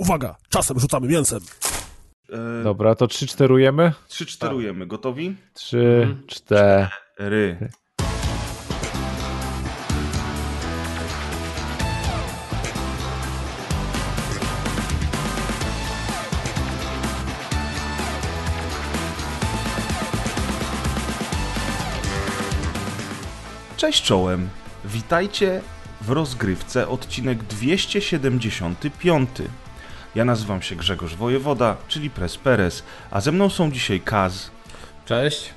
Uwaga, czasem rzucamy mięsem. E, Dobra, to trzy czterujemy? Trzy czterujemy. Gotowi? Trzy, cztery. Ry. Cześć czołem. Witajcie w rozgrywce odcinek 275. Ja nazywam się Grzegorz Wojewoda, czyli Pres Perez, a ze mną są dzisiaj Kaz Cześć.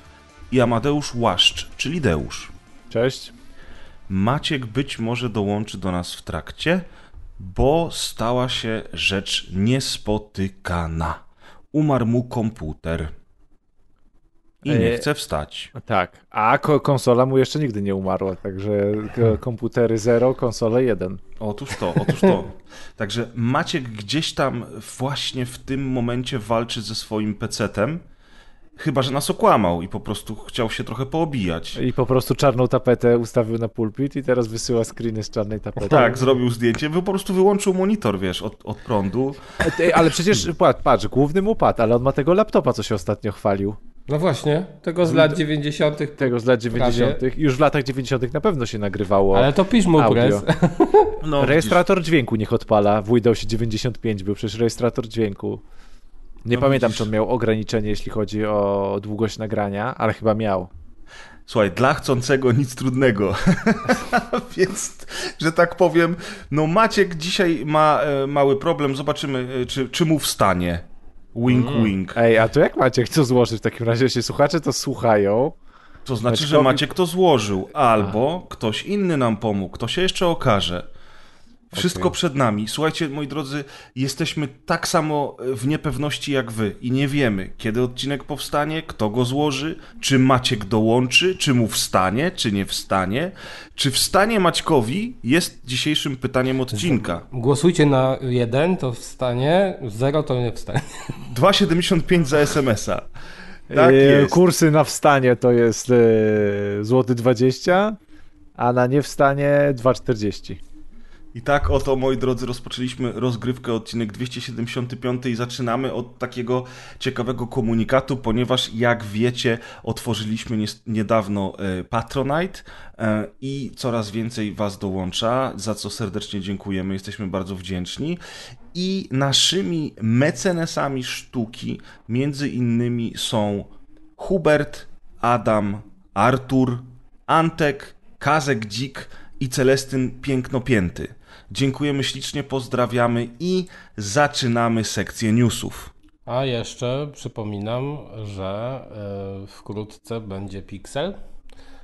i Amadeusz Łaszcz, czyli Deusz. Cześć. Maciek być może dołączy do nas w trakcie, bo stała się rzecz niespotykana. Umarł mu komputer. I nie E, chce wstać. Tak, a ko- konsola mu jeszcze nigdy nie umarła, także k- komputery 0, konsole 1. Otóż to, otóż to. Także Maciek gdzieś tam właśnie w tym momencie walczy ze swoim pecetem. Chyba, że nas okłamał i po prostu chciał się trochę poobijać. I po prostu czarną tapetę ustawił na pulpit i teraz wysyła screeny z czarnej tapety. Tak, zrobił zdjęcie, po prostu wyłączył monitor, wiesz, od, od prądu. Ej, Ale przecież, patrz, patrz, główny mu padł, ale on ma tego laptopa, co się ostatnio chwalił. No właśnie, tego z lat 90. Tego z lat 90. Już w latach 90. na pewno się nagrywało. Ale to pisz mu audio. No, Rejestrator dźwięku niech odpala. W Windowsie 95 był przecież rejestrator dźwięku. Nie No pamiętam, widzisz. czy on miał ograniczenie, jeśli chodzi o długość nagrania, ale chyba miał. Słuchaj, dla chcącego nic trudnego. Więc, że tak powiem, no Maciek dzisiaj ma e, mały problem. Zobaczymy, e, czy, czy mu wstanie. Wink, wink. Ej, a to jak Maciek co złożyć w takim razie? Jeśli słuchacze to słuchają, To znaczy, że Maciek to złożył, albo ktoś inny nam pomógł, to się jeszcze okaże. Wszystko Okej. przed nami. Słuchajcie, moi drodzy, jesteśmy tak samo w niepewności jak wy i nie wiemy, kiedy odcinek powstanie, kto go złoży, czy Maciek dołączy, czy mu wstanie, czy nie wstanie. Czy wstanie Maćkowi jest dzisiejszym pytaniem odcinka. Głosujcie na jeden, to wstanie, zero to nie wstanie. 2,75 za SMS-a. Tak e, jest. kursy na wstanie to jest e, złoty 20, a na nie wstanie 2,40. I tak oto, moi drodzy, rozpoczęliśmy rozgrywkę, odcinek 275 i zaczynamy od takiego ciekawego komunikatu, ponieważ jak wiecie, otworzyliśmy niedawno e, Patronite e, i coraz więcej Was dołącza, za co serdecznie dziękujemy, jesteśmy bardzo wdzięczni. I naszymi mecenesami sztuki między innymi są Hubert, Adam, Artur, Antek, Kazek Dzik i Celestyn Pięknopięty. Dziękujemy ślicznie, pozdrawiamy i zaczynamy sekcję newsów. A jeszcze przypominam, że e, wkrótce będzie Pixel.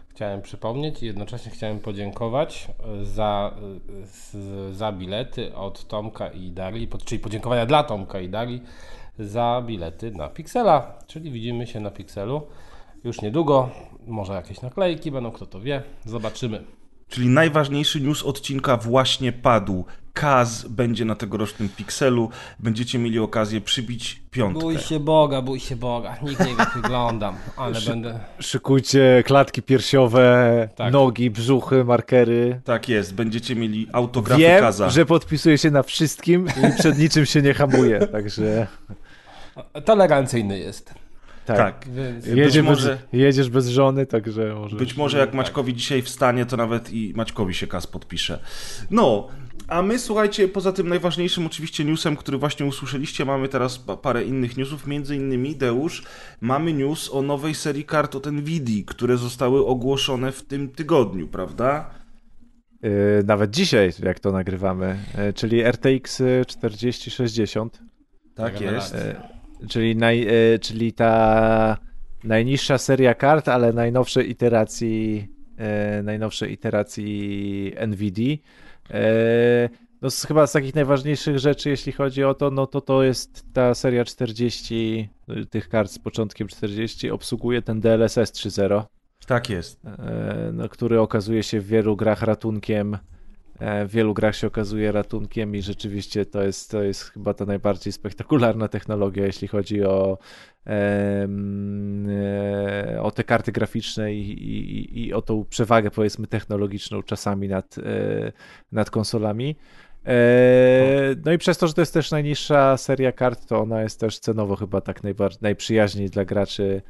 Chciałem przypomnieć i jednocześnie chciałem podziękować e, za, e, za bilety od Tomka i Dali, czyli podziękowania dla Tomka i Dali za bilety na Pixela. Czyli widzimy się na Pixelu już niedługo. Może jakieś naklejki będą, kto to wie. Zobaczymy. Czyli najważniejszy news odcinka właśnie padł. Kaz będzie na tegorocznym Pixelu. Będziecie mieli okazję przybić piątkę. Bój się Boga, bój się Boga. Nikt nie wie, jak wyglądam, ale będę. Szykujcie klatki piersiowe, Tak. nogi, brzuchy, markery. Tak jest, będziecie mieli autografy Wiem, Kaza. że podpisuje się na wszystkim i przed niczym się nie hamuje, także Tolerancyjny jest. Tak. Tak. Być Jedzie może- bez, jedziesz bez żony, także może... Być może jak Maćkowi dzisiaj wstanie, to nawet i Maćkowi się Kaz podpisze. No, a my słuchajcie, poza tym najważniejszym oczywiście newsem, który właśnie usłyszeliście, mamy teraz pa- parę innych newsów, między innymi, Deusz, mamy news o nowej serii kart od Nvidia, które zostały ogłoszone w tym tygodniu, prawda? Yy, nawet dzisiaj, jak to nagrywamy, yy, czyli RTX 4060, Tak Tak, jest. yy, czyli, naj, yy, czyli ta najniższa seria kart, ale najnowszej iteracji, yy, najnowszej iteracji NVIDIA. Yy, no chyba z takich najważniejszych rzeczy, jeśli chodzi o to, no to to jest ta seria 40, yy, tych kart z początkiem 40, obsługuje ten DLSS 3.0. Tak jest. e, no, który okazuje się w wielu grach ratunkiem. E, W wielu grach się okazuje ratunkiem i rzeczywiście to jest, to jest chyba ta najbardziej spektakularna technologia, jeśli chodzi o, e, o te karty graficzne i, i, i o tą przewagę powiedzmy technologiczną czasami nad, e, nad konsolami. No i przez to, że to jest też najniższa seria kart, to ona jest też cenowo chyba tak najbardziej, najprzyjaźniej dla graczy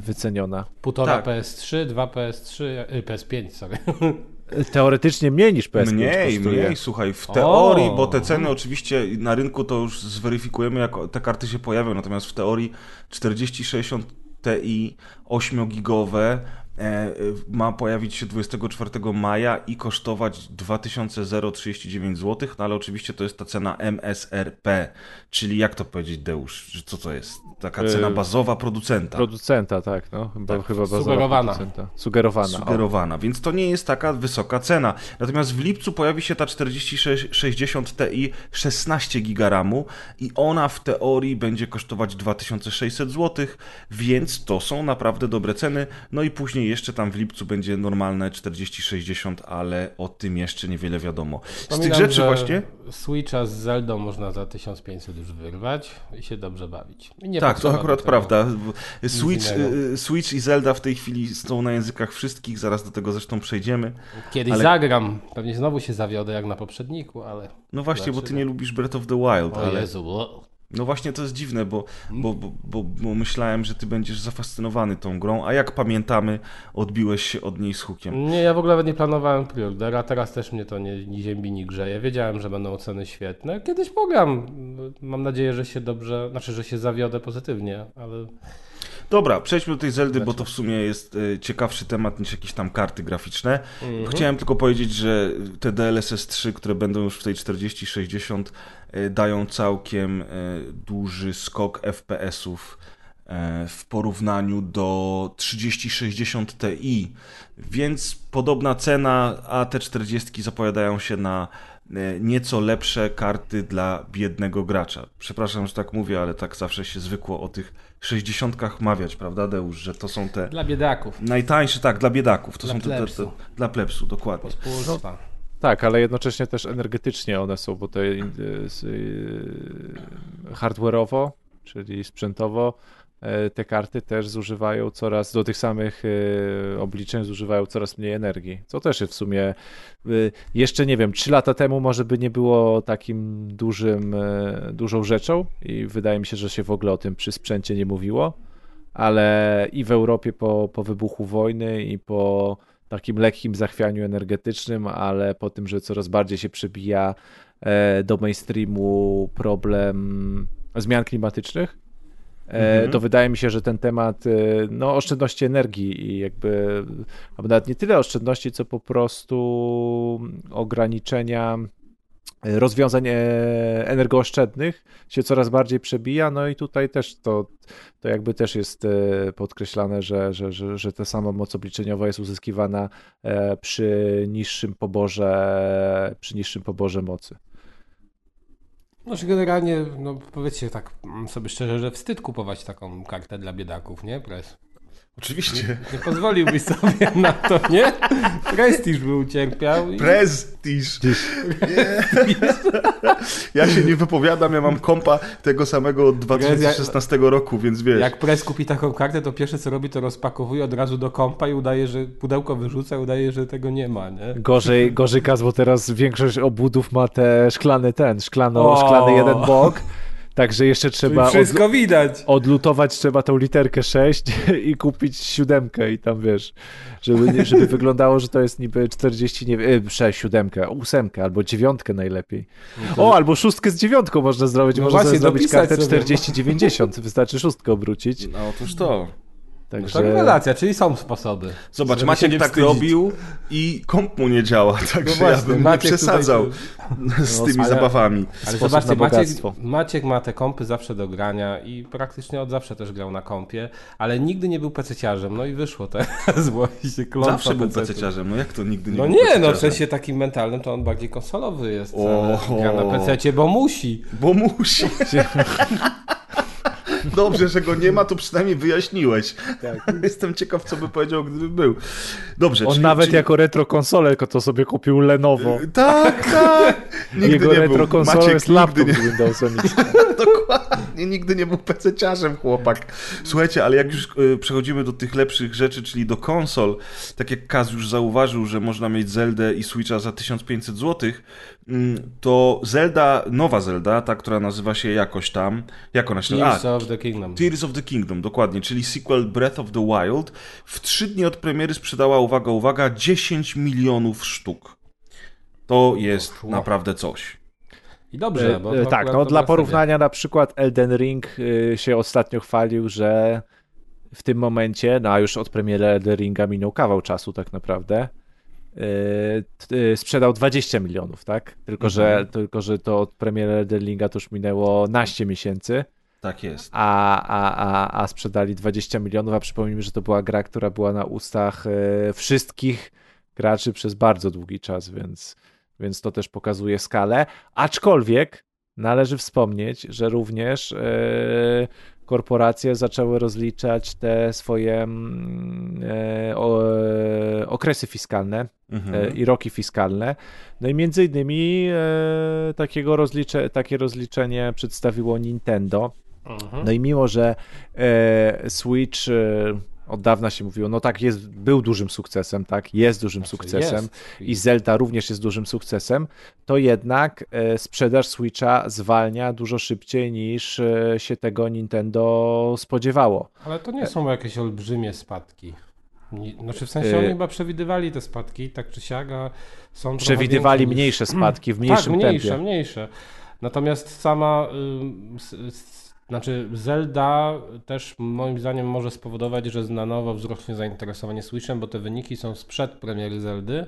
wyceniona. Półtora Tak. PS3, dwa PS3, y, PS5, sorry. Teoretycznie mniej niż PS5 Mniej, kosztuje. mniej, słuchaj, w teorii, O! bo te ceny oczywiście na rynku to już zweryfikujemy, jak te karty się pojawią, natomiast w teorii 4060 Ti 8-gigowe e, ma pojawić się 24 maja i kosztować 2039 zł, no ale oczywiście to jest ta cena MSRP, czyli jak to powiedzieć Deusz, co to jest? Taka E, cena bazowa producenta. Producenta, tak, no. Chyba, Tak, chyba bazowa sugerowana. producenta. Sugerowana. o. sugerowana, więc to nie jest taka wysoka cena. Natomiast w lipcu pojawi się ta 4060 Ti 16 GB RAMu i ona w teorii będzie kosztować 2600 zł, więc to są naprawdę dobre ceny. No i później jeszcze tam w lipcu będzie normalne 4060, ale o tym jeszcze niewiele wiadomo. Z tych rzeczy właśnie... Switcha z Zeldą można za 1500 już wyrwać i się dobrze bawić. Tak, to akurat prawda. Switch, y, Switch i Zelda w tej chwili są na językach wszystkich, zaraz do tego zresztą przejdziemy. Kiedyś Ale- zagram, pewnie znowu się zawiodę jak na poprzedniku, ale... No właśnie, bo ty Zobaczymy. nie lubisz Breath of the Wild, O ale... Jezu, No właśnie to jest dziwne, bo, bo, bo, bo, bo myślałem, że ty będziesz zafascynowany tą grą, a jak pamiętamy, odbiłeś się od niej z hukiem. Nie, ja w ogóle nawet nie planowałem preordera, teraz też mnie to nie, ni ziemi, ni grzeje. Wiedziałem, że będą oceny świetne. Kiedyś pogram. Mam nadzieję, że się dobrze, znaczy, że się zawiodę pozytywnie, ale Dobra, przejdźmy do tej Zeldy, bo to w sumie jest e, ciekawszy temat niż jakieś tam karty graficzne. Chciałem tylko powiedzieć, że te DLSS 3, które będą już w tej 4060 e, dają całkiem e, duży skok FPS-ów w porównaniu do 3060 Ti, więc podobna cena, a te 40 zapowiadają się na nieco lepsze karty dla biednego gracza. Przepraszam, że tak mówię, ale tak zawsze się zwykło o tych 60 mawiać, prawda Deusz, że to są te dla biedaków, najtańsze, tak, dla biedaków, to Dla są te, te, te, dla plebsu, dokładnie. pospólstwa. Tak, ale jednocześnie też energetycznie one są, bo to y, y, hardware'owo, czyli sprzętowo, te karty też zużywają coraz, do tych samych e, obliczeń zużywają coraz mniej energii, co też w sumie y, jeszcze nie wiem, 3 lata temu może by nie było takim dużym, e, dużą rzeczą i wydaje mi się, że się w ogóle o tym przy sprzęcie nie mówiło, ale i w Europie po, po wybuchu wojny i po takim lekkim zachwianiu energetycznym, ale po tym, że coraz bardziej się przebija e, do mainstreamu problem zmian klimatycznych, e, Mhm. to wydaje mi się, że ten temat e, no, oszczędności energii i jakby albo nawet nie tyle oszczędności, co po prostu ograniczenia e, rozwiązań e, energooszczędnych się coraz bardziej przebija, no i tutaj też to, to jakby też jest e, podkreślane, że, że, że, że ta sama moc obliczeniowa jest uzyskiwana e, przy niższym poborze, przy niższym poborze mocy. Znaczy generalnie, no powiedzcie tak mm, sobie szczerze, że wstyd kupować taką kartę dla biedaków, nie? Press. Oczywiście. Nie pozwoliłbyś sobie na to, nie? Prestiż by ucierpiał. I... Prestiż. Nie. Ja się nie wypowiadam, ja mam kompa tego samego od 2016 roku, więc wiesz. Jak Press kupi taką kartę, to pierwsze co robi, to rozpakowuje od razu do kompa i udaje, że pudełko wyrzuca, i udaje, że tego nie ma, nie? Gorzej, gorzej Kaz, bo teraz większość obudów ma te szklane ten, szklano, O! szklany jeden bok, także jeszcze trzeba wszystko widać. odlutować trzeba tą literkę 6 i kupić siódemkę i tam wiesz, żeby, nie- żeby wyglądało, że to jest niby 40, nie wiem, 6, siódemkę, ósemkę albo dziewiątkę najlepiej. O, albo szóstkę z dziewiątką można zrobić, No można właśnie, zrobić kartę sobie. 40-90, wystarczy szóstkę obrócić, No otóż to. To także... rewelacja, czyli są sposoby. Zobacz, Maciek tak robił i komp mu nie działa, także No właśnie, ja bym nie Maciek tutaj przesadzał to- z No, tymi ale- zabawami. Ale Sposób zobaczcie, Maciek. Maciek ma te kompy zawsze do grania i praktycznie od zawsze też grał na kompie, ale nigdy nie był pececiarzem, no i wyszło teraz właśnie klątwa Zawsze był pececiarzem, no jak to nigdy nie No był nie, no w sensie takim mentalnym to on bardziej konsolowy jest, gra na pececie, bo musi. Bo musi. Dobrze, że go nie ma, to przynajmniej wyjaśniłeś. Jestem ciekaw, co by powiedział, gdyby był. Dobrze. On czyli- nawet czyli- jako retro konsolę to sobie kupił Lenovo. Tak, tak. Nigdy Jego nie retro konsolą jest laptop nie... XP. Dokładnie. Ewidentnie nigdy nie był PC-ciarzem chłopak. Słuchajcie, ale jak już y, przechodzimy do tych lepszych rzeczy, czyli do konsol, tak jak Kaz już zauważył, że można mieć Zeldę i Switcha za 1500 zł, mm, to Zelda, nowa Zelda, ta, która nazywa się jakoś tam, jak ona się nazywa? Tears of the Kingdom. Tears of the Kingdom, dokładnie, czyli sequel Breath of the Wild, w trzy dni od premiery sprzedała, uwaga, uwaga, 10 milionów sztuk. To jest naprawdę coś. I dobrze, bo E, tak, no dla na porównania na przykład Elden Ring y, się ostatnio chwalił, że w tym momencie, no a już od premiery Elden Ringa minął kawał czasu tak naprawdę, y, y, sprzedał 20 milionów, tak? Tylko, że, tylko, że to od premiery Elden Ringa to już minęło naście miesięcy, Tak jest. a, a, a, a sprzedali 20 milionów, a przypomnijmy, że to była gra, która była na ustach wszystkich graczy przez bardzo długi czas, więc, więc to też pokazuje skalę. Aczkolwiek należy wspomnieć, że również e, korporacje zaczęły rozliczać te swoje mm, e, o, e, okresy fiskalne Mhm. e, i roki fiskalne. No i między innymi takiego rozlicze, takie rozliczenie przedstawiło Nintendo. Mhm. No i mimo, że Switch od dawna się mówiło, no tak, jest, był dużym sukcesem, tak, jest dużym Znaczy, sukcesem jest. i Zelda również jest dużym sukcesem, to jednak e, sprzedaż Switcha zwalnia dużo szybciej niż e, się tego Nintendo spodziewało. Ale to nie są jakieś olbrzymie spadki. Znaczy w sensie Y- oni chyba przewidywali te spadki, tak czy siak, a są Przewidywali mniejsze spadki w mniejszym tak, mniejsze, tempie. mniejsze. Natomiast sama, znaczy Zelda też moim zdaniem może spowodować, że na nowo wzrośnie zainteresowanie Switchem, bo te wyniki są sprzed premiery Zeldy,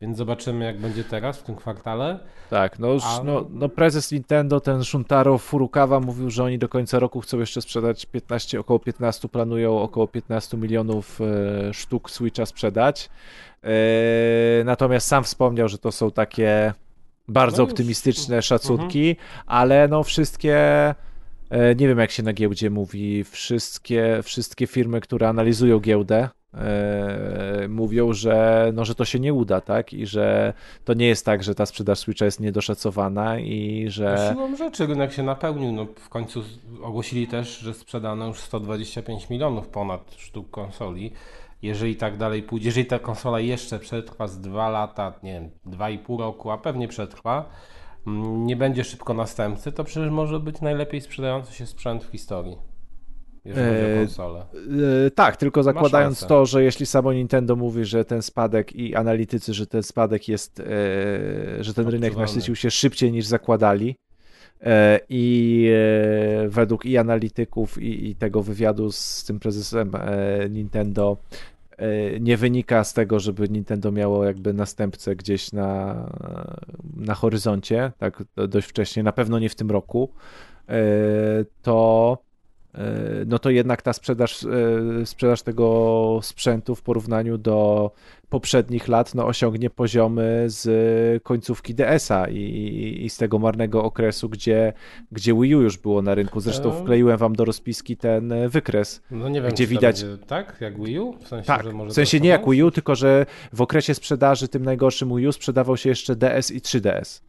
więc zobaczymy jak będzie teraz w tym kwartale. Tak, no, już, A- no, no prezes Nintendo, ten Shuntaro Furukawa mówił, że oni do końca roku chcą jeszcze sprzedać 15, około 15, planują około 15 milionów e, sztuk Switcha sprzedać. E, natomiast sam wspomniał, że to są takie bardzo No optymistyczne szacunki, ale no wszystkie nie wiem jak się na giełdzie mówi, wszystkie, wszystkie firmy, które analizują giełdę e, mówią, że, no, że to się nie uda, tak? I że to nie jest tak, że ta sprzedaż Switcha jest niedoszacowana i że Siłą rzeczy rynek się napełnił. No, w końcu ogłosili też, że sprzedano już 125 milionów ponad sztuk konsoli. Jeżeli tak dalej pójdzie, jeżeli ta konsola jeszcze przetrwa z 2 lata, nie wiem, 2,5 roku, a pewnie przetrwa, nie będzie szybko następcy, to przecież może być najlepiej sprzedający się sprzęt w historii. Jeżeli chodzi o Eee, konsolę. e, tak, tylko zakładając to, że jeśli samo Nintendo mówi, że ten spadek i analitycy, że ten spadek jest, e, że ten rynek nasycił się szybciej niż zakładali. I według i analityków, i, i tego wywiadu z tym prezesem Nintendo nie wynika z tego, żeby Nintendo miało jakby następcę gdzieś na, na horyzoncie, tak dość wcześnie, na pewno nie w tym roku, e, to e, no to jednak ta sprzedaż, e, sprzedaż tego sprzętu w porównaniu do poprzednich lat no, osiągnie poziomy z końcówki DS-a i, i, i z tego marnego okresu, gdzie, gdzie Wii U już było na rynku. Zresztą Eee. wkleiłem wam do rozpiski ten e, wykres. No nie wiem, gdzie widać- będzie tak, jak Wii U? W sensie, Tak, w sensie nie jak? Wii U, tylko że w okresie sprzedaży tym najgorszym Wii U sprzedawał się jeszcze DS i 3DS.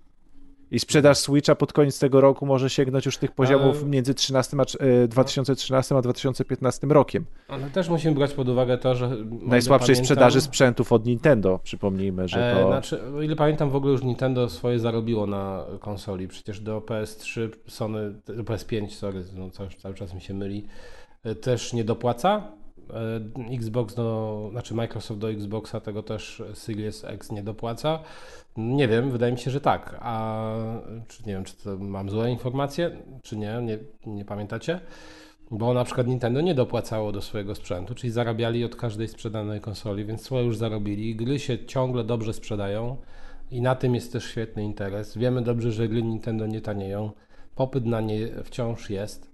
I sprzedaż Switcha pod koniec tego roku może sięgnąć już tych poziomów Ale- między 13 a, trz- e, 2013 a 2015 rokiem. Ale też musimy brać pod uwagę to, że... Najsłabszej pamiętam- sprzedaży sprzętów od Nintendo, przypomnijmy, że E, to... znaczy, o ile pamiętam, w ogóle już Nintendo swoje zarobiło na konsoli. Przecież do PS3, Sony, do PS5, sorry, no cały, cały czas mi się myli, e, też nie dopłaca. E, Xbox do, znaczy Microsoft do Xboxa tego też Series X nie dopłaca. Nie wiem, wydaje mi się, że tak. A czy nie wiem, czy to mam złe informacje, czy nie, nie, nie pamiętacie? Bo na przykład Nintendo nie dopłacało do swojego sprzętu, czyli zarabiali od każdej sprzedanej konsoli, więc swoje już zarobili. Gry się ciągle dobrze sprzedają i na tym jest też świetny interes. Wiemy dobrze, że gry Nintendo nie tanieją. Popyt na nie wciąż jest,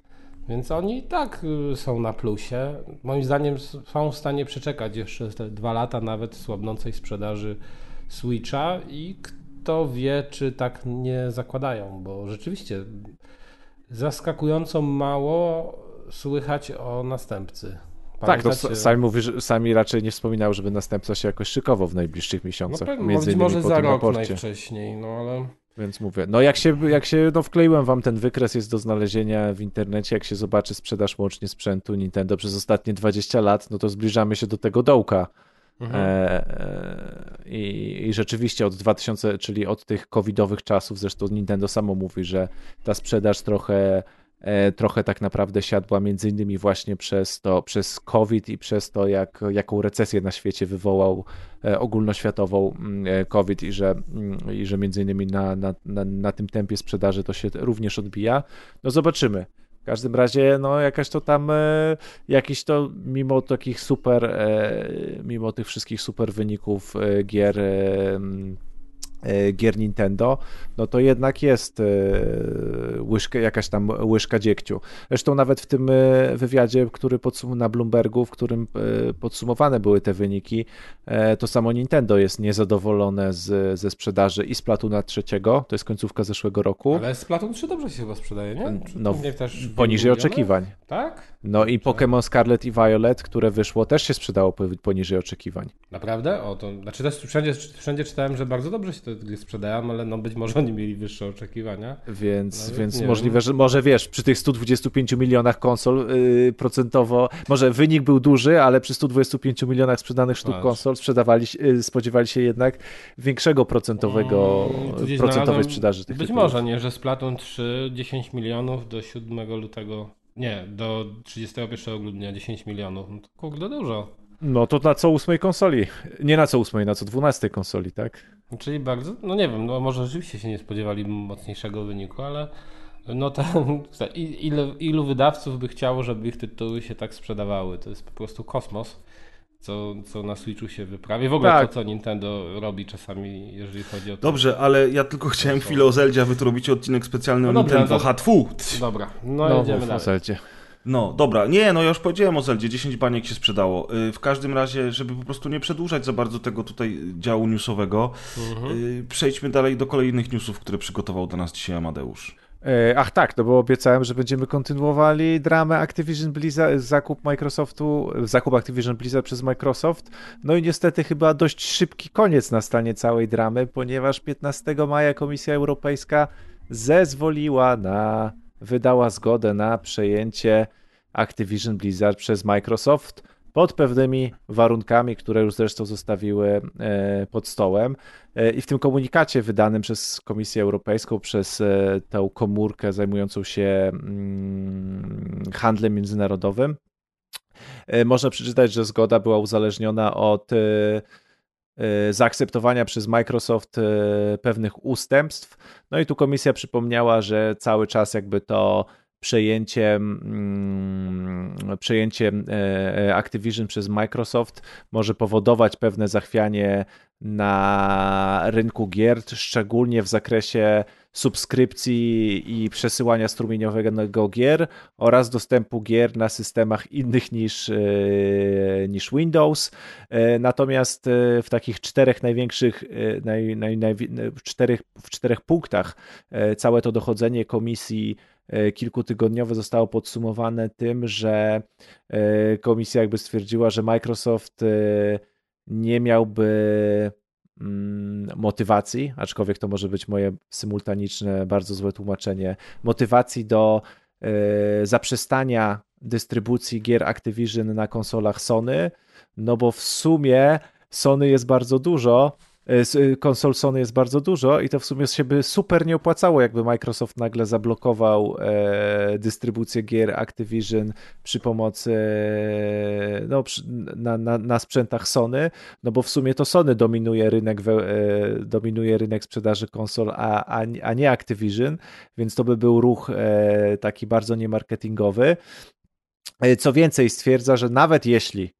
więc oni i tak y, są na plusie. Moim zdaniem są w stanie przeczekać jeszcze te dwa lata nawet słabnącej sprzedaży Switcha i kto wie, czy tak nie zakładają, bo rzeczywiście zaskakująco mało słychać o następcy. Tak, no Pamiętacie- sami, mówi, że, sami raczej nie wspominał, żeby następca się jakoś szykował w najbliższych no miesiącach. pewnie, między być innymi może za rok raporcie. najwcześniej, no ale Więc mówię, no jak się, jak się no wkleiłem wam ten wykres, jest do znalezienia w internecie, jak się zobaczy sprzedaż łącznie sprzętu Nintendo przez ostatnie 20 lat, no to zbliżamy się do tego dołka. Mhm. E, e, i, I rzeczywiście od 2000, czyli od tych covidowych czasów, zresztą Nintendo samo mówi, że ta sprzedaż trochę trochę tak naprawdę siadła między innymi właśnie przez to, przez COVID i przez to, jak, jaką recesję na świecie wywołał e, ogólnoświatową mm, e, COVID i że, mm, i że między innymi na, na, na, na tym tempie sprzedaży to się również odbija. No zobaczymy. W każdym razie, no jakaś to tam, jakiś to, mimo takich super, mimo tych wszystkich super wyników gier E, gier Nintendo, no to jednak jest e, łyżka, jakaś tam łyżka dziegciu. Zresztą nawet w tym e, wywiadzie, który podsum na Bloombergu, w którym podsumowane były te wyniki, to samo Nintendo jest niezadowolone z, ze sprzedaży i Splatuna trzeciego, to jest końcówka zeszłego roku. Ale Splatoon 3 dobrze się chyba sprzedaje, nie? Czy no, poniżej oczekiwań. Tak? No i Pokémon Scarlet i Violet, które wyszło, też się sprzedało poniżej oczekiwań. Naprawdę? O, to, znaczy też wszędzie, wszędzie czytałem, że bardzo dobrze się to gry sprzedają, ale no być może oni mieli wyższe oczekiwania. Więc, no, więc możliwe, wiem. że może wiesz, przy tych 125 milionach konsol yy, procentowo, może wynik był duży, ale przy 125 milionach sprzedanych sztuk Patrz. konsol sprzedawali, yy, spodziewali się jednak większego procentowego, hmm, procentowej sprzedaży tych Być może, nie, że Splatoon 3 10 milionów do 7 lutego, nie, do 31 grudnia 10 milionów, no to kurde dużo. No to na co ósmej konsoli. Nie na co ósmej, na co dwunastej konsoli, tak? Czyli bardzo, no nie wiem, no może rzeczywiście się nie spodziewali mocniejszego wyniku, ale no ten, ile, ilu wydawców by chciało, żeby ich tytuły się tak sprzedawały? To jest po prostu kosmos. Co, co na Switchu się wyprawia. W ogóle tak. to, co Nintendo robi czasami, jeżeli chodzi o to. Dobrze, ale ja tylko chciałem chwilę o Zeldzie, a wy tu robicie odcinek specjalny no o dobra, Nintendo. No, Dobra, no, no jedziemy dalej. No, dobra. Nie, no ja już powiedziałem o Zeldzie, 10 baniek się sprzedało. Y, w każdym razie, żeby po prostu nie przedłużać za bardzo tego tutaj działu newsowego, mhm. przejdźmy dalej do kolejnych newsów, które przygotował do nas dzisiaj Amadeusz. E, ach tak, no bo obiecałem, że będziemy kontynuowali dramę Activision Blizzard, zakup Microsoftu, zakup Activision Blizzard przez Microsoft. No i niestety chyba dość szybki koniec nastanie całej dramy, ponieważ 15 maja Komisja Europejska zezwoliła na, wydała zgodę na przejęcie Activision Blizzard przez Microsoft pod pewnymi warunkami, które już zresztą zostawiły e, pod stołem. E, I w tym komunikacie wydanym przez Komisję Europejską, przez e, tę komórkę zajmującą się mm, handlem międzynarodowym, można przeczytać, że zgoda była uzależniona od zaakceptowania przez Microsoft pewnych ustępstw. No i tu komisja przypomniała, że cały czas jakby to przejęciem, mm, przejęciem e, e, Activision przez Microsoft może powodować pewne zachwianie na rynku gier, szczególnie w zakresie subskrypcji i przesyłania strumieniowego gier oraz dostępu gier na systemach innych niż, e, niż Windows. Natomiast w takich czterech największych, naj, naj, naj, czterech, w czterech punktach całe to dochodzenie komisji E, kilkutygodniowe zostało podsumowane tym, że e, komisja jakby stwierdziła, że Microsoft e, nie miałby motywacji, aczkolwiek to może być moje symultaniczne, bardzo złe tłumaczenie, motywacji do zaprzestania dystrybucji gier Activision na konsolach Sony, no bo w sumie Sony jest bardzo dużo E, e, konsol Sony jest bardzo dużo i to w sumie się by super nie opłacało, jakby Microsoft nagle zablokował e, dystrybucję gier Activision przy pomocy no, na, na, na, sprzętach Sony, no bo w sumie to Sony dominuje rynek, e, dominuje rynek sprzedaży konsol, a, a, a nie Activision, więc to by był ruch e, taki bardzo niemarketingowy. E, co więcej, stwierdza, że nawet jeśli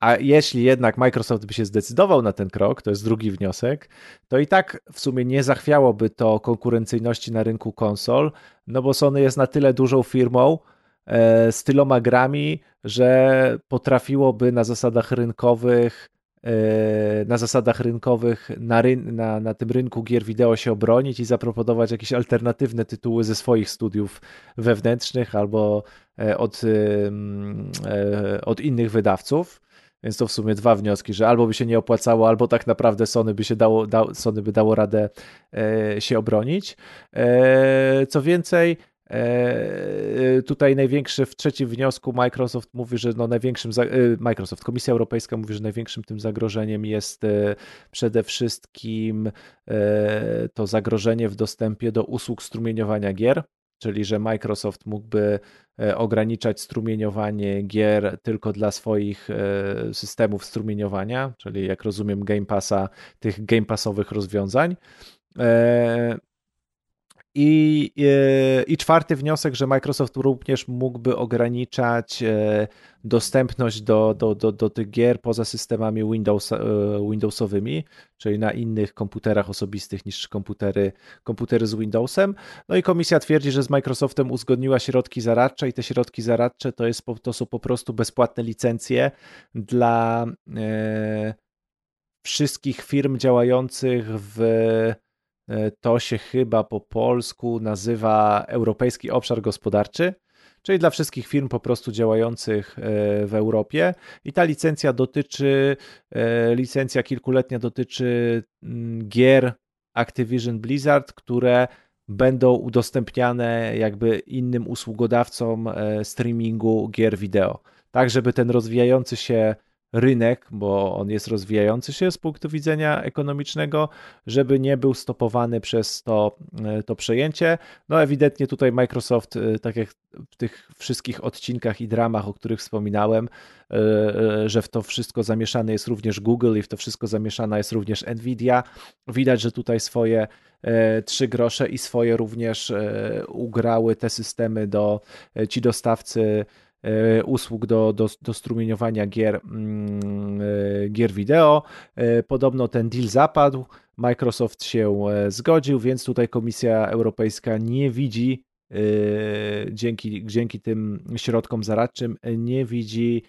a jeśli jednak Microsoft by się zdecydował na ten krok, to jest drugi wniosek, to i tak w sumie nie zachwiałoby to konkurencyjności na rynku konsol, no bo Sony jest na tyle dużą firmą e, z tyloma grami, że potrafiłoby na zasadach rynkowych e, na zasadach rynkowych na, ryn na, na tym rynku gier wideo się obronić i zaproponować jakieś alternatywne tytuły ze swoich studiów wewnętrznych albo e, od, e, od innych wydawców. Więc to w sumie dwa wnioski, że albo by się nie opłacało, albo tak naprawdę Sony by się dało, da, Sony by dało radę e, się obronić. E, co więcej, e, tutaj największy w trzecim wniosku Microsoft mówi, że no największym e, Microsoft, Komisja Europejska mówi, że największym tym zagrożeniem jest e, przede wszystkim e, to zagrożenie w dostępie do usług strumieniowania gier czyli że Microsoft mógłby ograniczać strumieniowanie gier tylko dla swoich e, systemów strumieniowania, czyli jak rozumiem Game Passa, tych Game Passowych rozwiązań. E, I, I czwarty wniosek, że Microsoft również mógłby ograniczać dostępność do, do, do, do tych gier poza systemami Windows, e, Windowsowymi, czyli na innych komputerach osobistych niż komputery, komputery z Windowsem. No i komisja twierdzi, że z Microsoftem uzgodniła środki zaradcze i te środki zaradcze to, jest, to są po prostu bezpłatne licencje dla e, wszystkich firm działających w e, to się chyba po polsku nazywa Europejski Obszar Gospodarczy czyli dla wszystkich firm po prostu działających e, w Europie. I ta licencja dotyczy, e, licencja kilkuletnia dotyczy mm, gier Activision Blizzard, które będą udostępniane jakby innym usługodawcom e, streamingu gier wideo. Tak, żeby ten rozwijający się rynek, bo on jest rozwijający się z punktu widzenia ekonomicznego, żeby nie był stopowany przez to, e, to przejęcie. No ewidentnie tutaj Microsoft, e, tak jak w tych wszystkich odcinkach i dramach, o których wspominałem, e, że w to wszystko zamieszane jest również Google i w to wszystko zamieszana jest również Nvidia. Widać, że tutaj swoje trzy grosze i swoje również ugrały te systemy do ci dostawcy usług do, do, do strumieniowania gier, mm, e, gier wideo. E, podobno ten deal zapadł, Microsoft się zgodził, więc tutaj Komisja Europejska nie widzi dzięki, dzięki tym środkom zaradczym, nie widzi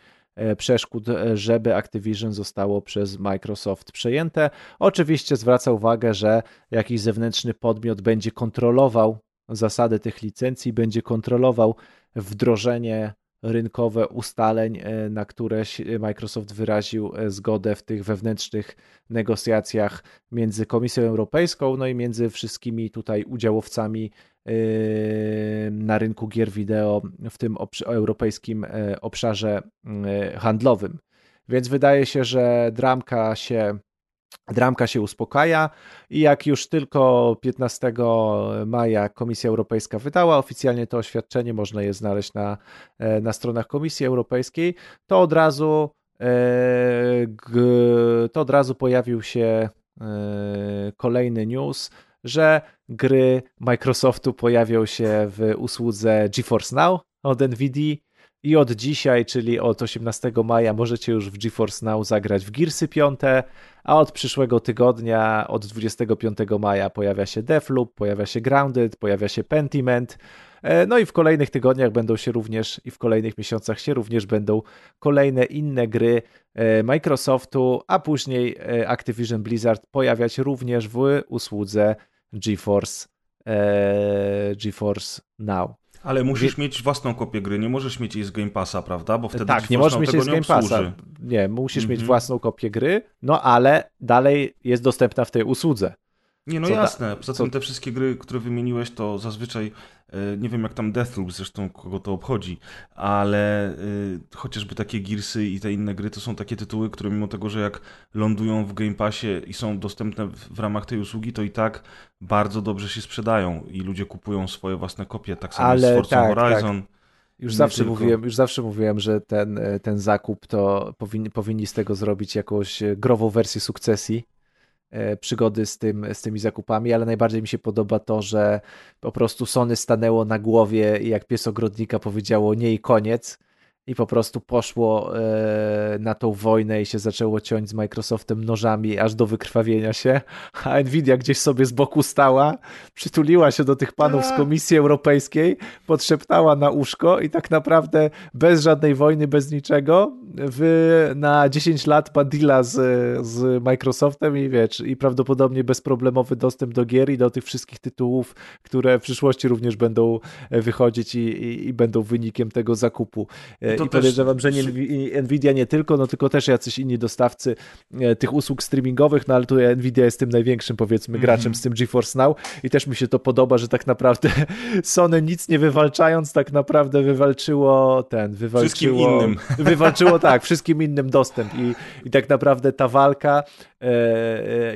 przeszkód, żeby Activision zostało przez Microsoft przejęte. Oczywiście zwraca uwagę, że jakiś zewnętrzny podmiot będzie kontrolował zasady tych licencji, będzie kontrolował wdrożenie rynkowe ustaleń, e, na które Microsoft wyraził e, zgodę w tych wewnętrznych negocjacjach między Komisją Europejską, no i między wszystkimi tutaj udziałowcami e, na rynku gier wideo w tym europejskim obszarze handlowym. Więc wydaje się, że dramka się Dramka się uspokaja i jak już tylko 15 maja Komisja Europejska wydała oficjalnie to oświadczenie, można je znaleźć na, e, na stronach Komisji Europejskiej, to od razu e, to od razu pojawił się e, kolejny news, że gry Microsoftu pojawią się w usłudze GeForce Now od NVIDIA i od dzisiaj, czyli od 18 maja, możecie już w GeForce Now zagrać w Gearsy 5, a od przyszłego tygodnia, od 25 maja pojawia się Deathloop, pojawia się Grounded, pojawia się Pentiment, e, no i w kolejnych tygodniach będą się również i w kolejnych miesiącach się również będą kolejne inne gry e, Microsoftu, a później e, Activision Blizzard pojawiać również w usłudze GeForce, GeForce Now. Ale musisz mieć własną kopię gry, nie możesz mieć jej z Game Passa, prawda? Bo wtedy tak, nie możesz mieć jej z Game Passa. Nie, musisz mieć mhm. własną kopię gry, no ale dalej jest dostępna w tej usłudze. Nie, no co jasne. Poza tym te wszystkie gry, które wymieniłeś, to zazwyczaj e, nie wiem jak tam Deathloop, zresztą kogo to obchodzi, ale y, chociażby takie Gearsy i te inne gry to są takie tytuły, które mimo tego, że jak lądują w Game Passie i są dostępne w, ramach tej usługi, to i tak bardzo dobrze się sprzedają i ludzie kupują swoje własne kopie, tak samo ale z Forza tak, Horizon. Tak. Już zawsze, mówiłem, już zawsze mówiłem, że ten, e, ten zakup to powinni, powinni z tego zrobić jakąś grową wersję sukcesji E, przygody z, tym, z tymi zakupami, ale najbardziej mi się podoba to, że po prostu Sony stanęło na głowie i jak pies ogrodnika powiedziało nie i koniec i po prostu poszło e, na tą wojnę i się zaczęło ciąć z Microsoftem nożami aż do wykrwawienia się, a Nvidia gdzieś sobie z boku stała, przytuliła się do tych panów z Komisji Europejskiej, podszeptała na uszko i tak naprawdę bez żadnej wojny, bez niczego, wy na 10 lat padilla z, z Microsoftem i wiesz, i prawdopodobnie bezproblemowy dostęp do gier i do tych wszystkich tytułów, które w przyszłości również będą wychodzić i, i, i będą wynikiem tego zakupu. I podejrzewam, że nie, Nvidia nie tylko, no tylko też jacyś inni dostawcy e, tych usług streamingowych, no ale tutaj Nvidia jest tym największym powiedzmy mhm. graczem mm -hmm. z tym GeForce Now i też mi się to podoba, że tak naprawdę Sony nic nie wywalczając tak naprawdę wywalczyło ten, wywalczyło... Wszystkim innym. Wywalczyło tak, wszystkim innym dostęp i, i tak naprawdę ta walka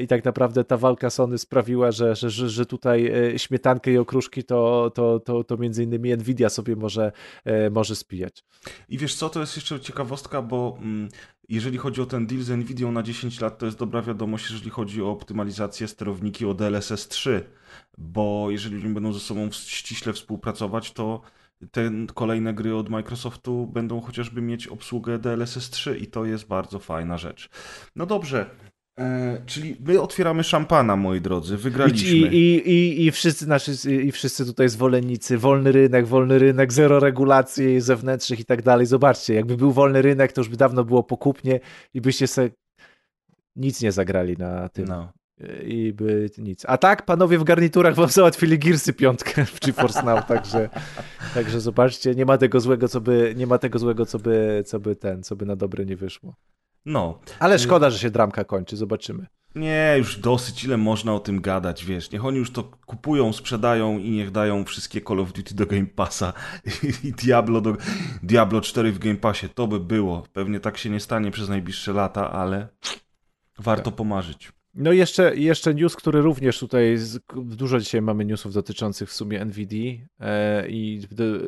i tak naprawdę ta walka Sony sprawiła, że, że, że, tutaj e, śmietankę i okruszki to, to, to, to między innymi Nvidia sobie może, e, może spijać. I wiesz co, to jest jeszcze ciekawostka, bo mm, jeżeli chodzi o ten deal z Nvidia na 10 lat, to jest dobra wiadomość, jeżeli chodzi o optymalizację sterowniki o DLSS 3, bo jeżeli oni będą ze sobą ściśle współpracować, to te kolejne gry od Microsoftu będą chociażby mieć obsługę DLSS 3 i to jest bardzo fajna rzecz. No dobrze, E, czyli my otwieramy szampana, moi drodzy, wygraliśmy. I, i, i, i, wszyscy, znaczy, I wszyscy tutaj zwolennicy, wolny rynek, wolny rynek, zero regulacji zewnętrznych i tak dalej. Zobaczcie, jakby był wolny rynek, to już by dawno było pokupnie i byście se nic nie zagrali na tym. No. I by nic. A tak, panowie w garniturach wam załatwili Gearsy piątkę w GeForce Now, także, także zobaczcie, nie ma tego złego, co by, nie ma tego złego, co by, co by ten, co by na dobre nie wyszło. No. Ale szkoda, że się dramka kończy, zobaczymy. Nie, już dosyć, ile można o tym gadać, wiesz, niech oni już to kupują, sprzedają i niech dają wszystkie Call of Duty do Game Passa i Diablo, do, Diablo 4 w Game Passie, to by było. Pewnie tak się nie stanie przez najbliższe lata, ale warto tak. pomarzyć. No i jeszcze, jeszcze news, który również tutaj, dużo dzisiaj mamy newsów dotyczących w sumie NVD e, i,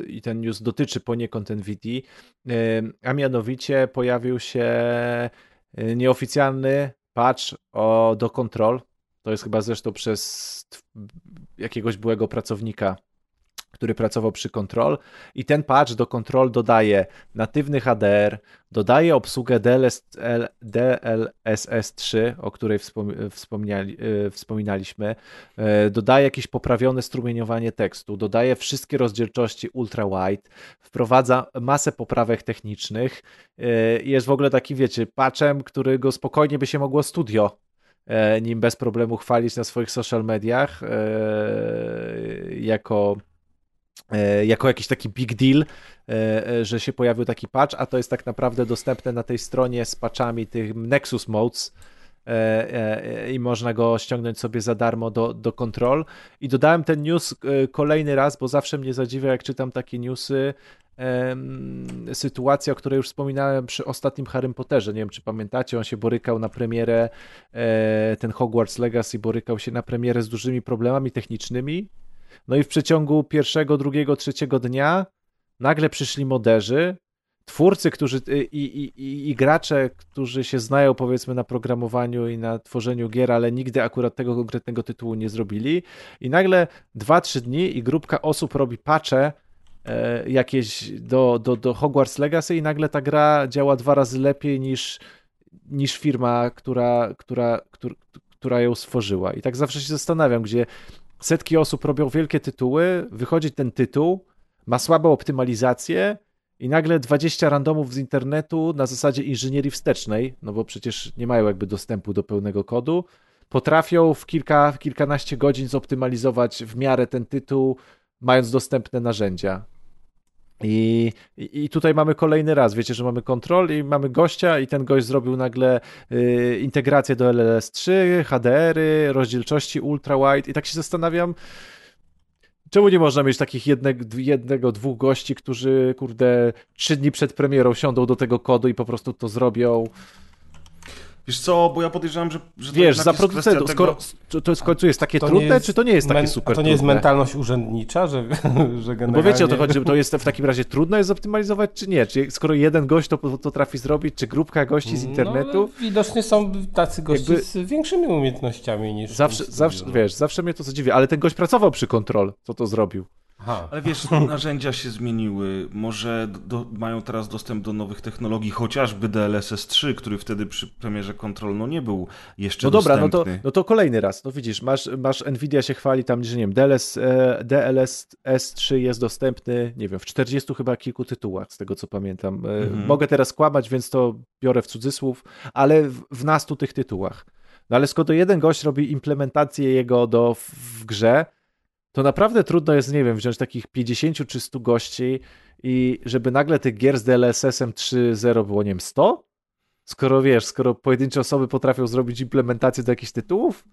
i ten news dotyczy poniekąd NVD, e, a mianowicie pojawił się e, nieoficjalny patch o, do kontrol, to jest chyba zresztą przez jakiegoś byłego pracownika który pracował przy Control i ten patch do Control dodaje natywny HDR, dodaje obsługę DLS, DLSS3, o której e, wspominaliśmy, e, dodaje jakieś poprawione strumieniowanie tekstu, dodaje wszystkie rozdzielczości ultra-wide, wprowadza masę poprawek technicznych e, jest w ogóle taki, wiecie, patchem, którego spokojnie by się mogło studio nim bez problemu chwalić na swoich social mediach jako jako jakiś taki big deal, e, e, że się pojawił taki patch, a to jest tak naprawdę dostępne na tej stronie z patchami tych Nexus Modes i można go ściągnąć sobie za darmo do, do kontrol. I dodałem ten news kolejny raz, bo zawsze mnie zadziwia, jak czytam takie newsy, sytuacja, o której już wspominałem przy ostatnim Harry Potterze. Nie wiem, czy pamiętacie, on się borykał na premierę, ten Hogwarts Legacy borykał się na premierę z dużymi problemami technicznymi no i w przeciągu pierwszego, drugiego, trzeciego dnia nagle przyszli moderzy, twórcy, którzy y, i, i, i, i, gracze, którzy się znają powiedzmy na programowaniu i na tworzeniu gier, ale nigdy akurat tego konkretnego tytułu nie zrobili. I nagle 2-3 dni i grupka osób robi patche e, jakieś do, do, do Hogwarts Legacy i nagle ta gra działa dwa razy lepiej niż, niż firma, która, która, która, która ją stworzyła. I tak zawsze się zastanawiam, gdzie setki osób robią wielkie tytuły, wychodzi ten tytuł, ma słabą optymalizację i nagle 20 randomów z internetu na zasadzie inżynierii wstecznej, no bo przecież nie mają jakby dostępu do pełnego kodu, potrafią w kilka, kilkanaście godzin zoptymalizować w miarę ten tytuł, mając dostępne narzędzia. I, I tutaj mamy kolejny raz, wiecie, że mamy kontrol i mamy gościa i ten gość zrobił nagle y, integrację do LLS3, HDR-y, rozdzielczości ultra-wide i tak się zastanawiam, czemu nie można mieć takich jednego, dwóch gości, którzy, kurde, trzy dni przed premierą siądą do tego kodu i po prostu to zrobią. Wiesz co, bo ja podejrzewam, że, że Wiesz, za producentów, skoro to jest w końcu jest takie trudne, jest, czy to nie jest takie super To nie jest mentalność urzędnicza, że, że generalnie... No bo wiecie o to chodzi, to jest w takim razie trudno jest zoptymalizować, czy nie? Czy skoro jeden gość to, to trafi zrobić, czy grupka gości z no, internetu? No, widocznie są tacy goście jakby... z większymi umiejętnościami niż... Zawsze, zawsze, wiesz, zawsze mnie to zadziwia, ale ten gość pracował przy kontrol, co to zrobił. Aha. Ale wiesz, narzędzia się zmieniły. Może do, mają teraz dostęp do nowych technologii, chociażby DLSS 3, który wtedy przy premierze Control no nie był jeszcze No dobra, no to, no to kolejny raz. No widzisz, masz, masz Nvidia się chwali tam, że nie wiem, DLS, DLSS 3 jest dostępny, nie wiem, w 40 chyba kilku tytułach, z tego co pamiętam. E, mhm. Mogę teraz kłamać, więc to biorę w cudzysłów, ale w, w nastu tych tytułach. No ale skoro jeden gość robi implementację jego do, w, w grze, to naprawdę trudno jest, nie wiem, wziąć takich 50 czy 100 gości i żeby nagle tych gier z DLSS-em 3.0 było, nie wiem, 100? Skoro wiesz, skoro pojedyncze osoby potrafią zrobić implementację do jakichś tytułów?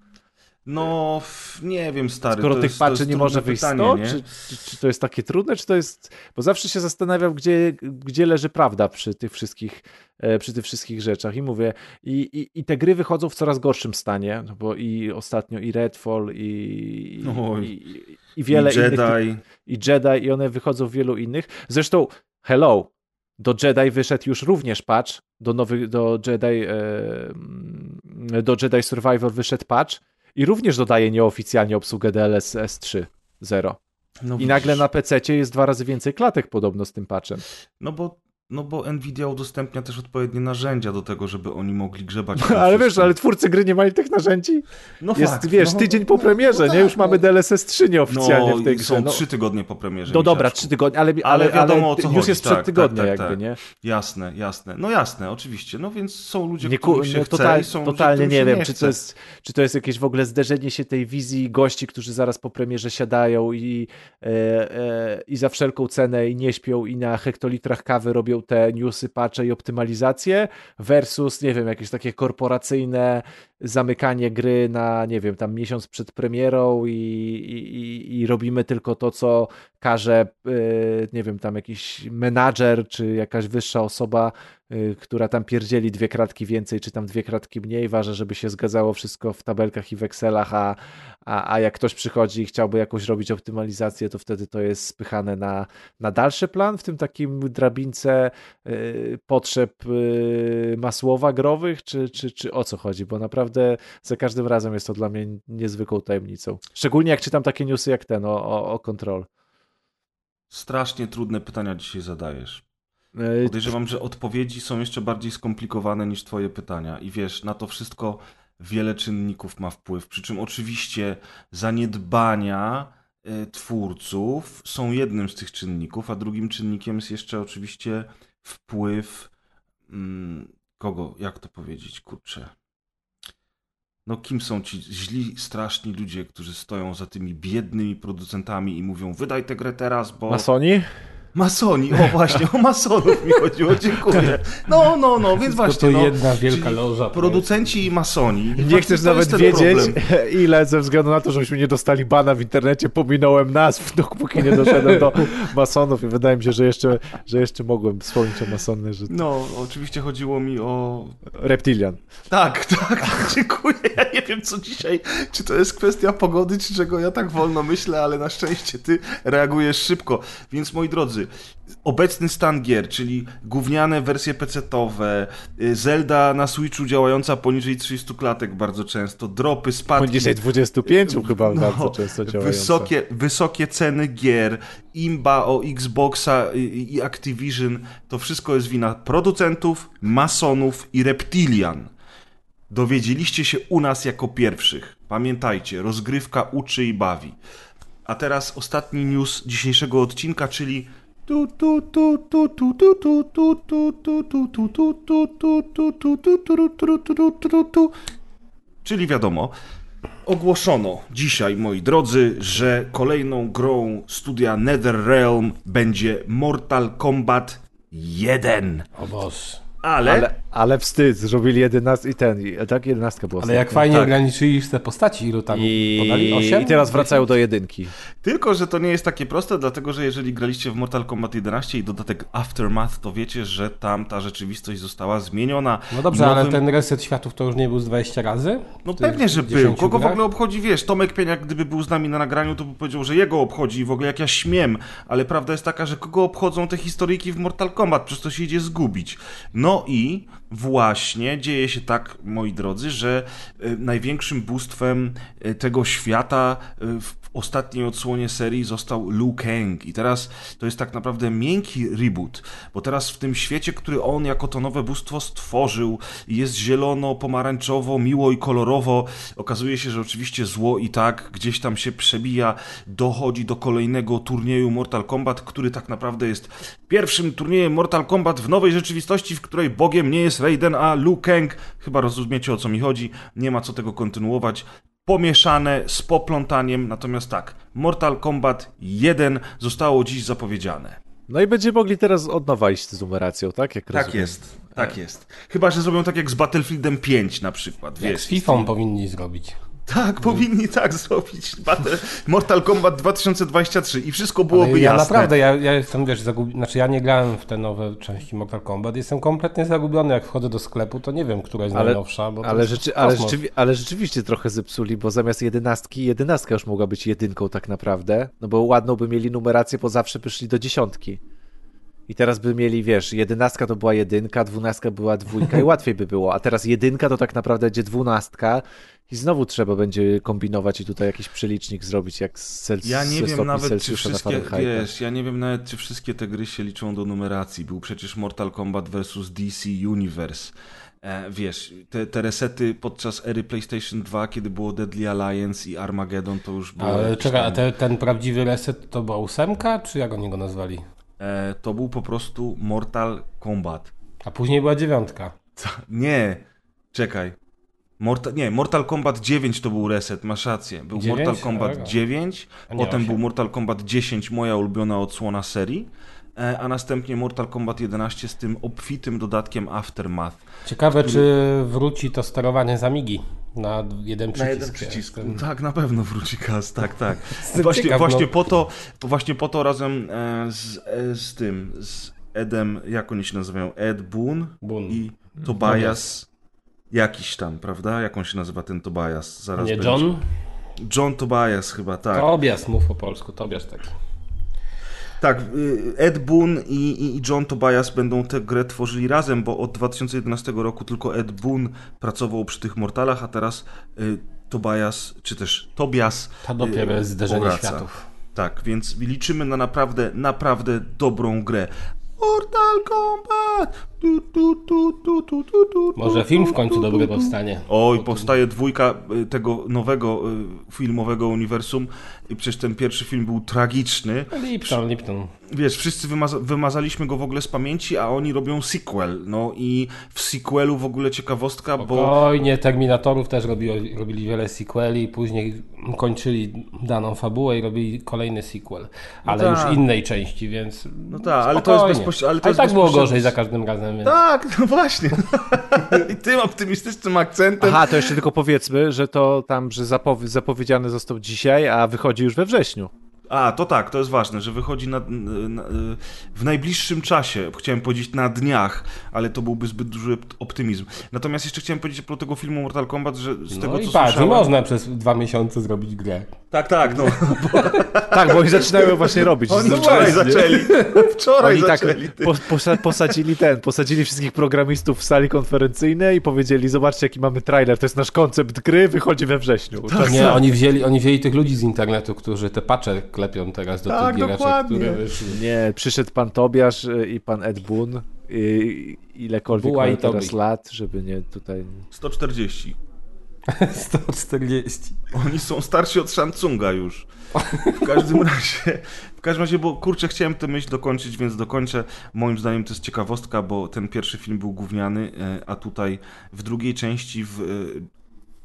No, nie wiem, stary. Skoro tych patchy nie może wyjść 100, czy, czy, czy, to jest takie trudne, czy to jest... Bo zawsze się zastanawiam, gdzie, gdzie leży prawda przy tych wszystkich e, przy tych wszystkich rzeczach i mówię, i, i, i te gry wychodzą w coraz gorszym stanie, no bo i ostatnio i Redfall i, i, i, i wiele I Jedi. innych... I Jedi i one wychodzą w wielu innych. Zresztą, hello, do Jedi wyszedł już również patch, do nowych, do Jedi e, do Jedi Survivor wyszedł patch, i również dodaje nieoficjalnie obsługę DLSS 3.0. No I nagle na PC jest dwa razy więcej klatek podobno z tym patchem. No bo no bo Nvidia udostępnia też odpowiednie narzędzia do tego, żeby oni mogli grzebać. No, ale wiesz, ale twórcy gry nie mają tych narzędzi. No jest, fakt, wiesz, no, tydzień po premierze, no, no, nie? Już mamy DLSS 3 nieoficjalnie no, w tej grze. są trzy tygodnie po premierze. No dobra, trzy tygodnie, ale, ale, ale wiadomo o co chodzi. jest przed tak, tygodniem tak, tak, jakby, tak. nie? Jasne, jasne. No jasne, oczywiście. No więc są ludzie, nie, którym się no, chce total, są Totalnie ludzie, nie wiem, nie czy, to jest, czy to jest jakieś w ogóle zderzenie się tej wizji gości, którzy zaraz po premierze siadają i, e, e, i za wszelką cenę i nie śpią i na hektolitrach kawy robią te newsy, patche i optymalizację versus, nie wiem, jakieś takie korporacyjne zamykanie gry na, nie wiem, tam miesiąc przed premierą i, i, i robimy tylko to, co każe, y, nie wiem, tam jakiś menadżer czy jakaś wyższa osoba, która tam pierdzieli dwie kratki więcej, czy tam dwie kratki mniej, ważne, żeby się zgadzało wszystko w tabelkach i w Excelach, a, a, a jak ktoś przychodzi i chciałby jakoś robić optymalizację, to wtedy to jest spychane na, na dalszy plan, w tym takim drabince y, potrzeb masłowa growych, czy, czy, czy o co chodzi, bo naprawdę za każdym razem jest to dla mnie niezwykłą tajemnicą. Szczególnie jak czytam takie newsy jak ten o, o, o Control. Strasznie trudne pytania dzisiaj zadajesz. E, Podejrzewam, że odpowiedzi są jeszcze bardziej skomplikowane niż twoje pytania. I wiesz, na to wszystko wiele czynników ma wpływ. Przy czym oczywiście zaniedbania e, twórców są jednym z tych czynników, a drugim czynnikiem jest jeszcze oczywiście wpływ hmm, kogo, jak to powiedzieć, kurczę. No kim są ci źli, straszni ludzie, którzy stoją za tymi biednymi producentami i mówią wydaj tę grę teraz, bo... Masoni? Masoni, o właśnie, o masonów mi chodziło, dziękuję. No, no, no, więc właśnie. To no, jedna wielka loża. Producenci i masoni. Nie chcesz nawet wiedzieć, problem. ile ze względu na to, żebyśmy nie dostali bana w internecie, pominąłem nazw, dopóki nie doszedłem do masonów i wydaje mi się, że jeszcze, że jeszcze mogłem wspomnieć o masony. Że... No, oczywiście chodziło mi o... Reptilian. Tak, tak, dziękuję. Ja nie wiem, co dzisiaj, czy to jest kwestia pogody, czy czego ja tak wolno myślę, ale na szczęście ty reagujesz szybko. Więc moi drodzy, obecny stan gier, czyli gówniane wersje PC-owe, y, Zelda na Switchu działająca poniżej 300 klatek bardzo często, dropy, spadki. Poniżej 25 chyba no, bardzo często działające. Wysokie, wysokie ceny gier, imba o Xboxa i Activision, to wszystko jest wina producentów, masonów i reptilian. Dowiedzieliście się u nas jako pierwszych. Pamiętajcie, rozgrywka uczy i bawi. A teraz ostatni news dzisiejszego odcinka, czyli Czyli wiadomo, ogłoszono dzisiaj, moi drodzy, że kolejną grą studia NetherRealm będzie Mortal Kombat 1. O Boże. Ale... ale... Ale wstyd, zrobili 11 i ten, tak 11 była. Ale jak fajnie tak. ograniczyli te postaci, ilu tam I... podali? 8? I teraz wracają do jedynki. Tylko, że to nie jest takie proste, dlatego, że jeżeli graliście w Mortal Kombat 11 i dodatek Aftermath, to wiecie, że tam ta rzeczywistość została zmieniona. No dobrze, nowym... ale ten reset światów to już nie był z 20 razy? No pewnie, że był. Kogo grach? w ogóle obchodzi, wiesz, Tomek Pieniak, gdyby był z nami na nagraniu, to by powiedział, że jego obchodzi i w ogóle jak ja śmiem, ale prawda jest taka, że kogo obchodzą te historyjki w Mortal Kombat, przez to się idzie zgubić. No i właśnie dzieje się tak, moi drodzy, że e, największym bóstwem e, tego świata e, w ostatniej odsłonie serii został Liu Kang. I teraz to jest tak naprawdę miękki reboot, bo teraz w tym świecie, który on jako to nowe bóstwo stworzył, jest zielono, pomarańczowo, miło i kolorowo. Okazuje się, że oczywiście zło i tak gdzieś tam się przebija, dochodzi do kolejnego turnieju Mortal Kombat, który tak naprawdę jest pierwszym turniejem Mortal Kombat w nowej rzeczywistości, w której bogiem nie jest Raiden, a Liu Kang. Chyba rozumiecie o co mi chodzi, nie ma co tego kontynuować pomieszane z poplątaniem. Natomiast tak, Mortal Kombat 1 zostało dziś zapowiedziane. No i będziemy mogli teraz od nowa iść z numeracją, tak? Jak Tak rozumiem. jest, tak jest. Chyba, że zrobią tak jak z Battlefieldem 5 na przykład, Jak wiesz. z FIFA powinni zrobić. Tak, powinni tak zrobić. Battle, Mortal Kombat 2023 i wszystko byłoby Ale ja jasne. naprawdę, ja, ja jestem, wiesz, zagubiony, znaczy ja nie grałem w te nowe części Mortal Kombat, jestem kompletnie zagubiony, jak wchodzę do sklepu, to nie wiem, która jest Ale- najnowsza, Ale, jest rzeczy, ale, rzeczywi- ale rzeczywiście trochę zepsuli, bo zamiast jedenastki, jedenastka już mogła być jedynką tak naprawdę, no bo ładną by mieli numerację, bo zawsze by szli do dziesiątki. I teraz by mieli, wiesz, jedenastka to była jedynka, dwunastka była dwójka i łatwiej by było, a teraz jedynka to tak naprawdę będzie dwunastka i znowu trzeba będzie kombinować i tutaj jakiś przelicznik zrobić, jak z Cels- Ja nie wiem nawet, czy Celsjusza na wszystkie, Fahrenheita. wiesz, ja nie wiem nawet, czy wszystkie te gry się liczą do numeracji. Był przecież Mortal Kombat vs. DC Universe. E, wiesz, te, te resety podczas ery PlayStation 2, kiedy było Deadly Alliance i Armageddon, to już było... Ale czekaj, a te, ten prawdziwy reset to była ósemka, czy jak oni go nazwali? e, to był po prostu Mortal Kombat. A później była dziewiątka. Co? Nie, czekaj. Mortal, nie, Mortal Kombat 9 to był reset, masz rację. Był Dziewięć? Mortal Kombat Dobra. 9, A nie potem osiem. był Mortal Kombat 10, moja ulubiona odsłona serii, e, a następnie Mortal Kombat 11 z tym obfitym dodatkiem Aftermath. Ciekawe, czy wróci to sterowanie z Amigi na jeden przycisk. Na jeden przycisk. Jestem- Tak, na pewno wróci kas, tak, tak. Właśnie, ciekaw, właśnie, no. po to, właśnie po to razem e, z, e, z tym, z Edem, jak oni się nazywają? Ed Boon Boon. i Tobias jakiś tam, prawda? Jak on się nazywa ten Tobias? Zaraz Nie będzie. John? John Tobias chyba, tak. Tobias, mów po polsku, Tobias taki. Tak, y, Ed Boon i, i- John Tobias będą tę grę tworzyli razem, bo od 2011 roku tylko Ed Boon pracował przy tych Mortalach, a teraz y, Tobias, czy też Tobias To dopiero y, jest zderzenie powraca. światów. Tak, więc liczymy na naprawdę, naprawdę dobrą grę. Mortal Kombat! Tu, tu, tu, tu, tu, tu, tu, Może film w końcu dobry powstanie. Oj, powstaje dwójka y, tego nowego y, filmowego uniwersum i przecież ten pierwszy film był tragiczny. Lipton, Lipton. Wiesz, wszyscy wymaza wymazaliśmy go w ogóle z pamięci, a oni robią sequel. No i w sequelu w ogóle ciekawostka, bo Oj, nie, Terminatorów też robili, robili wiele sequeli, później kończyli daną fabułę i robili kolejny sequel, ale tak. już innej części, więc No tak, ale to jest spokojnie. bezpoś- ale to A i jest tak było bezpośrednio- gorzej za każdym razem, więc... tak, no właśnie. I tym optymistycznym akcentem. Aha, to jeszcze tylko powiedzmy, że to tam, że zapow- zapowiedziany został dzisiaj, a wychodzi już we wrześniu. A, to tak, to jest ważne, że wychodzi na, na, w najbliższym czasie. Chciałem powiedzieć na dniach, ale to byłby zbyt duży optymizm. Natomiast jeszcze chciałem powiedzieć pro tego filmu Mortal Kombat, że z tego No i co patrz, słyszałem... można przez dwa miesiące zrobić grę. Tak, tak, no. Tak, bo oni zaczynają właśnie robić. Oni Zaczynają- wczoraj zaczęli. Wczoraj Oni tak zaczęli. po, posa, posadzili ten, posadzili wszystkich programistów w sali konferencyjnej i powiedzieli, zobaczcie jaki mamy trailer, to jest nasz koncept gry, wychodzi we wrześniu. Tak. Nie, oni wzięli, oni wzięli tych ludzi z internetu, którzy te pacze klepią teraz do Tak, tych dokładnie. które wyszły. Nie, przyszedł pan Tobiasz y, i pan Ed Boon i ilekolwiek Buła i mają teraz lat, żeby nie tutaj... 140. 140. Oni są starsi od Samsunga już. W każdym razie, w każdym razie, bo kurczę, chciałem tę myśl dokończyć, więc dokończę. Moim zdaniem to jest ciekawostka, bo ten pierwszy film był gówniany, e, a tutaj w drugiej części w e,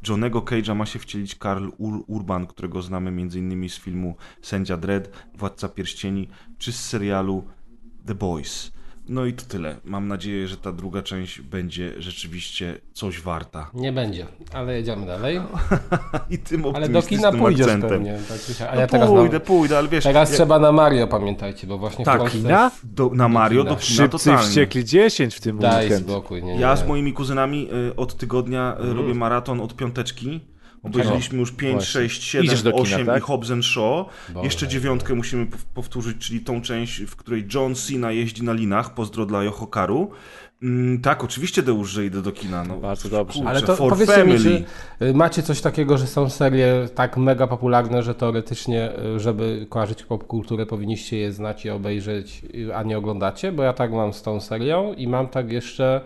Johnego Cage'a ma się wcielić Karl Ur Urban, którego znamy m.in. z filmu Sędzia Dredd, Władca Pierścieni, czy z serialu The Boys. No i to tyle. Mam nadzieję, że ta druga część będzie rzeczywiście coś warta. Nie będzie, ale jedziemy dalej. I tym Ale do kina pójdziesz akcentem. pewnie. Tak, a No ja teraz, pójdę, na, pójdę, ale wiesz... teraz ja- trzeba na Mario, pamiętajcie, bo właśnie Tak, w Polsce... Kina? Do, na Mario, do kina. kina Szybcy totalnie. wściekli 10 w tym Daj weekend. spokój, nie, nie. Ja z moimi kuzynami y, od tygodnia y, robię maraton od piąteczki. Obejrzeliśmy już 5, Właśnie. 6, 7, Idziesz do kina, 8 tak? i Hobbs and Shaw. Boże. Jeszcze dziewiątkę musimy pow- powtórzyć, czyli tą część, w której John Cena jeździ na linach. Pozdro dla Yohokaru. Mm, tak, oczywiście Deusz, że idę do kina. No, Bardzo dobrze. kurczę, Ale to for powiedzcie family. mi, czy macie coś takiego, że są serie tak mega popularne, że teoretycznie, y, żeby kojarzyć popkulturę, powinniście je znać i obejrzeć, a nie oglądacie? Bo ja tak mam z tą serią i mam tak jeszcze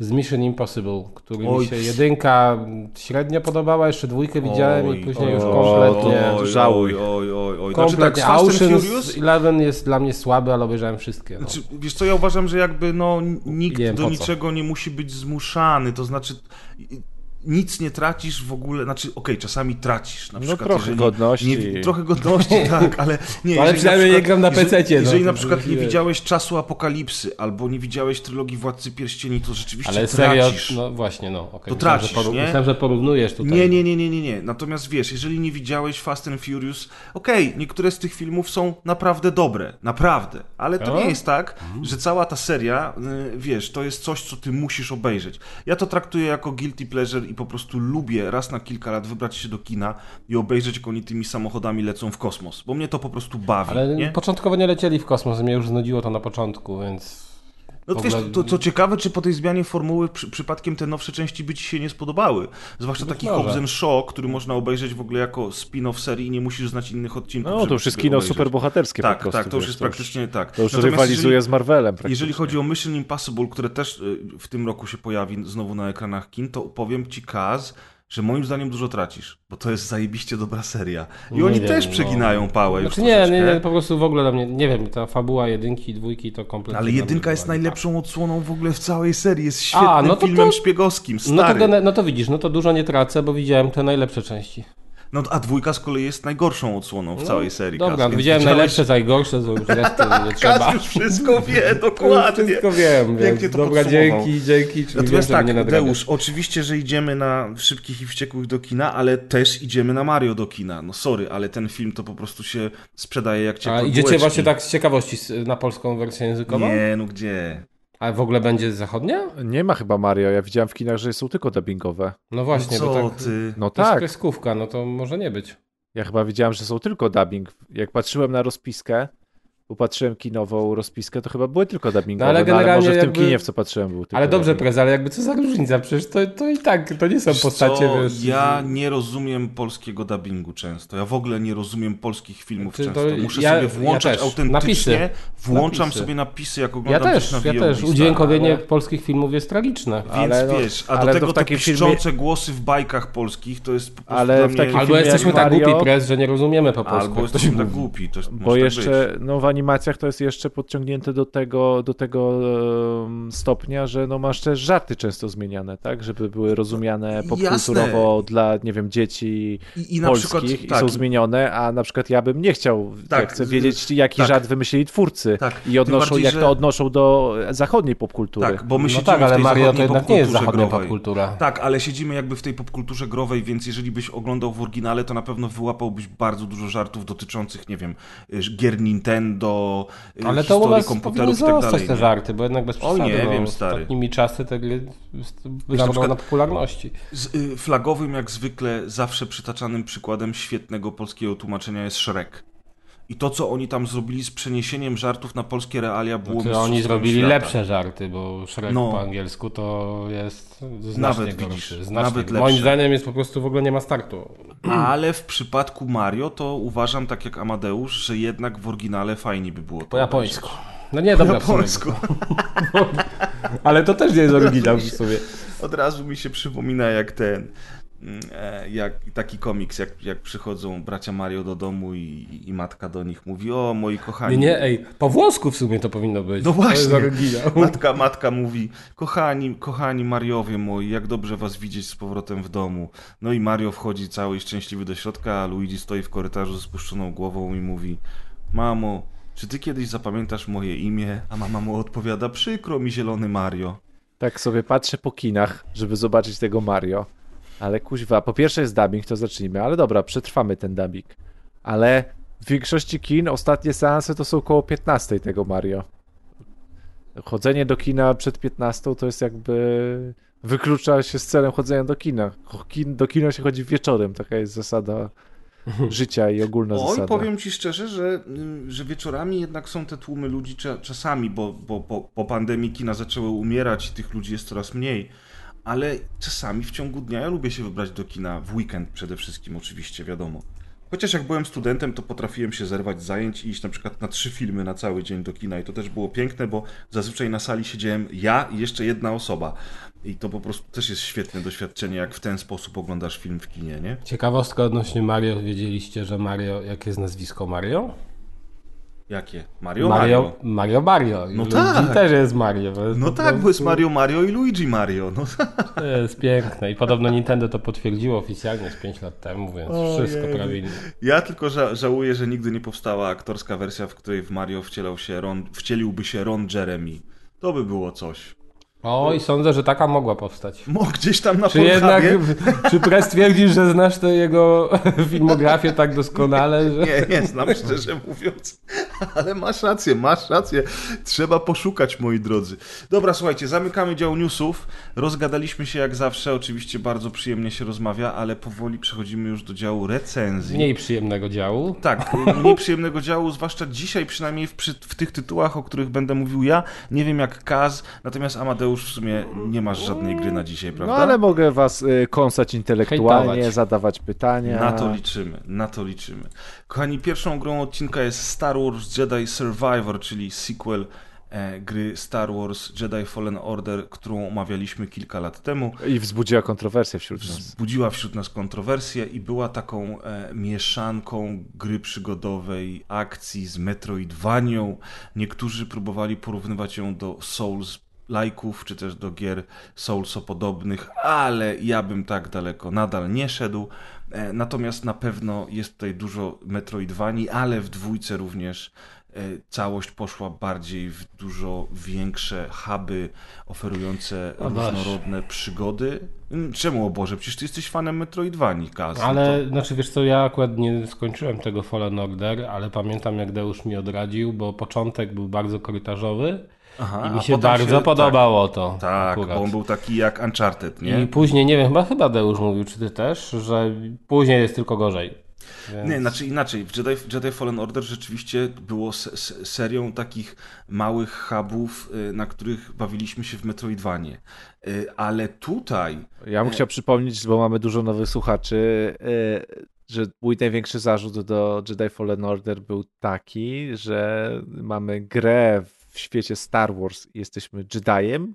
z Mission Impossible, który Oj. mi się jedynka średnio podobała, jeszcze dwójkę widziałem i Oj, później już oj, kompletnie... oj, żałuj. Oj, oj, oj. Znaczy tak, Fast and Furious... Eleven jest dla mnie słaby, ale obejrzałem wszystkie. No. Znaczy, wiesz co, ja uważam, że jakby no nikt Nie wiem, do niczego nie musi być zmuszany, to znaczy nic nie tracisz w ogóle, znaczy okej, czasami tracisz, na No przykład trochę jeżeli godności. Nie, trochę godności, tak, ale nie, Ale jeżeli przynajmniej nie gram na jeżeli- PC-cie, no, Jeżeli na przykład nie widziałeś Czasu Apokalipsy, albo nie widziałeś trylogii Władcy Pierścieni, to rzeczywiście Ale serio, tracisz. no właśnie, no. Okay. To tracisz, nie? Myślałem, że porównujesz tutaj. Nie, nie, nie, nie, nie, nie. Natomiast wiesz, jeżeli nie widziałeś Fast and Furious, okej, niektóre z tych filmów są naprawdę dobre, naprawdę, ale to No. nie jest tak, że cała ta seria, y, wiesz, to jest coś, co ty musisz obejrzeć. Ja to traktuję jako guilty pleasure i po prostu lubię raz na kilka lat wybrać się do kina i obejrzeć, jak oni tymi samochodami lecą w kosmos, bo mnie to po prostu bawi, Ale nie? początkowo nie lecieli w kosmos, mnie już znudziło to na początku, więc... No to wiesz, to, to ciekawe, czy po tej zmianie formuły przy, przypadkiem te nowsze części by ci się nie spodobały. Zwłaszcza taki może. Hobbs and Shaw, który można obejrzeć w ogóle jako spin-off serii i nie musisz znać innych odcinków. No to już jest kino superbohaterskie Tak, po prostu. tak, to już jest praktycznie tak. To już Natomiast rywalizuje jeżeli, z Marvelem jeżeli chodzi o Mission Impossible, które też y, w tym roku się pojawi znowu na ekranach kin, to powiem ci, Kaz, że moim zdaniem dużo tracisz, bo to jest zajebiście dobra seria. I Nie oni wiem, też no. przeginają pałę już Znaczy nie, nie, po prostu w ogóle dla mnie, nie wiem, ta fabuła jedynki, dwójki to kompletnie... Ale jedynka jest nie najlepszą odsłoną w ogóle w całej serii. Jest świetnym A, no to filmem to- szpiegowskim, tak. No to, stary. no to widzisz, no to dużo nie tracę, bo widziałem te najlepsze części. No a dwójka z kolei jest najgorszą odsłoną w całej serii. Dobra, widziałem najlepsze, najgorsze, to już nie trzeba. Kaz już wszystko wie, dokładnie. Wszystko wiem, Pięknie to dobra, dzięki, dzięki. Natomiast wiem, tak. Deusz, oczywiście, że idziemy na Szybkich i Wściekłych do kina, ale też idziemy na Mario do kina. No sorry, ale ten film to po prostu się sprzedaje jak ciepłe A idziecie właśnie tak z ciekawości na polską wersję językową? Nie, no gdzie? A w ogóle będzie zachodnia? Nie ma chyba Mario. Ja widziałem w kinach, że są tylko dubbingowe. No właśnie, no bo tak... ty? No To jest tak. kreskówka, no to może nie być. Ja chyba widziałem, że są tylko dubbing. Jak patrzyłem na rozpiskę, upatrzyłem kinową rozpiskę, to chyba były tylko dubbingowe. No ale No, ale, generalnie może w tym jakby- kinie, w co patrzyłem, był tylko Ale dobrze, dubbing. prez, ale jakby co za różnica? Przecież to, to i tak, to nie są Wiesz postacie, co, wiesz... Ja nie rozumiem polskiego dubbingu często. Ja w ogóle nie rozumiem polskich filmów Czy często. Muszę ja- sobie ja włączać też. autentycznie. Napisy. Włączam Napisy. sobie napisy, jak Ja oglądam też, coś na ja też. Udźwiękowienie ale- polskich filmów jest tragiczne. Więc Ale no- wiesz, a ale do to tego w te piszczące głosy w bajkach polskich to jest po prostu Ale mnie... Albo filmie jesteśmy tak głupi, prez, że nie rozumiemy po polsku. Albo jesteśmy tak głupi. To, Bo jeszcze no, w animacjach to jest jeszcze podciągnięte do tego, do tego stopnia, że no, masz też żarty często zmieniane, tak? Żeby były rozumiane popkulturowo dla, nie wiem, dzieci I, i polskich przykład, i tak, są zmienione, a na przykład ja bym nie chciał, Tak, ja chcę wiedzieć, jaki tak. żart wymyślili twórcy Tak, i odnoszą, bardziej, jak że- to odnoszą do zachodniej popkultury. tak, bo my No siedzimy tak, w ale tej Mario to zachodniej jednak nie jest popkulturze zachodnia growej. popkultura. Tak, ale siedzimy jakby w tej popkulturze growej, więc jeżeli byś oglądał w oryginale, to na pewno wyłapałbyś bardzo dużo żartów dotyczących, nie wiem, y, gier Nintendo, y, Ale to historii powinny komputerów i tak dalej. te żarty, bo jednak bez O przesady, nie, no, wiem, stary. ostatnimi czasy te gry na zarobią przykład- na popularności. Z y, flagowym, jak zwykle, zawsze przytaczanym przykładem świetnego polskiego tłumaczenia jest Shrek. I to, co oni tam zrobili z przeniesieniem żartów na polskie realia, było Znaczy, oni zrobili świata. lepsze żarty, bo Shrek No. po angielsku to jest znacznie Nawet gorszy. widzisz, znacznie. nawet Moim lepszy. zdaniem jest po prostu w ogóle nie ma startu. Ale w przypadku Mario to uważam, tak jak Amadeusz, że jednak w oryginale fajnie by było Po japońsku. No nie, Po dobra, sumie. japońsku. Ale to też nie jest oryginał w sumie. Od razu mi się przypomina jak ten, jak taki komiks, jak, jak przychodzą bracia Mario do domu i, i matka do nich mówi, o moi kochani. Nie, nie, ej, po włosku w sumie to powinno być. No właśnie. Matka, matka mówi, kochani, kochani Mariowie moi, jak dobrze was widzieć z powrotem w domu. No i Mario wchodzi cały i szczęśliwy do środka, a Luigi stoi w korytarzu ze spuszczoną głową i mówi, mamo, czy ty kiedyś zapamiętasz moje imię? A mama mu odpowiada, przykro mi zielony Mario. Tak sobie patrzę po kinach, żeby zobaczyć tego Mario. Ale kuźwa, po pierwsze jest dubbing, to zacznijmy, ale dobra, przetrwamy ten dubbing. Ale w większości kin ostatnie seanse to są około 15 tego Mario. Chodzenie do kina przed 15 to jest jakby wyklucza się z celem chodzenia do kina. Kin, do kina się chodzi wieczorem, taka jest zasada życia i ogólna Oj, zasada. powiem ci szczerze, że, że wieczorami jednak są te tłumy ludzi cza- czasami, bo, bo po, po pandemii kina zaczęły umierać i tych ludzi jest coraz mniej. Ale czasami w ciągu dnia ja lubię się wybrać do kina w weekend przede wszystkim, oczywiście, wiadomo. Chociaż jak byłem studentem, to potrafiłem się zerwać zajęć i iść na przykład na trzy filmy na cały dzień do kina i to też było piękne, bo zazwyczaj na sali siedziałem ja i jeszcze jedna osoba. I to po prostu też jest świetne doświadczenie, jak w ten sposób oglądasz film w kinie, nie? Ciekawostka odnośnie Mario. Wiedzieliście, że Mario, jakie jest nazwisko Mario? Jakie? Mario Mario, Mario. Mario, Mario. No Luigi tak. też jest Mario. jest No tak, bo jest prostu- Mario Mario i Luigi Mario. No, To jest piękne i podobno Nintendo to potwierdziło oficjalnie z 5 lat temu, więc wszystko prawidłnie. Ja tylko ża żałuję, że nigdy nie powstała aktorska wersja, w której w Mario wcielał się Ron, wcieliłby się Ron Jeremy. To by było coś. O, i sądzę, że taka mogła powstać. Mo gdzieś tam na Czy jednak, czy Press twierdzisz, że znasz tę jego filmografię tak doskonale, że... Nie, nie znam szczerze mówiąc, ale masz rację, masz rację. Trzeba poszukać, moi drodzy. Dobra, słuchajcie, zamykamy dział newsów. Rozgadaliśmy się jak zawsze, oczywiście bardzo przyjemnie się rozmawia, ale powoli przechodzimy już do działu recenzji. Mniej przyjemnego działu. Tak, mniej przyjemnego działu, zwłaszcza dzisiaj, przynajmniej w, przy, w tych tytułach, o których będę mówił ja. Nie wiem jak Kaz, natomiast Amadeusz w sumie nie masz żadnej gry na dzisiaj, No prawda? ale mogę was y, kąsać intelektualnie, Hejtować. zadawać pytania. Na to liczymy, na to liczymy. Kochani, pierwszą grą odcinka jest Star Wars Jedi Survivor, czyli sequel e, gry Star Wars Jedi Fallen Order, którą omawialiśmy kilka lat temu. I wzbudziła kontrowersję wśród nas. Wzbudziła wśród nas kontrowersję i była taką e, mieszanką gry przygodowej, akcji z Metroidvanią. Niektórzy próbowali porównywać ją do Souls lajków, czy też do gier Soulso-podobnych, ale ja bym tak daleko nadal nie szedł. E, Natomiast na pewno jest tutaj dużo Metroidvanii, ale w dwójce również e, całość poszła bardziej w dużo większe huby oferujące O różnorodne przygody. Mm, Czemu, o Boże? Przecież ty jesteś fanem Metroidvanii, Kaz. no Ale, to- znaczy wiesz co, ja akurat nie skończyłem tego Fallen Order, ale pamiętam jak Deusz mi odradził, bo początek był bardzo korytarzowy Aha, i mi się bardzo podobało to. Tak, tak akurat. bo on był taki jak Uncharted, nie? I później, nie wiem, chyba, chyba Deusz mówił, czy ty też, że później jest tylko gorzej. Więc... Nie, znaczy inaczej. W Jedi, Jedi Fallen Order rzeczywiście było se, se, serią takich małych hubów, y, na których bawiliśmy się w Metroidvanie. Y, Ale tutaj Ja bym chciał przypomnieć, bo mamy dużo nowych słuchaczy, y, że mój największy zarzut do Jedi Fallen Order był taki, że mamy grę w świecie Star Wars i jesteśmy Jediem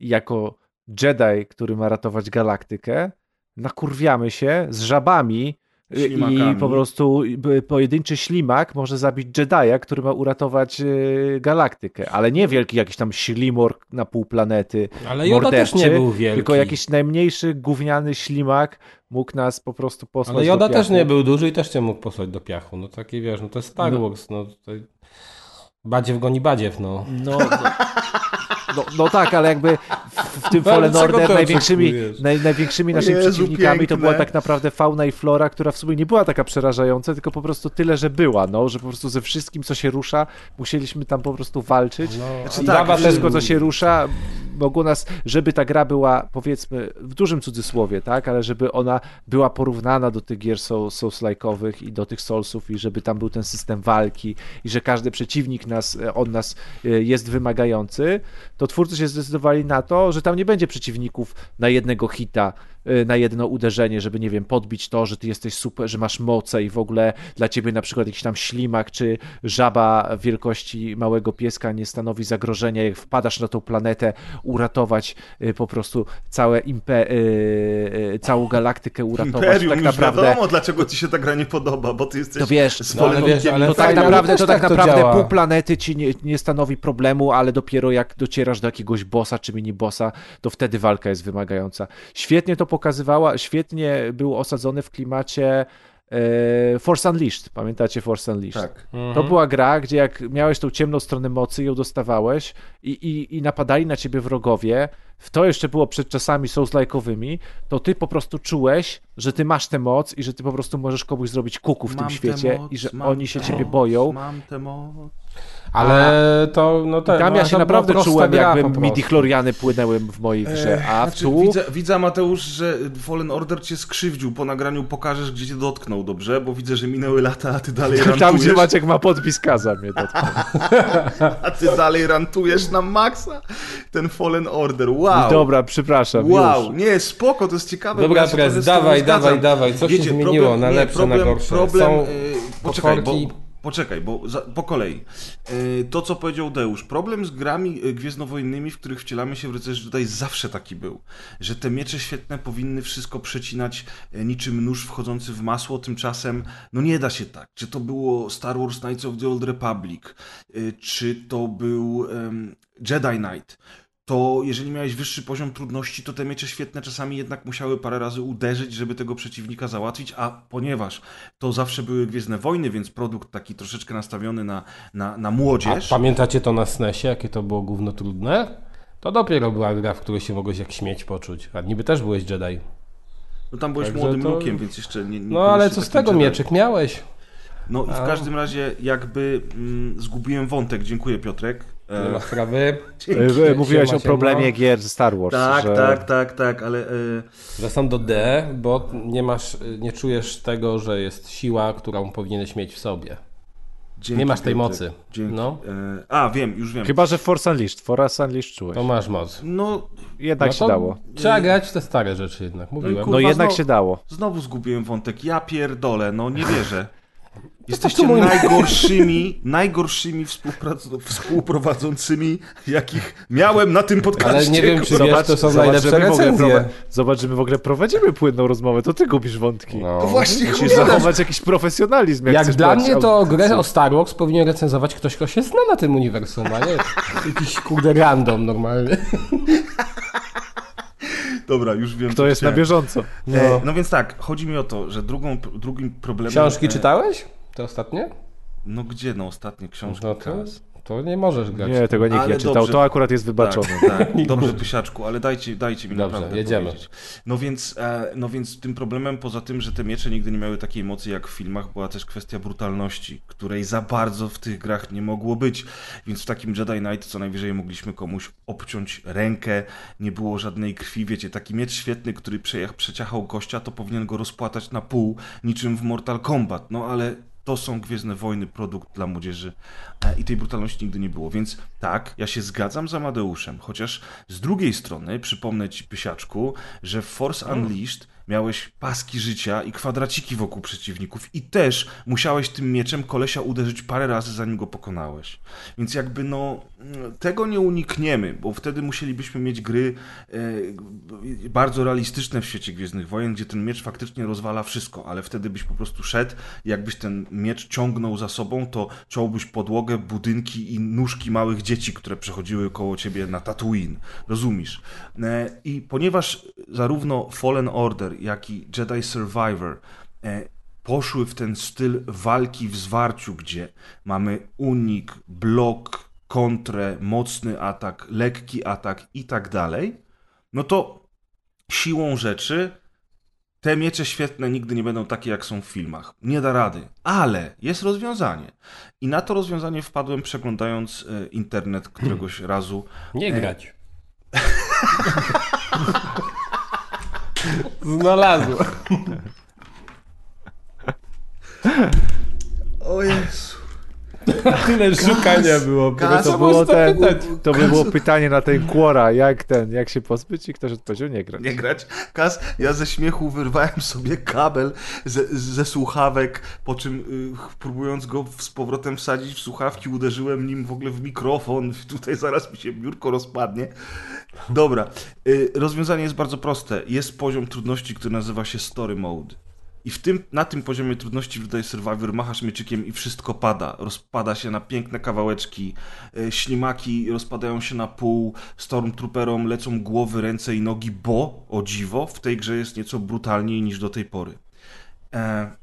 i jako Jedi, który ma ratować galaktykę, nakurwiamy się z żabami y, i Ślimakami. po prostu pojedynczy ślimak może zabić Jedi'a, który ma uratować y, galaktykę, ale nie wielki jakiś tam ślimor na pół planety, Ale Yoda też nie był wielki. tylko jakiś najmniejszy gówniany ślimak mógł nas po prostu posłać Ale Yoda do też nie był duży i też cię mógł posłać do piachu. No taki wiesz, no to jest Star No. Wars, no tutaj... Badziew goni badziew, no. No, no, no, no tak, ale jakby w, w tym Fallen Order największymi, naj, największymi naszymi Jezu, przeciwnikami to piękne. była tak naprawdę fauna i flora, która w sumie nie była taka przerażająca, tylko po prostu tyle, że była, no, że po prostu ze wszystkim, co się rusza, musieliśmy tam po prostu walczyć. no Znaczy i tak, Jabba Wszystko, co się rusza, mogło nas, żeby ta gra była, powiedzmy, w dużym cudzysłowie, tak, ale żeby ona była porównana do tych gier Soul- Souls-like'owych i do tych Soulsów i żeby tam był ten system walki i że każdy przeciwnik nas, e, od nas e, jest wymagający, to twórcy się zdecydowali na to, że tam nie będzie przeciwników na jednego hita, e, na jedno uderzenie, żeby, nie wiem, podbić to, że ty jesteś super, że masz moce i w ogóle dla ciebie na przykład jakiś tam ślimak czy żaba wielkości małego pieska nie stanowi zagrożenia, jak wpadasz na tą planetę, uratować y, po prostu całe impe, y, y, całą galaktykę uratować. Imperium tak już naprawdę wiadomo, dlaczego ci się ta gra nie podoba, bo ty jesteś To wiesz, z no ale Fallen wiesz, Orderem. ale to tak naprawdę, to tak tak to naprawdę pół planety ci nie, nie stanowi problemu, ale dopiero jak docierasz do jakiegoś bossa czy mini bossa, to wtedy walka jest wymagająca. Świetnie to pokazywała, świetnie był osadzony w klimacie Force Unleashed. Pamiętacie Force Unleashed? Tak. To była gra, gdzie jak miałeś tą ciemną stronę mocy, ją dostawałeś i, i, i napadali na ciebie wrogowie, w to jeszcze było przed czasami Souls-like'owymi, to ty po prostu czułeś, że ty masz tę moc i że ty po prostu możesz komuś zrobić kuku w Mam tym świecie moc, i że oni się ciebie moc, boją. Mam tę moc. Ale to, no te, Tam no, ja się naprawdę czułem, jakby midi-chloriany płynęły w mojej grze, a Znaczy, tu... widzę, widzę, Mateusz, że Fallen Order cię skrzywdził. Po nagraniu pokażesz, gdzie cię dotknął, dobrze? Bo widzę, że minęły lata, a ty dalej Tam, rantujesz. gdzie Maciek ma podpis kaza mnie dotknął. A ty dalej rantujesz na maksa? Ten Fallen Order, wow. Dobra, przepraszam, Wow, już. nie, spoko, to jest ciekawe. Dobra, ja Prez, tobą dawaj, dawaj, dawaj, co się zmieniło na nie, lepsze, problem, na gorsze? Problem, Są y, poczekaj, bo, poczekaj, bo za, po kolei. E, to, co powiedział Deusz. Problem z grami e, gwiezdnowojennymi, w których wcielamy się w rycerzy tutaj zawsze taki był. Że te miecze świetne powinny wszystko przecinać e, niczym nóż wchodzący w masło, tymczasem no nie da się tak. Czy to było Star Wars Knights of the Old Republic, czy to był um, Jedi Knight, to jeżeli miałeś wyższy poziom trudności, to te miecze świetne czasami jednak musiały parę razy uderzyć, żeby tego przeciwnika załatwić, a ponieważ to zawsze były Gwiezdne Wojny, więc produkt taki troszeczkę nastawiony na, na, na młodzież. A pamiętacie to na SNESie, jakie to było gówno trudne? To dopiero była gra, w której się mogłeś jak śmieć poczuć. A niby też byłeś Jedi. No tam byłeś Także młodym to... lukiem, więc jeszcze nie... nie no ale co z tego, Jedi. mieczek miałeś? No i w każdym razie jakby mm, zgubiłem wątek, dziękuję Piotrek. Nie ma sprawy. E, mówiłeś o problemie gier Star Wars. Tak, że... tak, tak, tak, ale... E, że są do D, bo nie masz, nie czujesz tego, że jest siła, którą powinieneś mieć w sobie. Dzięki, nie masz tej mocy. Dzięki. No. E, a, wiem, już wiem. Chyba, że Force Unleashed. Force Unleashed czułeś. To masz moc. No, jednak no się dało. Trzeba grać te stare rzeczy jednak, mówiłem. No, kurwa, no jednak znowu, się dało. Znowu zgubiłem wątek. Ja pierdolę, no nie wierzę. Jesteście najgorszymi, najgorszymi współprowadzącymi, jakich miałem na tym podcaście. Ale nie wiem, czy zobacz, wiesz, to są najlepsze recenzje. Zobacz, że my w ogóle prowadzimy płynną rozmowę, to ty gubisz wątki. No. To właśnie Musisz zachować jakiś profesjonalizm. Jak, jak dla mnie to grę o Star Wars powinien recenzować ktoś, kto się zna na tym uniwersum, a nie jakiś kurde random normalny. Dobra, już wiem. To jest chciałem. na bieżąco. No. E, no więc tak, chodzi mi o to, że drugą, drugim problemem... Książki e... czytałeś? Te ostatnie? No gdzie no ostatnie książki? No to, to nie możesz grać. Nie, tego nikt ale nie czytał. Dobrze, to akurat jest wybaczone. Tak, tak. dobrze, Pysiaczku, ale dajcie, dajcie mi dobrze, naprawdę jedziemy. Powiedzieć. No więc, e, no więc tym problemem, poza tym, że te miecze nigdy nie miały takiej mocy jak w filmach, była też kwestia brutalności, której za bardzo w tych grach nie mogło być. Więc w takim Jedi Knight co najwyżej mogliśmy komuś obciąć rękę, nie było żadnej krwi. Wiecie, taki miecz świetny, który przeciachał gościa, to powinien go rozpłatać na pół, niczym w Mortal Kombat. No ale to są Gwiezdne Wojny, produkt dla młodzieży e, i tej brutalności nigdy nie było. Więc tak, ja się zgadzam z Amadeuszem, chociaż z drugiej strony przypomnę ci, Pysiaczku, że w Force Unleashed miałeś paski życia i kwadraciki wokół przeciwników i też musiałeś tym mieczem kolesia uderzyć parę razy, zanim go pokonałeś. Więc jakby no, tego nie unikniemy, bo wtedy musielibyśmy mieć gry e, bardzo realistyczne w świecie Gwiezdnych Wojen, gdzie ten miecz faktycznie rozwala wszystko, ale wtedy byś po prostu szedł, jakbyś ten miecz ciągnął za sobą, to ciąłbyś podłogę, budynki i nóżki małych dzieci, które przechodziły koło ciebie na Tatooine. Rozumiesz? E, I ponieważ zarówno Fallen Order, jak i Jedi Survivor e, poszły w ten styl walki w zwarciu, gdzie mamy unik, blok, kontrę, mocny atak, lekki atak i tak dalej, no to siłą rzeczy te miecze świetne nigdy nie będą takie, jak są w filmach. Nie da rady. Ale jest rozwiązanie. I na to rozwiązanie wpadłem przeglądając e, internet któregoś razu. Nie e, grać. Znalazło. O Jezu. Tyle szukania było. Gaz, to, było ten, to by było pytanie na ten Quora, jak ten, jak się pozbyć i ktoś odpowiedział nie grać. Nie grać. Kas, ja ze śmiechu wyrwałem sobie kabel ze, ze słuchawek, po czym y, próbując go z powrotem wsadzić w słuchawki, uderzyłem nim w ogóle w mikrofon. Tutaj zaraz mi się biurko rozpadnie. Dobra. Y, rozwiązanie jest bardzo proste. Jest poziom trudności, który nazywa się Story Mode. I w tym, na tym poziomie trudności w Jedi Survivor machasz mieczykiem i wszystko pada. Rozpada się na piękne kawałeczki, e, ślimaki rozpadają się na pół, Stormtrooperom lecą głowy, ręce i nogi, bo, o dziwo, w tej grze jest nieco brutalniej niż do tej pory. E,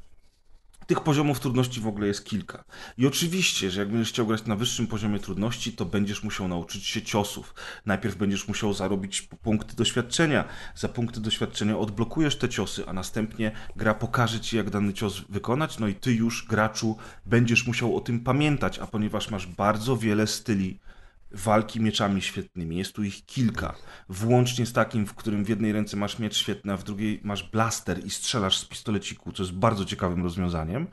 tych poziomów trudności w ogóle jest kilka. I oczywiście, że jak będziesz chciał grać na wyższym poziomie trudności, to będziesz musiał nauczyć się ciosów. Najpierw będziesz musiał zarobić punkty doświadczenia. Za punkty doświadczenia odblokujesz te ciosy, a następnie gra pokaże ci, jak dany cios wykonać, no i ty już, graczu, będziesz musiał o tym pamiętać, a ponieważ masz bardzo wiele styli walki mieczami świetnymi. Jest tu ich kilka. Włącznie z takim, w którym w jednej ręce masz miecz świetny, a w drugiej masz blaster i strzelasz z pistoleciku, co jest bardzo ciekawym rozwiązaniem.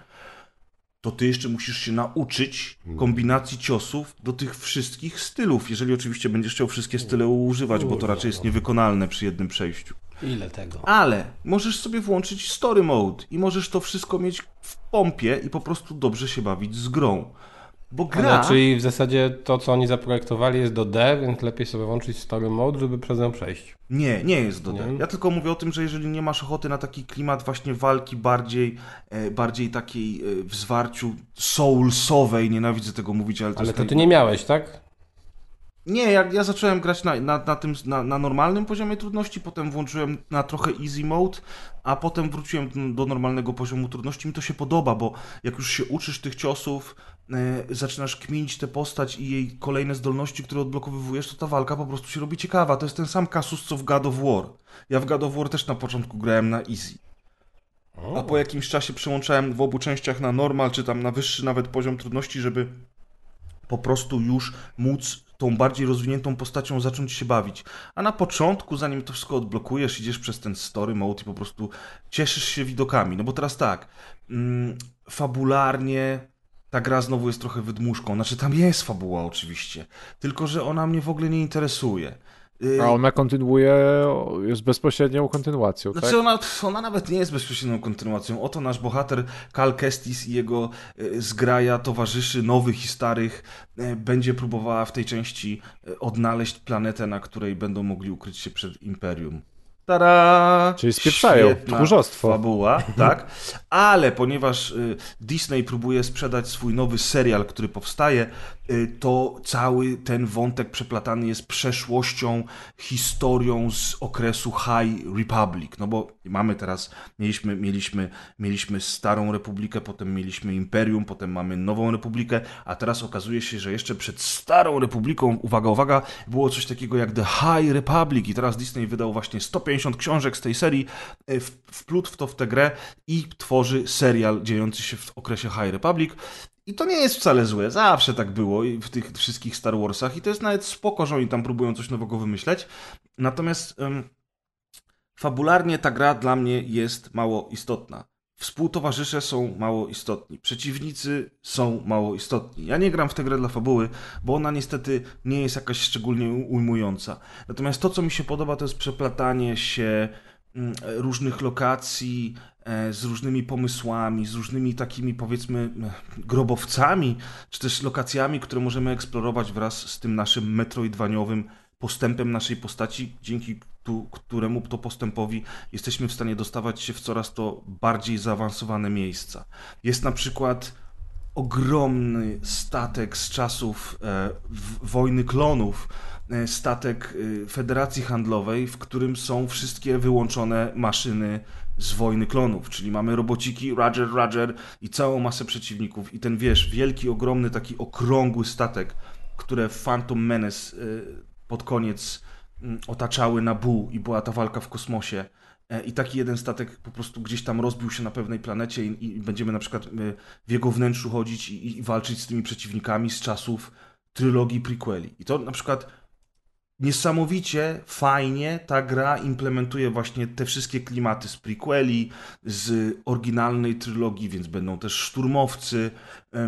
To ty jeszcze musisz się nauczyć kombinacji ciosów do tych wszystkich stylów, jeżeli oczywiście będziesz chciał wszystkie style używać, bo to raczej jest niewykonalne przy jednym przejściu. Ile tego? Ale możesz sobie włączyć story mode i możesz to wszystko mieć w pompie i po prostu dobrze się bawić z grą. Bo gra... Ale, czyli w zasadzie to, co oni zaprojektowali jest do D, więc lepiej sobie włączyć story mode, żeby przez nią przejść. Nie, nie jest do D. Ja tylko mówię o tym, że jeżeli nie masz ochoty na taki klimat właśnie walki bardziej, e, bardziej takiej e, w zwarciu soulsowej, nienawidzę tego mówić, ale to Ale to ty nie miałeś, tak? Nie, ja, ja zacząłem grać na, na, na tym, na, na normalnym poziomie trudności, potem włączyłem na trochę easy mode, a potem wróciłem do normalnego poziomu trudności. Mi to się podoba, bo jak już się uczysz tych ciosów, zaczynasz kminić tę postać i jej kolejne zdolności, które odblokowywujesz, to ta walka po prostu się robi ciekawa. To jest ten sam kasus, co w God of War. Ja w God of War też na początku grałem na easy. A po jakimś czasie przełączałem w obu częściach na normal, czy tam na wyższy nawet poziom trudności, żeby po prostu już móc tą bardziej rozwiniętą postacią zacząć się bawić. A na początku, zanim to wszystko odblokujesz, idziesz przez ten story mode i po prostu cieszysz się widokami. No bo teraz tak, mm, fabularnie ta gra znowu jest trochę wydmuszką. Znaczy tam jest fabuła oczywiście, tylko że ona mnie w ogóle nie interesuje. Y, A ona kontynuuje, jest bezpośrednią kontynuacją, znaczy tak? ona, ona nawet nie jest bezpośrednią kontynuacją. Oto nasz bohater Cal Kestis i jego e, zgraja towarzyszy nowych i starych e, będzie próbowała w tej części odnaleźć planetę, na której będą mogli ukryć się przed Imperium. Tada! Czyli spieprzają, tchórzostwo. fabuła, tak? Ale ponieważ y, Disney próbuje sprzedać swój nowy serial, który powstaje, to cały ten wątek przeplatany jest przeszłością, historią z okresu High Republic. No bo mamy teraz, mieliśmy, mieliśmy, mieliśmy Starą Republikę, potem mieliśmy Imperium, potem mamy Nową Republikę, a teraz okazuje się, że jeszcze przed Starą Republiką, uwaga, uwaga, było coś takiego jak The High Republic i teraz Disney wydał właśnie 150 książek z tej serii, w- wplótł w to w tę grę i tworzy serial dziejący się w okresie High Republic. I to nie jest wcale złe, zawsze tak było w tych wszystkich Star Warsach i to jest nawet spoko, że oni tam próbują coś nowego wymyśleć. Natomiast fabularnie ta gra dla mnie jest mało istotna. Współtowarzysze są mało istotni, przeciwnicy są mało istotni. Ja nie gram w tę grę dla fabuły, bo ona niestety nie jest jakaś szczególnie ujmująca. Natomiast to, co mi się podoba, to jest przeplatanie się różnych lokacji e, z różnymi pomysłami, z różnymi takimi powiedzmy e, grobowcami, czy też lokacjami, które możemy eksplorować wraz z tym naszym metroidwaniowym postępem naszej postaci, dzięki tu, któremu to postępowi jesteśmy w stanie dostawać się w coraz to bardziej zaawansowane miejsca. Jest na przykład ogromny statek z czasów e, wojny klonów, e, statek e, Federacji Handlowej, w którym są wszystkie wyłączone maszyny z wojny klonów, czyli mamy robociki, Roger, Roger i całą masę przeciwników. I ten wiesz, wielki, ogromny, taki okrągły statek, które Phantom Menace e, pod koniec mm, otaczały Nabu i była ta walka w kosmosie. E, I taki jeden statek po prostu gdzieś tam rozbił się na pewnej planecie i, będziemy na przykład e, w jego wnętrzu chodzić i, i walczyć z tymi przeciwnikami z czasów trylogii prequeli. I to na przykład niesamowicie fajnie ta gra implementuje właśnie te wszystkie klimaty z prequeli, z oryginalnej trylogii, więc będą też szturmowcy.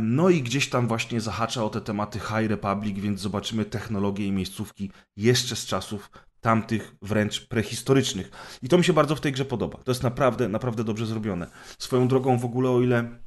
No i gdzieś tam właśnie zahacza o te tematy High Republic, więc zobaczymy technologie i miejscówki jeszcze z czasów tamtych wręcz prehistorycznych. I to mi się bardzo w tej grze podoba. To jest naprawdę, naprawdę dobrze zrobione. Swoją drogą w ogóle o ile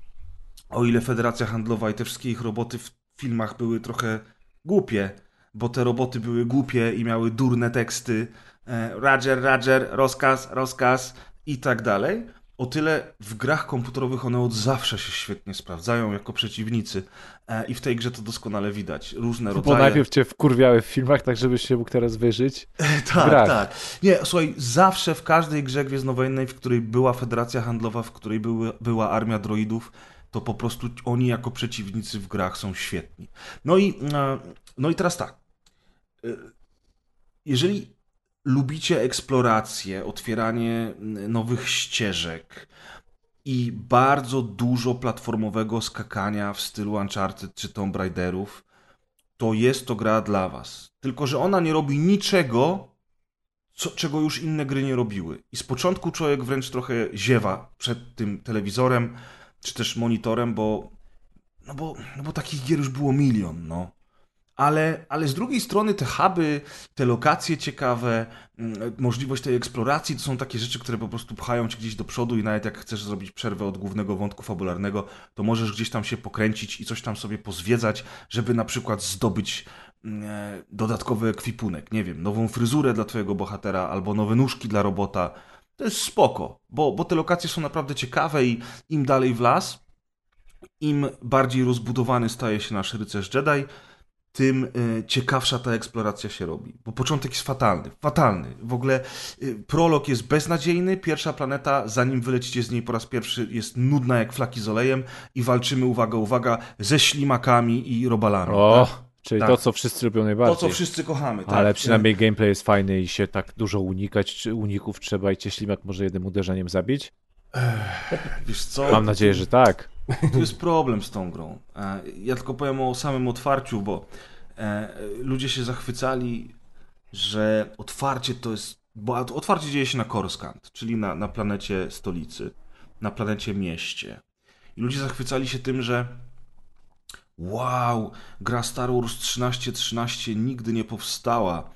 o ile Federacja Handlowa i te wszystkie ich roboty w filmach były trochę głupie, bo te roboty były głupie i miały durne teksty, e, Roger, Roger, rozkaz, rozkaz i tak dalej, o tyle w grach komputerowych one od zawsze się świetnie sprawdzają jako przeciwnicy e, i w tej grze to doskonale widać. Różne Bo rodzaje... najpierw cię wkurwiały w filmach, tak żebyś się mógł teraz wyżyć. tak, grach. tak. Nie, słuchaj, zawsze w każdej grze Gwiezdnowojennej, w której była Federacja Handlowa, w której były, była armia droidów, to po prostu oni jako przeciwnicy w grach są świetni. No i, e, no i teraz tak. E, Jeżeli lubicie eksplorację, otwieranie nowych ścieżek i bardzo dużo platformowego skakania w stylu Uncharted czy Tomb Raiderów, to jest to gra dla was. Tylko, że ona nie robi niczego, co, czego już inne gry nie robiły. I z początku człowiek wręcz trochę ziewa przed tym telewizorem, czy też monitorem, bo no bo, no bo takich gier już było milion, no. Ale, ale z drugiej strony te huby, te lokacje ciekawe, mm, możliwość tej eksploracji to są takie rzeczy, które po prostu pchają cię gdzieś do przodu i nawet jak chcesz zrobić przerwę od głównego wątku fabularnego, to możesz gdzieś tam się pokręcić i coś tam sobie pozwiedzać, żeby na przykład zdobyć mm, e, dodatkowy ekwipunek, nie wiem, nową fryzurę dla twojego bohatera albo nowe nóżki dla robota. To jest spoko, bo, bo te lokacje są naprawdę ciekawe i im dalej w las, im bardziej rozbudowany staje się nasz rycerz Jedi, tym y, ciekawsza ta eksploracja się robi. Bo początek jest fatalny. Fatalny. W ogóle y, prolog jest beznadziejny. Pierwsza planeta, zanim wylecicie z niej po raz pierwszy, jest nudna jak flaki z olejem i walczymy, uwaga, uwaga, ze ślimakami i robalami. O, tak? czyli Tak. to, co wszyscy lubią najbardziej. To, co wszyscy kochamy. Tak? Ale przynajmniej gameplay jest fajny i się tak dużo unikać, czy uników trzeba i cię ślimak może jednym uderzeniem zabić? Wiesz co? Mam nadzieję, że tak. Tu jest problem z tą grą. E, Ja tylko powiem o samym otwarciu, bo e, ludzie się zachwycali, że otwarcie to jest. Bo otwarcie dzieje się na Coruscant, czyli na, na planecie stolicy, na planecie mieście. I ludzie zachwycali się tym, że wow, gra Star Wars 1313 nigdy nie powstała,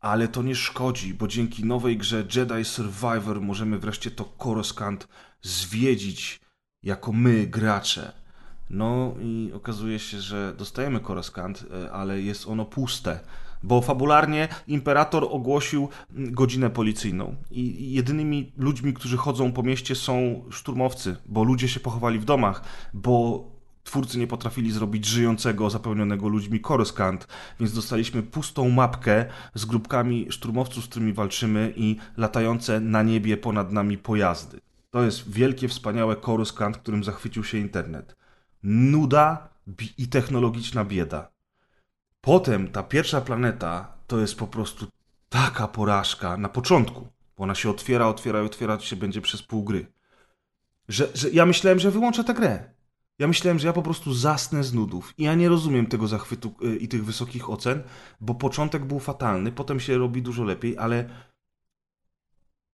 ale to nie szkodzi, bo dzięki nowej grze Jedi Survivor możemy wreszcie to Coruscant zwiedzić jako my, gracze. No i okazuje się, że dostajemy Coruscant, e, ale jest ono puste. Bo fabularnie imperator ogłosił mm, godzinę policyjną i jedynymi ludźmi, którzy chodzą po mieście są szturmowcy, bo ludzie się pochowali w domach, bo twórcy nie potrafili zrobić żyjącego, zapełnionego ludźmi Coruscant, więc dostaliśmy pustą mapkę z grupkami szturmowców, z którymi walczymy i latające na niebie ponad nami pojazdy. To jest wielkie, wspaniałe Coruscant, którym zachwycił się internet. Nuda i technologiczna bieda. Potem ta pierwsza planeta to jest po prostu taka porażka na początku, bo ona się otwiera, otwiera i otwiera się będzie przez pół gry. Że, że ja myślałem, że wyłączę tę grę. Ja myślałem, że ja po prostu zasnę z nudów. I ja nie rozumiem tego zachwytu y, i tych wysokich ocen, bo początek był fatalny, potem się robi dużo lepiej, ale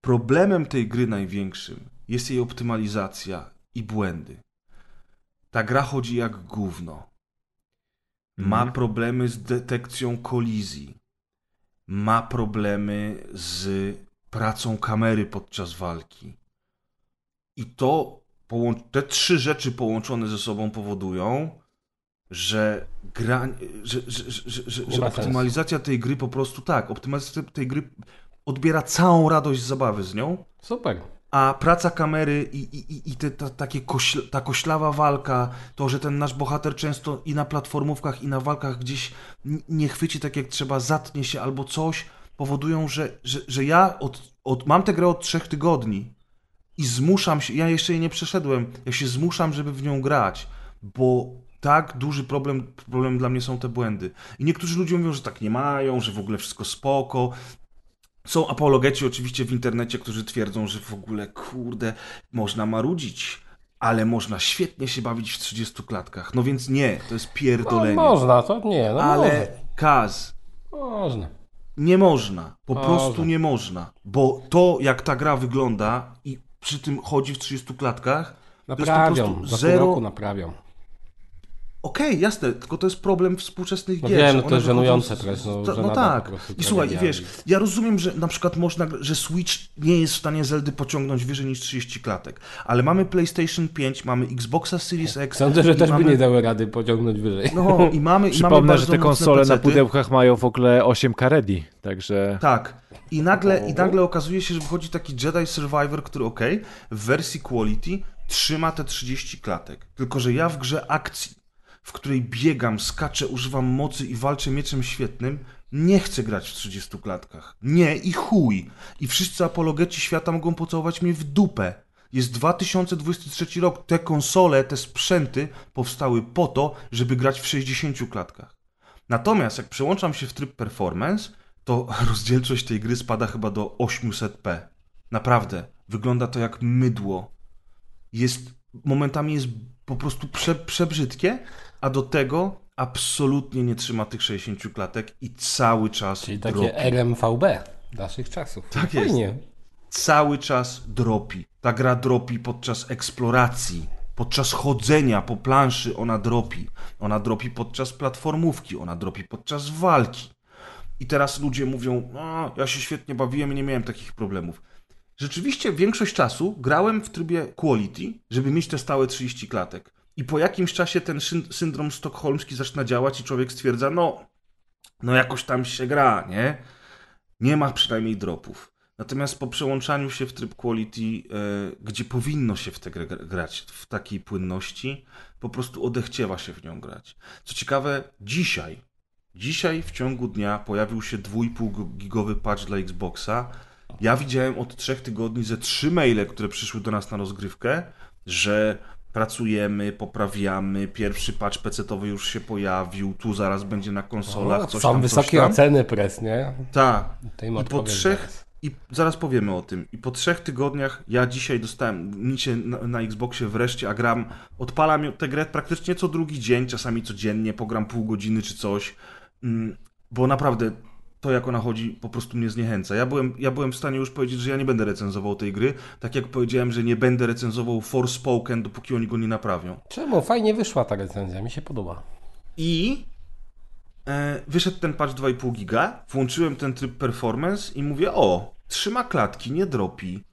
problemem tej gry największym jest jej optymalizacja i błędy. Ta gra chodzi jak gówno. Ma Mhm. problemy z detekcją kolizji. Ma problemy z pracą kamery podczas walki. I to, te trzy rzeczy połączone ze sobą powodują, że gra, że, że, że, że, optymalizacja tej gry po prostu tak, optymalizacja tej gry odbiera całą radość z zabawy z nią, Super. A praca kamery i, i, i- te, ta, takie kośl, ta koślawa walka, to, że ten nasz bohater często i na platformówkach, i na walkach gdzieś nie chwyci tak jak trzeba, zatnie się albo coś, powodują, że, że, że ja od, od, mam tę grę od trzech tygodni i zmuszam się, ja jeszcze jej nie przeszedłem, ja się zmuszam, żeby w nią grać, bo tak duży problem, problem dla mnie są te błędy. I niektórzy ludzie mówią, że tak nie mają, że w ogóle wszystko spoko, są apologeci oczywiście w internecie, którzy twierdzą, że w ogóle, kurde, można marudzić, ale można świetnie się bawić w 30 klatkach. No więc nie, to jest No, pierdolenie. można, to nie, no ale Kaz, może. Można. nie można. Po Można. prostu nie można. Bo to, jak ta gra wygląda i przy tym chodzi w 30 klatkach, to jest po Naprawią. prostu zero... roku Okej, naprawią. jasne, tylko to jest problem współczesnych No gier. wiem, że to jest żenujące z- trochę, no, No tak. I słuchaj, i wiesz, ja rozumiem, że na przykład można, że Switch nie jest w stanie Zeldy pociągnąć wyżej niż 30 klatek, ale mamy PlayStation 5, mamy Xboxa Series X. Sądzę, że też mamy... by nie dały rady pociągnąć wyżej. No i mamy, i mamy Przypomnę, bardzo że te konsole na pudełkach mają w ogóle 8K ready, także Tak. I nagle, I nagle okazuje się, że wychodzi taki Jedi Survivor, który ok, w wersji quality trzyma te 30 klatek. Tylko, że ja w grze akcji, w której biegam, skaczę, używam mocy i walczę mieczem świetnym, nie chcę grać w 30 klatkach. Nie i chuj. I wszyscy apologeci świata mogą pocałować mnie w dupę. Jest 2023 rok. Te konsole, te sprzęty powstały po to, żeby grać w 60 klatkach. Natomiast jak przełączam się w tryb performance, to rozdzielczość tej gry spada chyba do 800p. Naprawdę. Wygląda to jak mydło. Jest, momentami jest po prostu prze, przebrzydkie, a do tego absolutnie nie trzyma tych 60 klatek i cały czas Czyli dropi. takie RMVB naszych czasów. Tak jest. Fajnie. Cały czas dropi. Ta gra dropi podczas eksploracji, Podczas chodzenia po planszy ona dropi. Ona dropi podczas platformówki, ona dropi podczas walki. I teraz ludzie mówią, a, ja się świetnie bawiłem i nie miałem takich problemów. Rzeczywiście większość czasu grałem w trybie quality, żeby mieć te stałe 30 klatek. I po jakimś czasie ten syndrom sztokholmski zaczyna działać i człowiek stwierdza, no, no jakoś tam się gra, nie? Nie ma przynajmniej dropów. Natomiast po przełączaniu się w tryb quality, yy, gdzie powinno się w tę grę grać w takiej płynności, po prostu odechciewa się w nią grać. Co ciekawe, dzisiaj, dzisiaj w ciągu dnia pojawił się 2,5 gigowy patch dla Xboxa. Ja widziałem od trzech tygodni ze trzy maile, które przyszły do nas na rozgrywkę, że pracujemy, poprawiamy, pierwszy patch PC-owy już się pojawił, tu zaraz będzie na konsolach, o, coś Są tam, wysokie tam. oceny pres, nie? Tak. I po trzech, i zaraz powiemy o tym. I po trzech tygodniach ja dzisiaj dostałem nicie na, na Xboxie wreszcie, a gram, odpalam tę grę praktycznie co drugi dzień, czasami codziennie, pogram pół godziny czy coś, mm, bo naprawdę to, jak ona chodzi, po prostu mnie zniechęca. Ja byłem, ja byłem w stanie już powiedzieć, że ja nie będę recenzował tej gry, tak jak powiedziałem, że nie będę recenzował Forspoken, dopóki oni go nie naprawią. Czemu? Fajnie wyszła ta recenzja, mi się podoba. I e, wyszedł ten patch 2,5 giga, włączyłem ten tryb performance i mówię, o, trzyma klatki, nie dropi.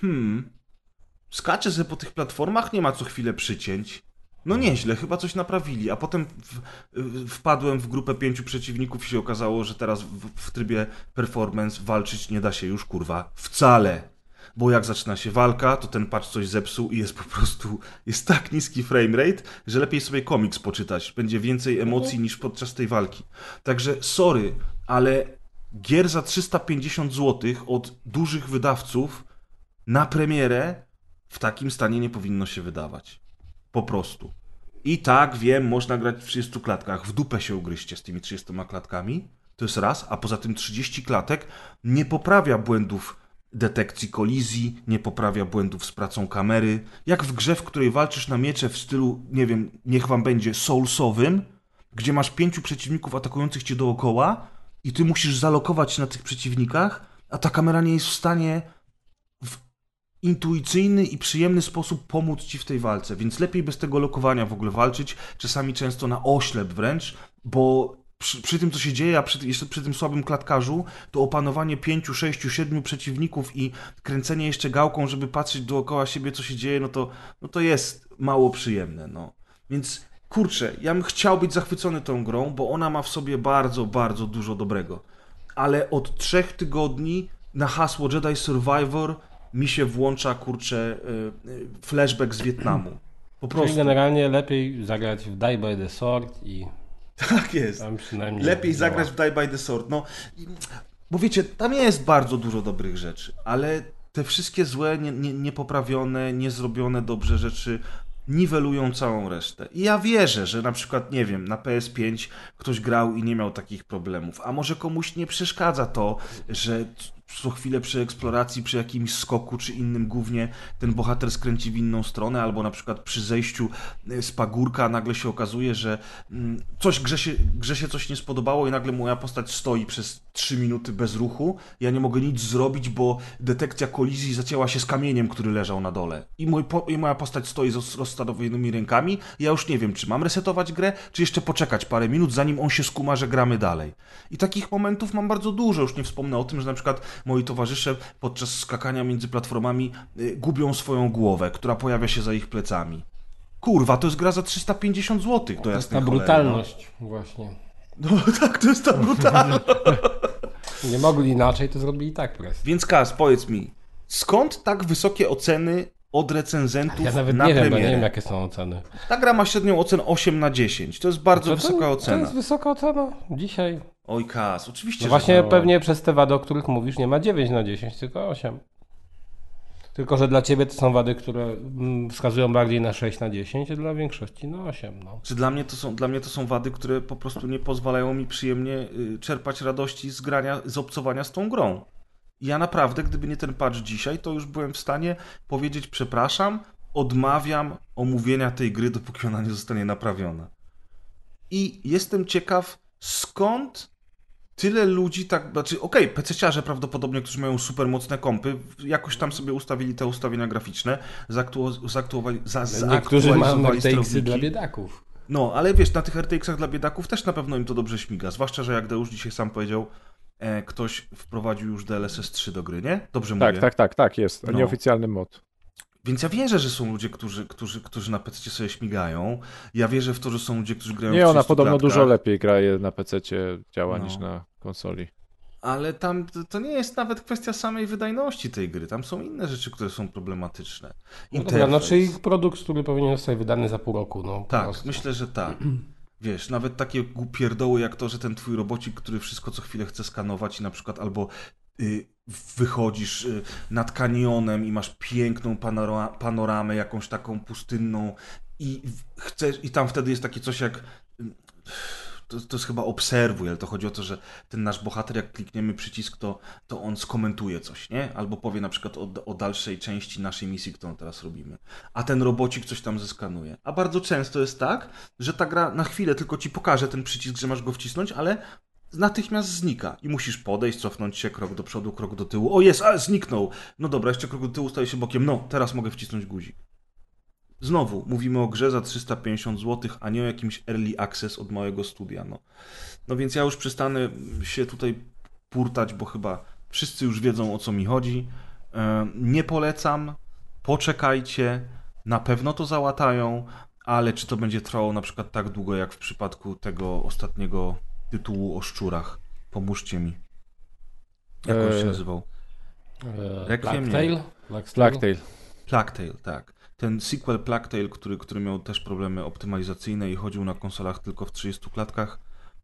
Hmm, skacze sobie po tych platformach, nie ma co chwilę przycięć. No nieźle, chyba coś naprawili, a potem w, wpadłem w grupę pięciu przeciwników i się okazało, że teraz w, w, trybie performance walczyć nie da się już kurwa wcale. Bo jak zaczyna się walka, to ten patch coś zepsuł i jest po prostu, jest tak niski framerate, że lepiej sobie komiks poczytać. Będzie więcej emocji niż podczas tej walki. Także sorry, ale gier za 350 zł od dużych wydawców na premierę w takim stanie nie powinno się wydawać. Po prostu. I tak, wiem, można grać w 30 klatkach. W dupę się ugryźcie z tymi 30 klatkami. To jest raz, a poza tym 30 klatek nie poprawia błędów detekcji kolizji, nie poprawia błędów z pracą kamery. Jak w grze, w której walczysz na miecze w stylu, nie wiem, niech wam będzie soulsowym, gdzie masz pięciu przeciwników atakujących cię dookoła i ty musisz zalokować się na tych przeciwnikach, a ta kamera nie jest w stanie intuicyjny i przyjemny sposób pomóc ci w tej walce, więc lepiej bez tego lokowania w ogóle walczyć, czasami często na oślep wręcz, bo przy, przy, tym, co się dzieje, a przy, jeszcze przy tym słabym klatkarzu, to opanowanie pięciu, sześciu, siedmiu przeciwników i kręcenie jeszcze gałką, żeby patrzeć dookoła siebie, co się dzieje, no to, no to jest mało przyjemne, no. Więc kurczę, ja bym chciał być zachwycony tą grą, bo ona ma w sobie bardzo, bardzo dużo dobrego. Ale od trzech tygodni na hasło Jedi Survivor mi się włącza, kurczę, y, y, flashback z Wietnamu. Po prostu. Czyli generalnie lepiej zagrać w Die by the Sword i... Tak jest. Lepiej działa. zagrać w Die by the Sword. No, bo wiecie, tam jest bardzo dużo dobrych rzeczy, ale te wszystkie złe, nie, nie, niepoprawione, niezrobione dobrze rzeczy niwelują całą resztę. I ja wierzę, że na przykład, nie wiem, na PS5 ktoś grał i nie miał takich problemów, a może komuś nie przeszkadza to, że co chwilę przy eksploracji, przy jakimś skoku czy innym głównie ten bohater skręci w inną stronę, albo na przykład przy zejściu e, z pagórka nagle się okazuje, że mm, coś grze się, grze się coś nie spodobało i nagle moja postać stoi przez 3 minuty bez ruchu. Ja nie mogę nic zrobić, bo detekcja kolizji zacięła się z kamieniem, który leżał na dole. I, mój, i moja postać stoi z rozstawionymi rękami. Ja już nie wiem, czy mam resetować grę, czy jeszcze poczekać parę minut, zanim on się skuma, że gramy dalej. I takich momentów mam bardzo dużo. Już nie wspomnę o tym, że na przykład moi towarzysze podczas skakania między platformami y, gubią swoją głowę, która pojawia się za ich plecami. Kurwa, to jest gra za 350 zł, to, to jest ta brutalność no. właśnie. No tak, to jest ta brutalność. Nie mogli inaczej, to zrobili tak presję. Więc Kas, powiedz mi, skąd tak wysokie oceny od recenzentów ja nawet na nie premierę? wiem, nie wiem jakie są oceny. Ta gra ma średnią ocenę 8 na 10. To jest bardzo to, wysoka ocena. To jest wysoka ocena dzisiaj. Oj, Kas, oczywiście. No właśnie to... pewnie przez te wady, o których mówisz, nie ma 9 na 10, tylko 8. Tylko, że dla ciebie to są wady, które mm, wskazują bardziej na 6 na 10, a dla większości na 8. No. Czy dla mnie, to są, dla mnie to są wady, które po prostu nie pozwalają mi przyjemnie y, czerpać radości z grania, z obcowania z tą grą. Ja naprawdę, gdyby nie ten patch dzisiaj, to już byłem w stanie powiedzieć przepraszam, odmawiam omówienia tej gry, dopóki ona nie zostanie naprawiona. I jestem ciekaw, skąd tyle ludzi tak, znaczy okej, okay, PC-ciarze prawdopodobnie, którzy mają super mocne kompy, jakoś tam sobie ustawili te ustawienia graficzne, zaktualizowali, zaktualizowali, za, Niektórzy mają RTX-y dla biedaków. No, ale wiesz, na tych RTX-ach dla biedaków też na pewno im to dobrze śmiga, zwłaszcza, że jak Deusz dzisiaj sam powiedział, e, ktoś wprowadził już DLSS 3 do gry, nie? Dobrze tak, mówię? Tak, tak, tak, jest. No. Nieoficjalny mod. Więc ja wierzę, że są ludzie, którzy, którzy, którzy na PC sobie śmigają. Ja wierzę w to, że są ludzie, którzy grają Nie, ona podobno klatkach. dużo lepiej gra na PC działa no. niż na konsoli. Ale tam to nie jest nawet kwestia samej wydajności tej gry. Tam są inne rzeczy, które są problematyczne. No dobra, no czyli produkt, który powinien zostać wydany za pół roku. No, tak, myślę, że tak. Wiesz, nawet takie pierdoły jak to, że ten twój robocik, który wszystko co chwilę chce skanować i na przykład albo y, wychodzisz y, nad kanionem i masz piękną panora panoramę, jakąś taką pustynną i chcesz, i tam wtedy jest takie coś jak to, to jest chyba obserwuj, ale to chodzi o to, że ten nasz bohater, jak klikniemy przycisk, to, to on skomentuje coś, nie? Albo powie na przykład o, o dalszej części naszej misji, którą teraz robimy. A ten robocik coś tam zeskanuje. A bardzo często jest tak, że ta gra na chwilę tylko ci pokaże ten przycisk, że masz go wcisnąć, ale natychmiast znika i musisz podejść, cofnąć się krok do przodu, krok do tyłu. O jest, a zniknął. No dobra, jeszcze krok do tyłu, staje się bokiem. No, teraz mogę wcisnąć guzik. Znowu, mówimy o grze za 350 zł, a nie o jakimś early access od małego studia. No, no więc ja już przestanę się tutaj purtać, bo chyba wszyscy już wiedzą o co mi chodzi. E, nie polecam, poczekajcie, na pewno to załatają, ale czy to będzie trwało na przykład tak długo jak w przypadku tego ostatniego tytułu o szczurach? Pomóżcie mi. Jak on się e, nazywał? Eee, Blacktail? Blacktail. Blacktail, tak ten sequel Tale, który, który miał też problemy optymalizacyjne i chodził na konsolach tylko w 30 klatkach,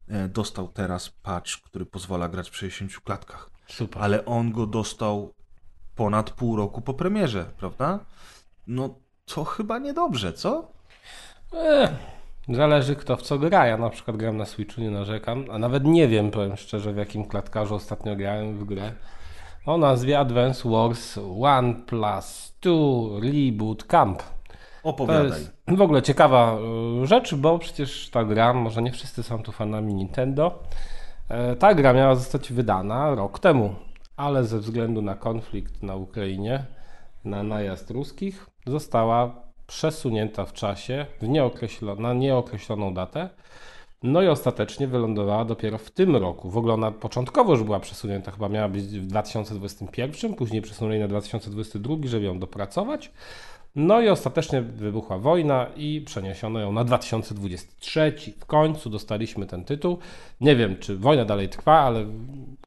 e, dostał teraz patch, który pozwala grać w 60 klatkach. Super. Ale on go dostał ponad pół roku po premierze, prawda? No to chyba niedobrze, co? Ech, zależy kto w co gra. Ja na przykład gram na Switchu, nie narzekam, a nawet nie wiem, powiem szczerze, w jakim klatkarzu ostatnio grałem w grę o nazwie Advance Wars One Plus 2 Reboot Camp. Opowiadaj. To jest w ogóle ciekawa e, rzecz, bo przecież ta gra, może nie wszyscy są tu fanami Nintendo, e, ta gra miała zostać wydana rok temu, ale ze względu na konflikt na Ukrainie, na najazd ruskich, została przesunięta w czasie w nieokreśloną, na nieokreśloną datę no i ostatecznie wylądowała dopiero w tym roku. W ogóle ona początkowo już była przesunięta, chyba miała być w 2021, później przesunęli na 2022, żeby ją dopracować. No i ostatecznie wybuchła wojna i przeniesiono ją na 2023. W końcu dostaliśmy ten tytuł. Nie wiem, czy wojna dalej trwa, ale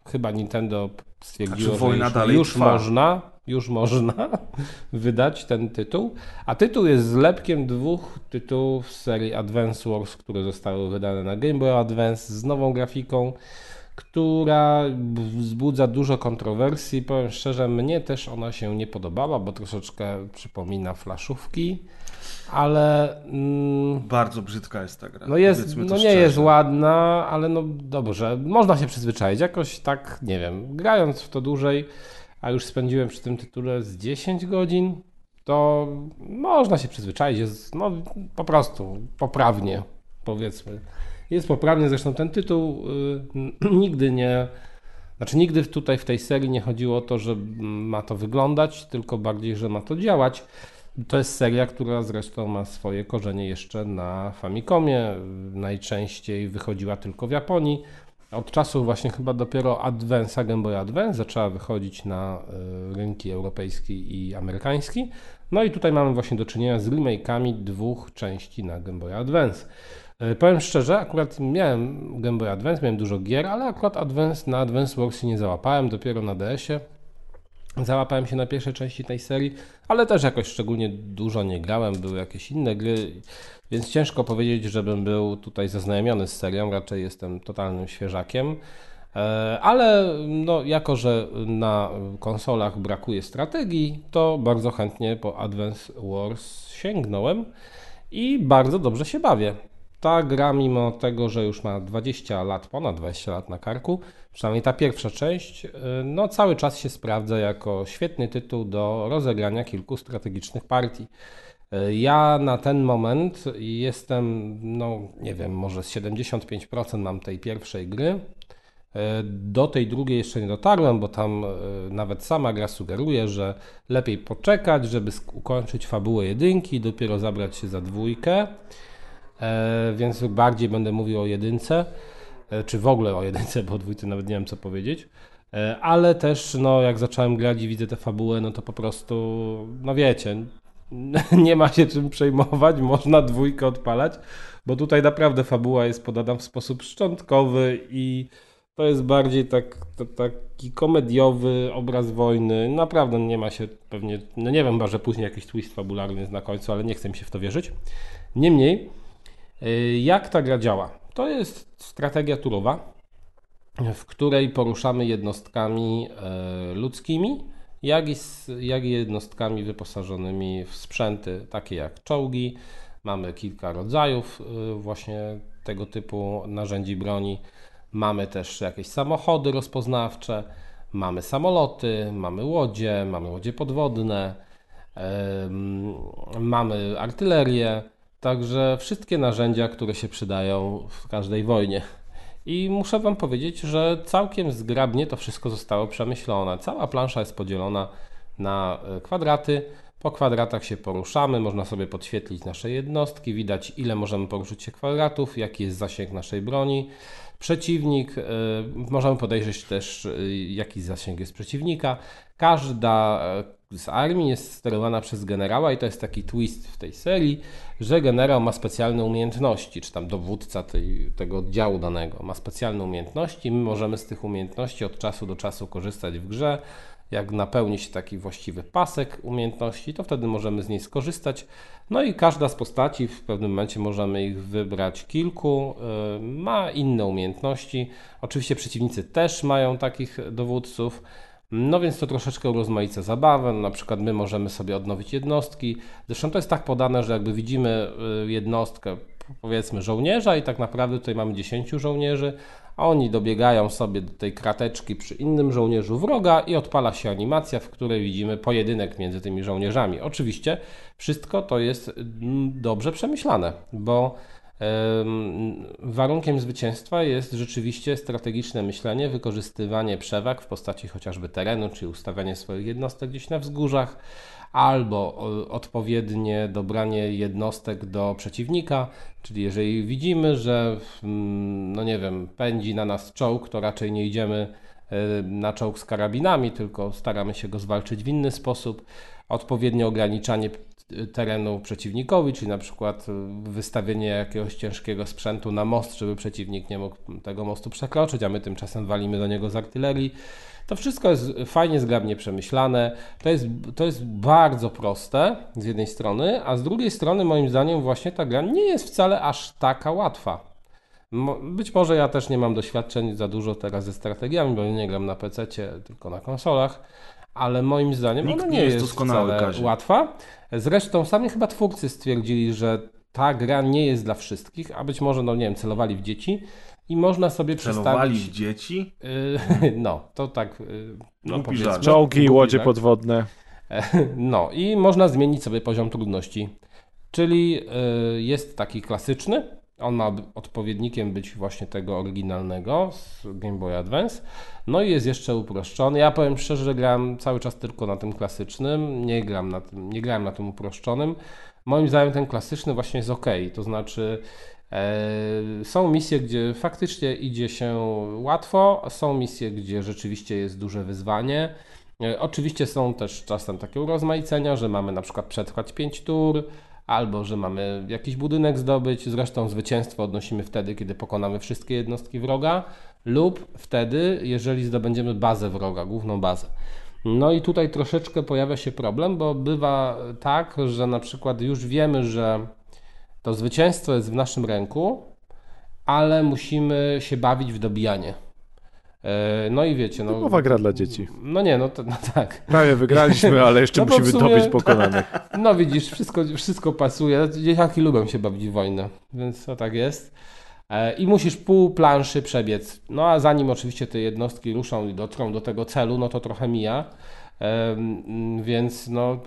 chyba Nintendo stwierdziło, że już, już można już można wydać ten tytuł. A tytuł jest zlepkiem dwóch tytułów z serii Advance Wars, które zostały wydane na Game Boy Advance z nową grafiką, która wzbudza dużo kontrowersji. Powiem szczerze, mnie też ona się nie podobała, bo troszeczkę przypomina flaszówki. Ale. Mm, Bardzo brzydka jest ta gra. No, jest, no nie szczerze. jest ładna, ale no dobrze, można się przyzwyczaić. Jakoś tak, nie wiem, grając w to dłużej, a już spędziłem przy tym tytule z 10 godzin, to można się przyzwyczaić. Jest no, po prostu poprawnie, powiedzmy. Jest poprawnie, zresztą ten tytuł y, nigdy nie. Znaczy, nigdy tutaj w tej serii nie chodziło o to, że ma to wyglądać, tylko bardziej, że ma to działać. To jest seria, która zresztą ma swoje korzenie jeszcze na Famicomie. Najczęściej wychodziła tylko w Japonii. Od czasu właśnie chyba dopiero Advance, Game Boy Advance zaczęła wychodzić na e, rynki europejski i amerykański. No i tutaj mamy właśnie do czynienia z remake'ami dwóch części na Game Boy Advance. E, powiem szczerze, akurat miałem Game Boy Advance, miałem dużo gier, ale akurat Advance, na Advance Wars nie załapałem, dopiero na DS-ie. Załapałem się na pierwszej części tej serii, ale też jakoś szczególnie dużo nie grałem, były jakieś inne gry, więc ciężko powiedzieć, żebym był tutaj zaznajomiony z serią, raczej jestem totalnym świeżakiem. E, ale no, jako, że na konsolach brakuje strategii, to bardzo chętnie po Advance Wars sięgnąłem i bardzo dobrze się bawię. Ta gra, mimo tego, że już ma 20 lat, ponad 20 lat na karku, przynajmniej ta pierwsza część, y, no cały czas się sprawdza jako świetny tytuł do rozegrania kilku strategicznych partii. Y, ja na ten moment jestem, no nie wiem, może z 75% mam tej pierwszej gry. E, do tej drugiej jeszcze nie dotarłem, bo tam e, nawet sama gra sugeruje, że lepiej poczekać, żeby ukończyć fabułę jedynki, dopiero zabrać się za dwójkę. E, więc bardziej będę mówił o jedynce, czy w ogóle o jedynce, bo o dwójce nawet nie wiem co powiedzieć. Ale też, no, jak zacząłem grać i widzę tę fabułę, no to po prostu, no wiecie, nie ma się czym przejmować, można dwójkę odpalać, bo tutaj naprawdę fabuła jest podana w sposób szczątkowy i to jest bardziej tak, to, taki komediowy obraz wojny. Naprawdę nie ma się pewnie, no nie wiem, chyba, że później jakiś twist fabularny jest na końcu, ale nie chcę mi się w to wierzyć. Niemniej, y, jak ta gra działa? To jest strategia turowa, w której poruszamy jednostkami y, ludzkimi, jak i, jak i jednostkami wyposażonymi w sprzęty takie jak czołgi. Mamy kilka rodzajów y, właśnie tego typu narzędzi broni. Mamy też jakieś samochody rozpoznawcze, mamy samoloty, mamy łodzie, mamy łodzie podwodne, mamy artylerię, także wszystkie narzędzia, które się przydają w każdej wojnie. I muszę Wam powiedzieć, że całkiem zgrabnie to wszystko zostało przemyślone. Cała plansza jest podzielona na e, kwadraty. Po kwadratach się poruszamy, można sobie podświetlić nasze jednostki, widać ile możemy poruszyć się kwadratów, jaki jest zasięg naszej broni. Przeciwnik, e, możemy podejrzeć też, e, jaki zasięg jest przeciwnika. Każda z armii jest sterowana przez generała i to jest taki twist w tej serii, że generał ma specjalne umiejętności, czy tam dowódca tej, tego oddziału danego ma specjalne umiejętności. My możemy z tych umiejętności od czasu do czasu korzystać w grze jak napełni się taki właściwy pasek umiejętności, to wtedy możemy z niej skorzystać. No i każda z postaci, w pewnym momencie możemy ich wybrać kilku, y, ma inne umiejętności. Oczywiście przeciwnicy też mają takich dowódców. No więc to troszeczkę urozmaica zabawę. Na przykład my możemy sobie odnowić jednostki. Zresztą to jest tak podane, że jakby widzimy y, jednostkę, powiedzmy żołnierza i tak naprawdę tutaj mamy 10 żołnierzy, a oni dobiegają sobie do tej krateczki przy innym żołnierzu wroga i odpala się animacja, w której widzimy pojedynek między tymi żołnierzami. Oczywiście wszystko to jest mm, dobrze przemyślane, bo Warunkiem zwycięstwa jest rzeczywiście strategiczne myślenie, wykorzystywanie przewag w postaci chociażby terenu, czy ustawianie swoich jednostek gdzieś na wzgórzach, albo odpowiednie dobranie jednostek do przeciwnika, czyli jeżeli widzimy, że mm, no nie wiem, pędzi na nas czołg, to raczej nie idziemy e, na czołg z karabinami, tylko staramy się go zwalczyć w inny sposób. Odpowiednie ograniczanie terenu przeciwnikowi, czyli na przykład wystawienie jakiegoś ciężkiego sprzętu na most, żeby przeciwnik nie mógł tego mostu przekroczyć, a my tymczasem walimy do niego z artylerii. To wszystko jest fajnie, zgrabnie przemyślane. To jest, to jest bardzo proste z jednej strony, a z drugiej strony moim zdaniem właśnie ta gra nie jest wcale aż taka łatwa. Być może ja też nie mam doświadczeń za dużo teraz ze strategiami, bo nie gram na PC, tylko na konsolach, ale moim zdaniem Nikt ona nie, nie jest, jest wcale kazie. łatwa. Zresztą sami chyba twórcy stwierdzili, że ta gra nie jest dla wszystkich, a być może, no nie wiem, celowali w dzieci i można sobie Celowali przedstawić... w dzieci? Y, no, to tak y, no, powiedzmy. Czołgi i łodzie podwodne. No i można zmienić sobie poziom trudności. Czyli y, jest taki klasyczny, on ma odpowiednikiem być właśnie tego oryginalnego z Game Boy Advance. No i jest jeszcze uproszczony. Ja powiem szczerze, że grałem cały czas tylko na tym klasycznym, nie gram na tym, nie grałem na tym uproszczonym. Moim zdaniem ten klasyczny właśnie jest ok, to znaczy e, są misje, gdzie faktycznie idzie się łatwo, są misje, gdzie rzeczywiście jest duże wyzwanie. E, oczywiście są też czasem takie urozmaicenia, że mamy na przykład przetrwać 5 tur, albo że mamy jakiś budynek zdobyć. Zresztą zwycięstwo odnosimy wtedy, kiedy pokonamy wszystkie jednostki wroga, lub wtedy, jeżeli zdobędziemy bazę wroga, główną bazę. No i tutaj troszeczkę pojawia się problem, bo bywa tak, że na przykład już wiemy, że to zwycięstwo jest w naszym ręku, ale musimy się bawić w dobijanie. E, no i wiecie, no. Typowa gra dla dzieci. No nie, no, to, no tak. Prawie wygraliśmy, ale jeszcze no musimy sumie, dobić pokonanych. No widzisz, wszystko, wszystko pasuje. Dzieciaki lubią się bawić w wojnę, więc to tak jest. E, I musisz pół planszy przebiec. No a zanim oczywiście te jednostki ruszą i dotrą do tego celu, no to trochę mija. Więc no,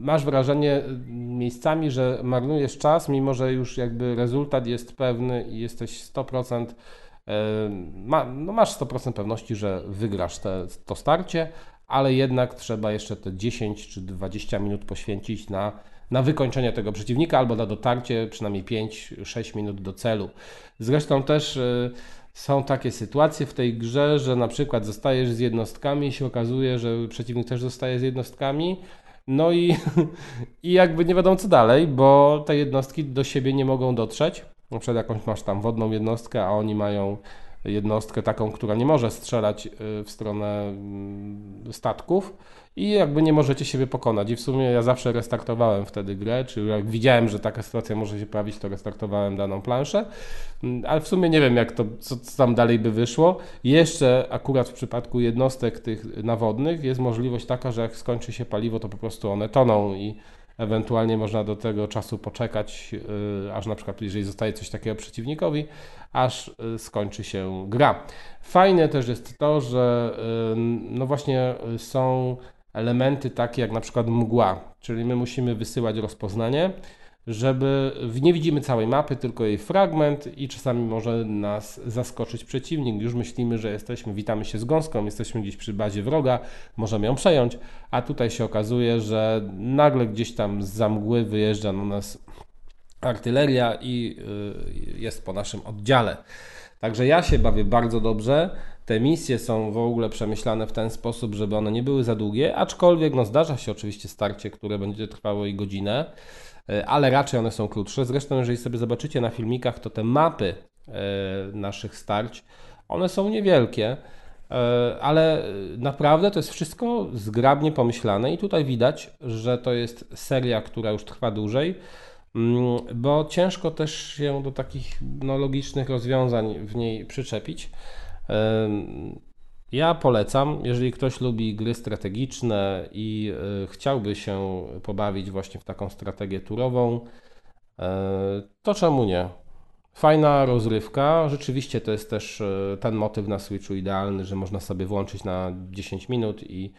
masz wrażenie miejscami, że marnujesz czas, mimo że już jakby rezultat jest pewny i jesteś 100% ma, no masz 100% pewności, że wygrasz te, to starcie, ale jednak trzeba jeszcze te 10 czy 20 minut poświęcić na, na wykończenie tego przeciwnika albo na dotarcie przynajmniej 5-6 minut do celu. Zresztą też y, są takie sytuacje w tej grze, że na przykład zostajesz z jednostkami i się okazuje, że przeciwnik też zostaje z jednostkami. No i, i jakby nie wiadomo co dalej, bo te jednostki do siebie nie mogą dotrzeć. Przykład jakąś masz tam wodną jednostkę, a oni mają jednostkę taką, która nie może strzelać y, w stronę mm, statków i jakby nie możecie siebie pokonać. I w sumie ja zawsze restartowałem wtedy grę, czy jak widziałem, że taka sytuacja może się pojawić, to restartowałem daną planszę, mm, ale w sumie nie wiem, jak to, co, co tam dalej by wyszło. Jeszcze akurat w przypadku jednostek tych nawodnych jest możliwość taka, że jak skończy się paliwo, to po prostu one toną i Ewentualnie można do tego czasu poczekać, y, aż na przykład, jeżeli zostaje coś takiego przeciwnikowi, aż y, skończy się gra. Fajne też jest to, że y, no właśnie są elementy takie jak na przykład mgła, czyli my musimy wysyłać rozpoznanie żeby nie widzimy całej mapy, tylko jej fragment i czasami może nas zaskoczyć przeciwnik. Już myślimy, że jesteśmy, witamy się z gąską, jesteśmy gdzieś przy bazie wroga, możemy ją przejąć, a tutaj się okazuje, że nagle gdzieś tam z mgły wyjeżdża na nas artyleria i y, jest po naszym oddziale. Także ja się bawię bardzo dobrze. Te misje są w ogóle przemyślane w ten sposób, żeby one nie były za długie, aczkolwiek no, zdarza się oczywiście starcie, które będzie trwało i godzinę. E, ale raczej one są krótsze. Zresztą, jeżeli sobie zobaczycie na filmikach, to te mapy e, naszych starć, one są niewielkie, e, ale naprawdę to jest wszystko zgrabnie pomyślane i tutaj widać, że to jest seria, która już trwa dłużej, mm, bo ciężko też się do takich no, logicznych rozwiązań w niej przyczepić. Ja polecam, jeżeli ktoś lubi gry strategiczne i y, chciałby się pobawić właśnie w taką strategię turową, y, to czemu nie? Fajna rozrywka. Rzeczywiście to jest też y, ten motyw na Switchu idealny, że można sobie włączyć na 10 minut i,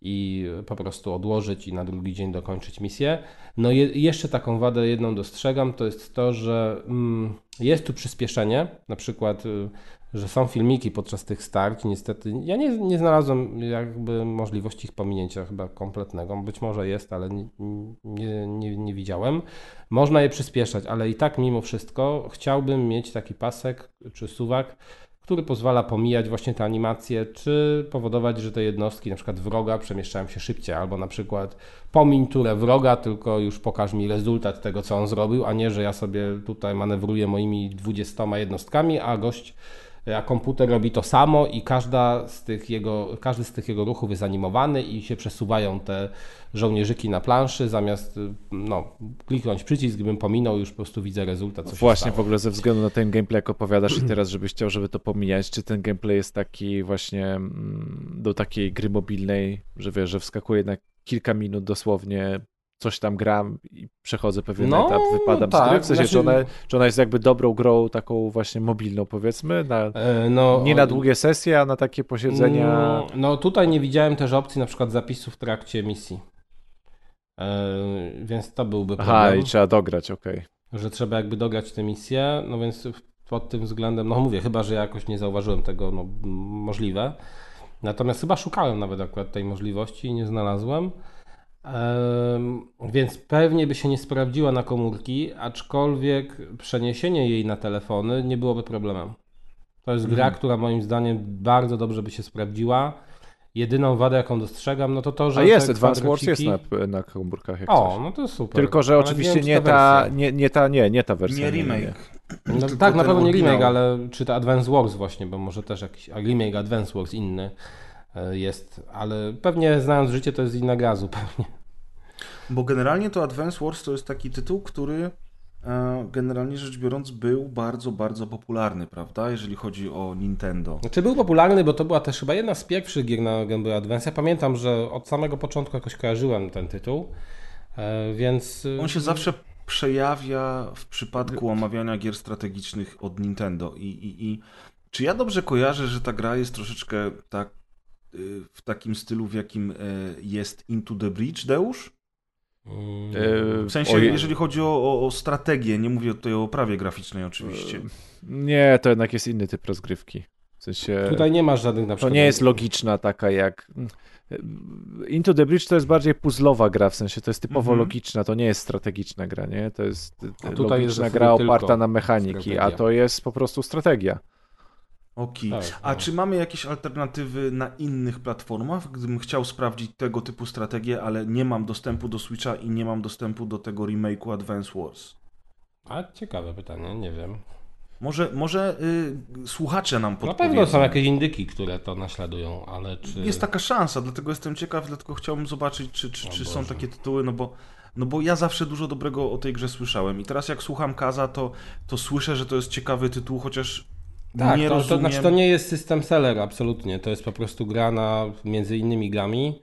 i po prostu odłożyć i na drugi dzień dokończyć misję. No i jeszcze taką wadę jedną dostrzegam, to jest to, że mm, jest tu przyspieszenie. Na przykład że są filmiki podczas tych starć. Niestety ja nie, nie znalazłem jakby możliwości ich pominięcia chyba kompletnego. Być może jest, ale nie, nie, nie, nie widziałem. Można je przyspieszać, ale i tak mimo wszystko chciałbym mieć taki pasek czy suwak, który pozwala pomijać właśnie te animacje, czy powodować, że te jednostki, na przykład wroga, przemieszczają się szybciej, albo na przykład pomiń turę wroga, tylko już pokaż mi rezultat tego, co on zrobił, a nie, że ja sobie tutaj manewruję moimi 20 jednostkami, a gość a komputer robi to samo i każda z tych jego, każdy z tych jego ruchów jest animowany i się przesuwają te żołnierzyki na planszy, zamiast no, kliknąć przycisk, gdybym pominął, już po prostu widzę rezultat. Co Właśnie w ogóle ze względu na ten gameplay, jak opowiadasz i teraz, żebyś chciał, żeby to pomijać, czy ten gameplay jest taki właśnie mm, do takiej gry mobilnej, że wiesz, że wskakuje na kilka minut dosłownie coś tam gram i przechodzę pewien no, etap, wypadam tak, z gry? W sensie, znaczy... czy, ona, czy ona jest jakby dobrą grą, taką właśnie mobilną powiedzmy, na, e, no, nie na długie sesje, a na takie posiedzenia? No, no tutaj nie widziałem też opcji na przykład zapisu w trakcie misji, e, więc to byłby problem. Aha, i trzeba dograć, okej. Okay. Że trzeba jakby dograć tę misję, no więc pod tym względem, no mówię, chyba, że ja jakoś nie zauważyłem tego, no możliwe. Natomiast chyba szukałem nawet akurat tej możliwości i nie znalazłem. Więc pewnie by się nie sprawdziła na komórki, aczkolwiek przeniesienie jej na telefony nie byłoby problemem. To jest gra, mhm. która moim zdaniem bardzo dobrze by się sprawdziła. Jedyną wadę, jaką dostrzegam, no to to, że. A jest, Advance Wars jest na, na komórkach. Jak o, coś. no to super. Tylko, że ale oczywiście nie, ta, nie, nie, ta, nie, nie ta wersja. Nie remake. Nie, nie. No, tak, na pewno nie remake, ale czy to Advance Wars właśnie, bo może też jakiś remake Advance Wars inny. E, jest, ale pewnie znając życie to jest inna gazu pewnie. Bo generalnie to Advance Wars to jest taki tytuł, który e, generalnie rzecz biorąc był bardzo, bardzo popularny, prawda, jeżeli chodzi o Nintendo. Znaczy był popularny, bo to była też chyba jedna z pierwszych gier na Game Boy Advance. Ja pamiętam, że od samego początku jakoś kojarzyłem ten tytuł, e, więc... On się zawsze przejawia w przypadku omawiania gier strategicznych od Nintendo i, i, i czy ja dobrze kojarzę, że ta gra jest troszeczkę tak w takim stylu, w jakim e, jest Into the Breach, Deusz? W sensie, jeżeli chodzi o, o, strategię, nie mówię tutaj o oprawie graficznej oczywiście. Nie, to jednak jest inny typ rozgrywki. W sensie. Tutaj nie masz żadnych na To przykład... nie jest logiczna taka jak. Into the Bridge to jest bardziej puzzlowa gra, w sensie to jest typowo Mhm. logiczna, to nie jest strategiczna gra, nie? To jest A tutaj jest logiczna w gra oparta na mechaniki, a strategia. to jest po prostu strategia. Okej. Tak, A no. czy mamy jakieś alternatywy na innych platformach? Gdybym chciał sprawdzić tego typu strategię, ale nie mam dostępu do Switcha i nie mam dostępu do tego remake'u Advance Wars. A ciekawe pytanie, nie wiem. Może, może y, słuchacze nam Na podpowiedzą. pewno są jakieś indyki, które to naśladują, ale czy... Jest taka szansa, dlatego jestem ciekaw, dlatego chciałbym zobaczyć, czy, czy, czy są takie tytuły, no bo, no bo ja zawsze dużo dobrego o tej grze słyszałem i teraz jak słucham Kaza, to, to słyszę, że to jest ciekawy tytuł, chociaż Tak, nie to, to, rozumiem... znaczy to nie jest system seller, absolutnie. To jest po prostu gra na między innymi grami,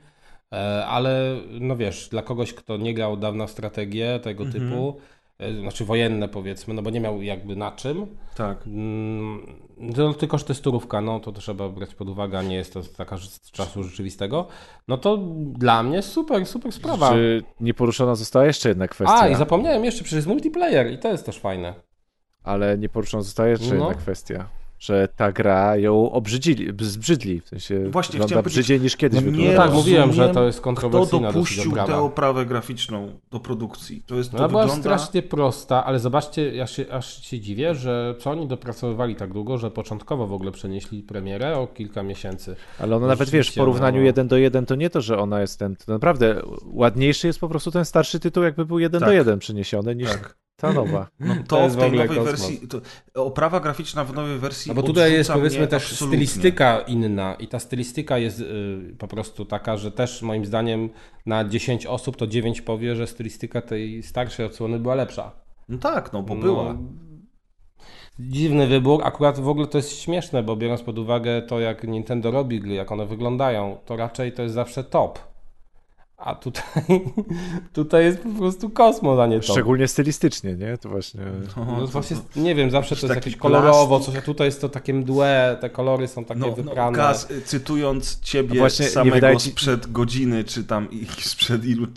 e, ale no wiesz, dla kogoś, kto nie grał dawno w strategię tego Mhm. typu, e, znaczy wojenne powiedzmy, no bo nie miał jakby na czym, Tak. mm, to tylko, że to jest turówka, no to trzeba brać pod uwagę, nie jest to taka z czasu rzeczywistego, no to dla mnie super, super sprawa. Czy nie poruszona została jeszcze jedna kwestia? A, i zapomniałem jeszcze, przecież jest multiplayer i to jest też fajne. Ale nie poruszona została jeszcze No. jedna kwestia. Że ta gra ją obrzydzili, zbrzydli. W sensie Właśnie, wygląda brzydziej niż kiedyś no nie wyglądała. tak, mówiłem, że to jest Kto kontrowersyjna dosyć dopuścił tę oprawę graficzną do produkcji? To jest, No, to ona była wygląda... strasznie prosta, ale zobaczcie, ja się, aż się dziwię, że co oni dopracowywali tak długo, że początkowo w ogóle przenieśli premierę o kilka miesięcy. Ale ona No nawet, wiesz, w porównaniu no. jeden do jeden to nie to, że ona jest ten, to naprawdę ładniejszy jest po prostu ten starszy tytuł, jakby był jeden Tak. do jeden przeniesiony niż Tak. Ta nowa. No To to w tej ogóle nowej kosmos. wersji, to, oprawa graficzna w nowej wersji No bo tutaj jest powiedzmy też absolutnie. stylistyka inna i ta stylistyka jest y, po prostu taka, że też moim zdaniem na 10 osób to 9 powie, że stylistyka tej starszej odsłony była lepsza. No tak, no bo No, była. Dziwny wybór, akurat w ogóle to jest śmieszne, bo biorąc pod uwagę to, jak Nintendo robi gry, jak one wyglądają, to raczej to jest zawsze top. A tutaj, tutaj jest po prostu kosmos, a nie top. Szczególnie stylistycznie, nie? To właśnie... No to- właśnie, to- nie wiem, zawsze to jest jakieś kolorowo, coś, a tutaj jest to takie mdłe, te kolory są takie No, no wyprane. Kaz, y, cytując ciebie No właśnie, nie samego wydaje ci- sprzed godziny, czy tam i- sprzed ilu,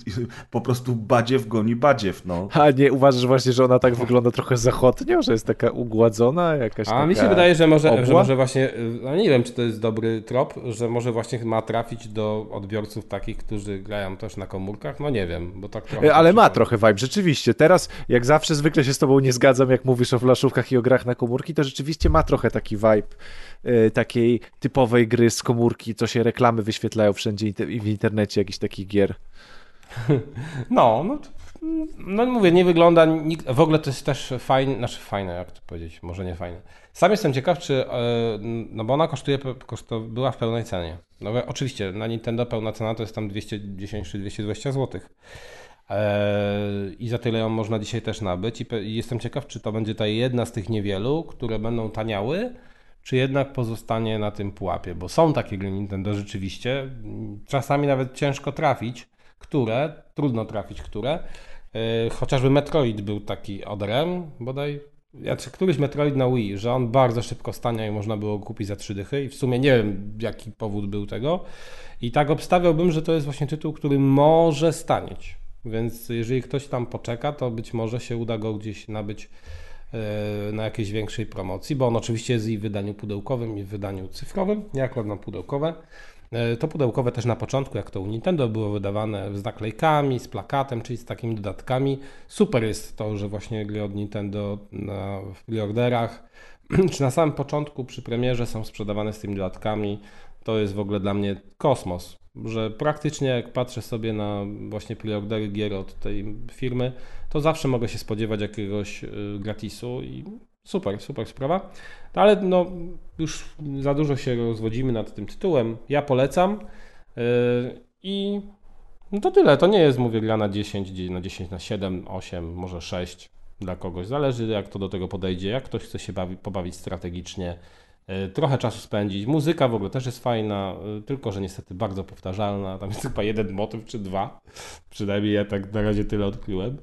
po prostu badziew goni badziew, no. A nie uważasz właśnie, że ona tak wygląda trochę zachodnio, że jest taka ugładzona, jakaś A taka... mi się wydaje, że może, obła? że może właśnie, no nie wiem, czy to jest dobry trop, że może właśnie ma trafić do odbiorców takich, którzy grają też na komórkach, no nie wiem, bo tak trochę... E, Ale ma trochę vibe, rzeczywiście. Teraz, jak zawsze, zwykle się z tobą nie zgadzam, jak mówisz o flaszówkach i o grach na komórki, to rzeczywiście ma trochę taki vibe e, takiej typowej gry z komórki, co się reklamy wyświetlają wszędzie w internecie, jakichś takich gier. No, no, to, no mówię, nie wygląda, nikt, w ogóle to jest też fajne, znaczy fajne, jak to powiedzieć, może nie fajne. Sam jestem ciekaw, czy, e, no bo ona kosztuje, koszto, była w pełnej cenie. No bo oczywiście, na Nintendo pełna cena to jest tam 210 czy 220 zł. I za tyle ją można dzisiaj też nabyć. I jestem ciekaw, czy to będzie ta jedna z tych niewielu, które będą taniały, czy jednak pozostanie na tym pułapie, bo są takie gry Nintendo rzeczywiście, czasami nawet ciężko trafić, które, trudno trafić, które, Yy, chociażby Metroid był taki odrem, bodaj, ja, któryś Metroid na Wii, że on bardzo szybko stania i można było kupić za trzy dychy i w sumie nie wiem jaki powód był tego i tak obstawiałbym, że to jest właśnie tytuł, który może stanieć, więc jeżeli ktoś tam poczeka, to być może się uda go gdzieś nabyć e, na jakiejś większej promocji, bo on oczywiście jest i w wydaniu pudełkowym, i w wydaniu cyfrowym, ja akurat na pudełkowe. E, To pudełkowe też na początku, jak to u Nintendo, było wydawane z naklejkami, z plakatem, czyli z takimi dodatkami. Super jest to, że właśnie gry od Nintendo na, w preorderach, czy na samym początku przy premierze są sprzedawane z tymi dodatkami. To jest w ogóle dla mnie kosmos, że praktycznie jak patrzę sobie na właśnie preordery gier od tej firmy, to zawsze mogę się spodziewać jakiegoś y, gratisu i super, super sprawa. No ale no, już za dużo się rozwodzimy nad tym tytułem. Ja polecam yy, i no to tyle. To nie jest, mówię, gra na 10, gdzie na 10, na 7, 8, może 6 dla kogoś. Zależy jak to do tego podejdzie, jak ktoś chce się bawi, pobawić strategicznie, yy, trochę czasu spędzić. Muzyka w ogóle też jest fajna, yy, tylko że niestety bardzo powtarzalna. Tam jest chyba jeden motyw czy dwa. Przynajmniej ja tak na razie tyle odkryłem.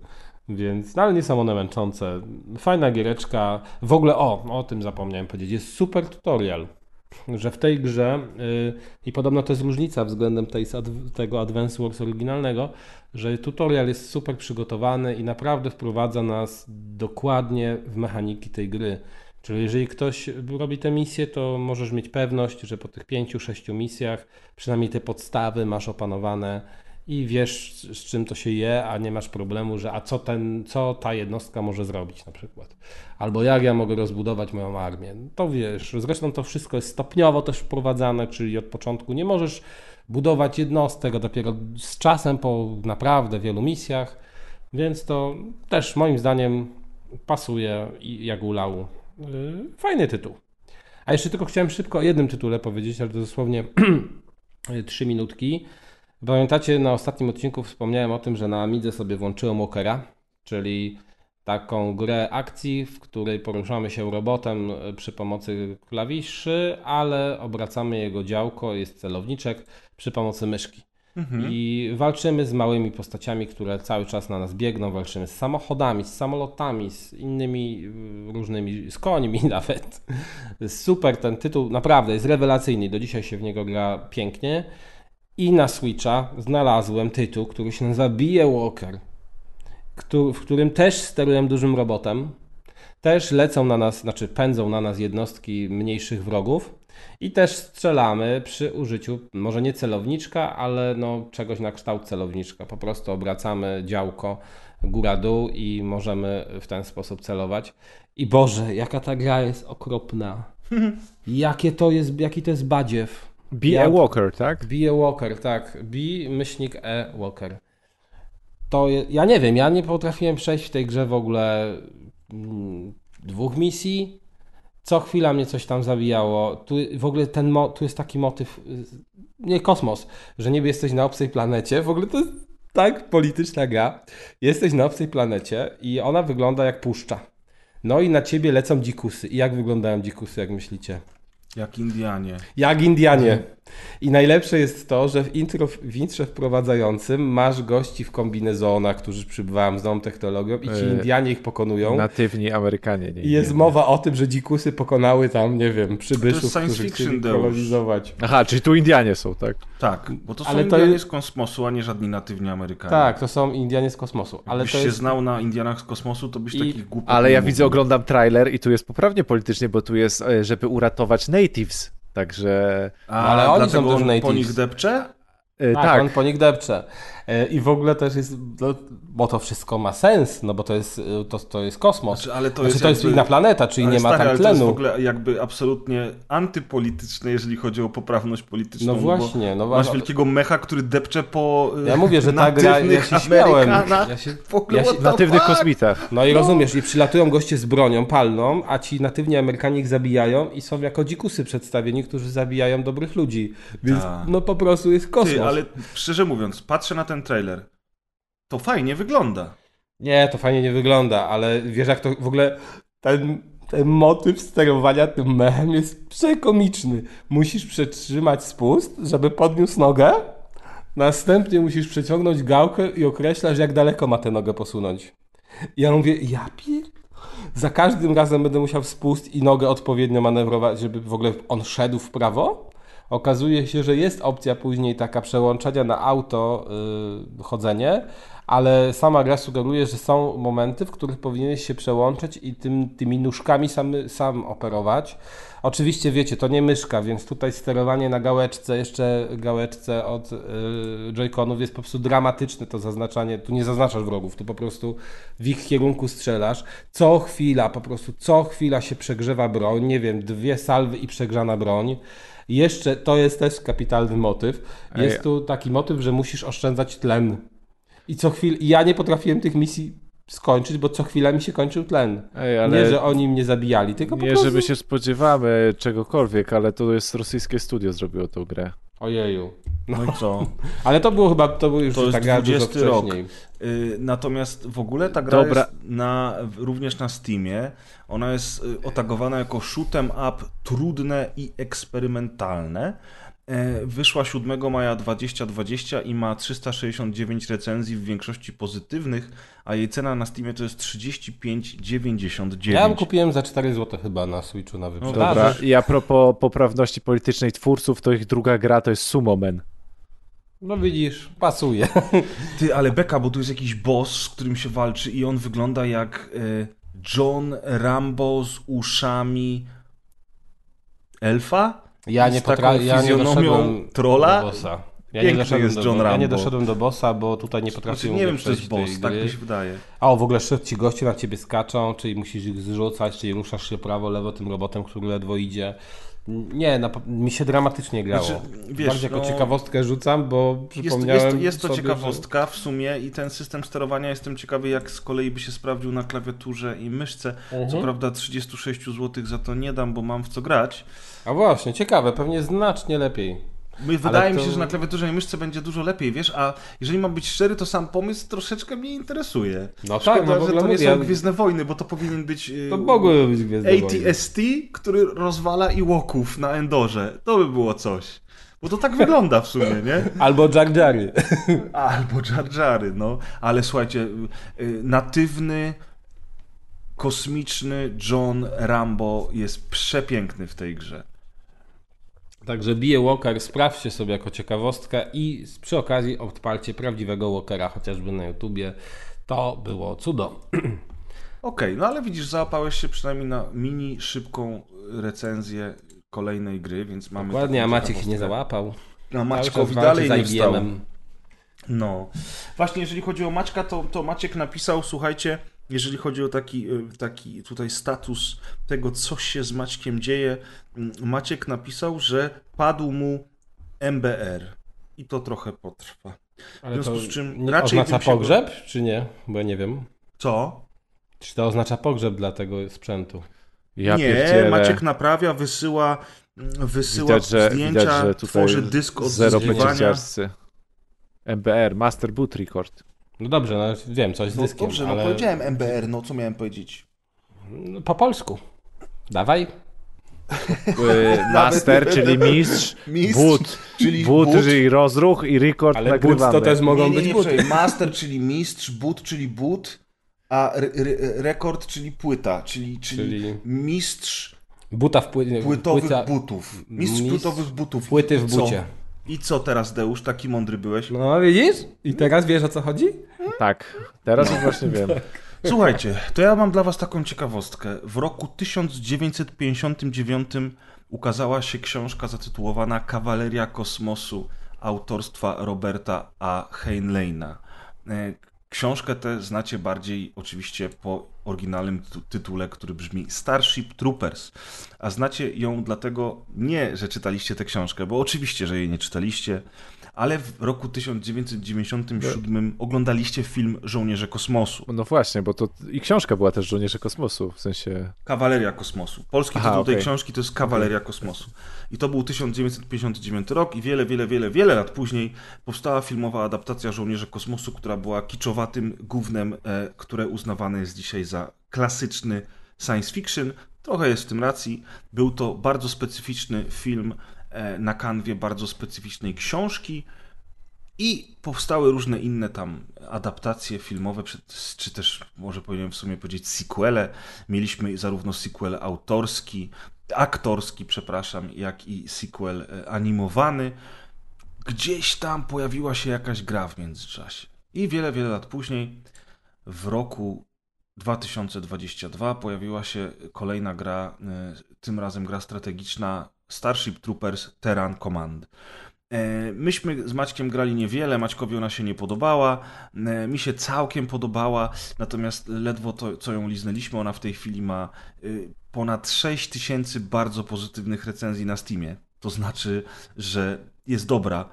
Więc, no ale nie są one męczące. Fajna giereczka. W ogóle, o, o tym zapomniałem powiedzieć. Jest super tutorial. że w tej grze, yy, i podobno to jest różnica względem tej, tego Advance Wars oryginalnego, że tutorial jest super przygotowany i naprawdę wprowadza nas dokładnie w mechaniki tej gry. Czyli jeżeli ktoś robi tę misję, to możesz mieć pewność, że po tych pięciu, sześciu misjach przynajmniej te podstawy masz opanowane i wiesz, z czym to się je, a nie masz problemu, że a co, ten, co ta jednostka może zrobić na przykład. Albo jak ja mogę rozbudować moją armię. To wiesz, zresztą to wszystko jest stopniowo też wprowadzane, czyli od początku nie możesz budować jednostek, a dopiero z czasem po naprawdę wielu misjach, więc to też moim zdaniem pasuje jak ulał. Y, fajny tytuł. A jeszcze tylko chciałem szybko o jednym tytule powiedzieć, ale to dosłownie trzy minutki. Pamiętacie, na ostatnim odcinku wspomniałem o tym, że na Amidze sobie włączyłem Walkera, czyli taką grę akcji, w której poruszamy się robotem e, przy pomocy klawiszy, ale obracamy jego działko, jest celowniczek przy pomocy myszki. Mhm. I walczymy z małymi postaciami, które cały czas na nas biegną, walczymy z samochodami, z samolotami, z innymi e, różnymi, z końmi nawet. Super ten tytuł, naprawdę jest rewelacyjny, do dzisiaj się w niego gra pięknie. I na Switcha znalazłem tytuł, który się nazywa Walker, w którym też steruję dużym robotem. Też lecą na nas, znaczy pędzą na nas jednostki mniejszych wrogów i też strzelamy przy użyciu, może nie celowniczka, ale no czegoś na kształt celowniczka. Po prostu obracamy działko góra-dół i możemy w ten sposób celować. I Boże, jaka ta gra jest okropna. Jakie to jest, jaki to jest badziew. Be ja, a Walker, tak? Be a Walker, tak. Be myślnik E Walker. To je, ja nie wiem, ja nie potrafiłem przejść w tej grze w ogóle mm, dwóch misji. Co chwila mnie coś tam zabijało. Tu w ogóle ten mo, tu jest taki motyw, nie kosmos, że niby jesteś na obcej planecie. W ogóle to jest tak polityczna gra. Jesteś na obcej planecie i ona wygląda jak puszcza. No i na ciebie lecą dzikusy. I jak wyglądają dzikusy, jak myślicie? Jak Indianie. Jak Indianie. I najlepsze jest to, że w, intro, w intrze wprowadzającym masz gości w kombinezonach, którzy przybywają z nową technologią i ci e, Indianie ich pokonują. Natywni Amerykanie. Nie, I jest nie, mowa o tym, że dzikusy pokonały tam, nie wiem, przybyszów, którzy chcieli kolonizować. Aha, czyli tu Indianie są, tak? Tak, bo to są ale Indianie to jest... z kosmosu, a nie żadni natywni Amerykanie. Tak, to są Indianie z kosmosu. Ale Jakbyś to jest... się znał na Indianach z kosmosu, to byś I... takich głupich Ale ja widzę, oglądam trailer i tu jest poprawnie politycznie, bo tu jest, e, żeby uratować natives. Także. A, no, ale oni są też natives. po nich depcze? E, tak, tak, on po nich depcze. E, I w ogóle też jest, no, bo to wszystko ma sens, no bo to jest, e, to, to jest kosmos. Znaczy, ale to znaczy, jest, to jest jakby, inna planeta, czyli nie ma stary, tam tlenu. to jest w ogóle jakby absolutnie antypolityczne, jeżeli chodzi o poprawność polityczną. No właśnie. No masz wielkiego mecha, który depcze po Ja mówię, że ta gra, ja się śmiałem. Ja się, ja się, natywnych kosmitach. No i no. rozumiesz, i przylatują goście z bronią palną, a ci natywni Amerykanie ich zabijają i są jako dzikusy przedstawieni, którzy zabijają dobrych ludzi. Więc Ta. no po prostu jest kosmos. Ty, ale szczerze mówiąc, patrzę na ten trailer. To fajnie wygląda. Nie, to fajnie nie wygląda, ale wiesz jak to w ogóle ten, ten motyw sterowania tym mechem jest przekomiczny. Musisz przetrzymać spust, żeby podniósł nogę, następnie musisz przeciągnąć gałkę i określasz jak daleko ma tę nogę posunąć. I ja mówię, ja pier... Za każdym razem będę musiał spust i nogę odpowiednio manewrować, żeby w ogóle on szedł w prawo? Okazuje się, że jest opcja później taka przełączania na auto yy, chodzenie, ale sama gra sugeruje, że są momenty, w których powinieneś się przełączyć i tym, tymi nóżkami sam, sam operować. Oczywiście wiecie, to nie myszka, więc tutaj sterowanie na gałeczce, jeszcze gałeczce od yy, joyconów jest po prostu dramatyczne to zaznaczanie. Tu nie zaznaczasz wrogów, tu po prostu w ich kierunku strzelasz. Co chwila, po prostu co chwila się przegrzewa broń, nie wiem, dwie salwy i przegrzana broń. Jeszcze to jest też kapitalny motyw. Jest Ej. tu taki motyw, że musisz oszczędzać tlen. I co chwilę. Ja nie potrafiłem tych misji skończyć, bo co chwila mi się kończył tlen. Ej, ale... Nie, że oni mnie zabijali, tylko nie, po prostu... że my się spodziewamy czegokolwiek, ale to jest rosyjskie studio zrobiło tą grę. Ojeju. No, no i co? Ale to było chyba, to był już to ta gra dużo wcześniej. Rok. Y, natomiast w ogóle ta gra Dobra. jest na, również na Steamie. Ona jest y, otagowana jako shoot'em up trudne i eksperymentalne. E, wyszła 7 maja 2020 i ma 369 recenzji, w większości pozytywnych, a jej cena na Steamie to jest 35,99. Ja ją kupiłem za 4 zł chyba na Switchu na wyprzedaży. Dobra, i a propos poprawności politycznej twórców, to ich druga gra to jest Sumomen. No widzisz, pasuje. Ty, ale beka, bo tu jest jakiś boss, z którym się walczy i on wygląda jak e, John Rambo z uszami elfa? Ja nie, taką potra- ja nie fizjonomią doszedłem trolla? do bossa. Ja Piękny nie, doszedłem jest do, John ja nie Rambo. doszedłem do bossa, bo tutaj nie potrafię Znaczy, nie wiem, czy to jest boss, tak mi się wydaje. A o, w ogóle szybko ci goście na ciebie skaczą, czyli musisz ich zrzucać, czyli ruszasz się prawo, lewo tym robotem, który ledwo idzie. Nie, na, mi się dramatycznie grało. Znaczy, wiesz, Bardziej jako no- ciekawostkę rzucam, bo Jest, przypomniałem jest, to, jest to sobie, ciekawostka w sumie i ten system sterowania jestem ciekawy, jak z kolei by się sprawdził na klawiaturze i myszce. Co Mhm. prawda 36 zł za to nie dam, bo mam w co grać. Że... A właśnie, ciekawe, pewnie znacznie lepiej. My, wydaje mi to- się, że na klawiaturze i myszce będzie dużo lepiej, wiesz, a jeżeli mam być szczery, to sam pomysł troszeczkę mnie interesuje. No Szkoda, tak, no że to nie mówię, są Gwiezdne Wojny, bo to powinien być yy, To mogły być Gwiezdne Wojny. ATST, który rozwala Iłoków na Endorze. To by było coś. Bo to tak wygląda w sumie, nie? Albo Jar Jary. Albo Jar Jary, no. Ale słuchajcie, y, natywny, kosmiczny John Rambo jest przepiękny w tej grze. Także bije Walker, sprawdźcie sobie jako ciekawostkę i przy okazji odpalcie prawdziwego Walkera, chociażby na YouTubie. To było cudo. Okej, no ale widzisz, załapałeś się przynajmniej na mini, szybką recenzję kolejnej gry, więc mamy... Ładnie, a Maciek się nie załapał. A Cały Maćkowi dalej nie wstał. No. Właśnie, jeżeli chodzi o Maćka, to, to Maciek napisał, słuchajcie, jeżeli chodzi o taki, y, taki tutaj status tego, co się z Maćkiem dzieje, mm, Maciek napisał, że padł mu MBR. I to trochę potrwa. Ale W związku to z czym raczej oznacza go- pogrzeb, czy nie? Bo ja nie wiem. Co? Czy to oznacza pogrzeb dla tego sprzętu? Ja nie, pierdzielę. Maciek naprawia, wysyła, mm, wysyła Widać, że, zdjęcia, widać, że tworzy dysk zero odzyskiwania. pędziciarscy. MBR, Master Boot Record. No dobrze, no wiem, coś z No dyskiem, dobrze, no ale powiedziałem MBR, no co miałem powiedzieć? no, po polsku. Dawaj. Y, Master, czyli mistrz, Mistrz, boot, czyli boot, boot. czyli rozruch i record Ale but nagrywamy. to też mogą nie, nie, być nie, buty. Master, czyli mistrz, boot, czyli boot, a re, re, rekord, czyli płyta, czyli, czyli, Czyli- mistrz Buta w płycie. płytowych płyta, butów. Mistrz, mistrz płytowych butów. Płyty w co? I co teraz, Deusz? Taki mądry byłeś? No widzisz? I teraz wiesz o co chodzi? Tak, teraz już właśnie wiem. Słuchajcie, to ja mam dla was taką ciekawostkę. W roku 1959 ukazała się książka zatytułowana Kawaleria Kosmosu autorstwa Roberta A. Heinleina. Książkę tę znacie bardziej oczywiście po oryginalnym tytu- tytule, który brzmi Starship Troopers. A znacie ją dlatego nie, że czytaliście tę książkę, bo oczywiście, że jej nie czytaliście, ale w roku 1997 oglądaliście film Żołnierze Kosmosu. No właśnie, bo to i książka była też Żołnierze Kosmosu, w sensie... Kawaleria Kosmosu. Polski Aha, tytuł tej okej. książki to jest Kawaleria Kosmosu. I to był 1959 rok i wiele, wiele, wiele, wiele lat później powstała filmowa adaptacja Żołnierzy Kosmosu, która była kiczowatym gównem, e, które uznawane jest dzisiaj za klasyczny science fiction. Trochę jest w tym racji. Był to bardzo specyficzny film na kanwie bardzo specyficznej książki. I powstały różne inne tam adaptacje filmowe, czy, czy też może powinienem w sumie powiedzieć sequele. Mieliśmy zarówno sequel autorski, aktorski, przepraszam, jak i sequel e, animowany. Gdzieś tam pojawiła się jakaś gra w międzyczasie. I wiele, wiele lat później, w roku 2022, pojawiła się kolejna gra, e, tym razem gra strategiczna Starship Troopers Terran Command. E, Myśmy z Maćkiem grali niewiele, Maćkowi ona się nie podobała, e, mi się całkiem podobała, natomiast ledwo to, co ją liznęliśmy, ona w tej chwili ma y, ponad 6 tysięcy bardzo pozytywnych recenzji na Steamie. To znaczy, że jest dobra.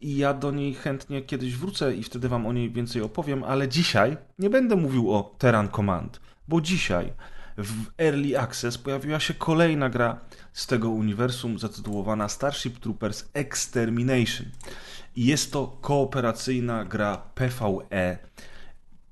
I ja do niej chętnie kiedyś wrócę i wtedy wam o niej więcej opowiem, ale dzisiaj nie będę mówił o Terran Command, bo dzisiaj w Early Access pojawiła się kolejna gra z tego uniwersum zatytułowana Starship Troopers Extermination. I jest to kooperacyjna gra PvE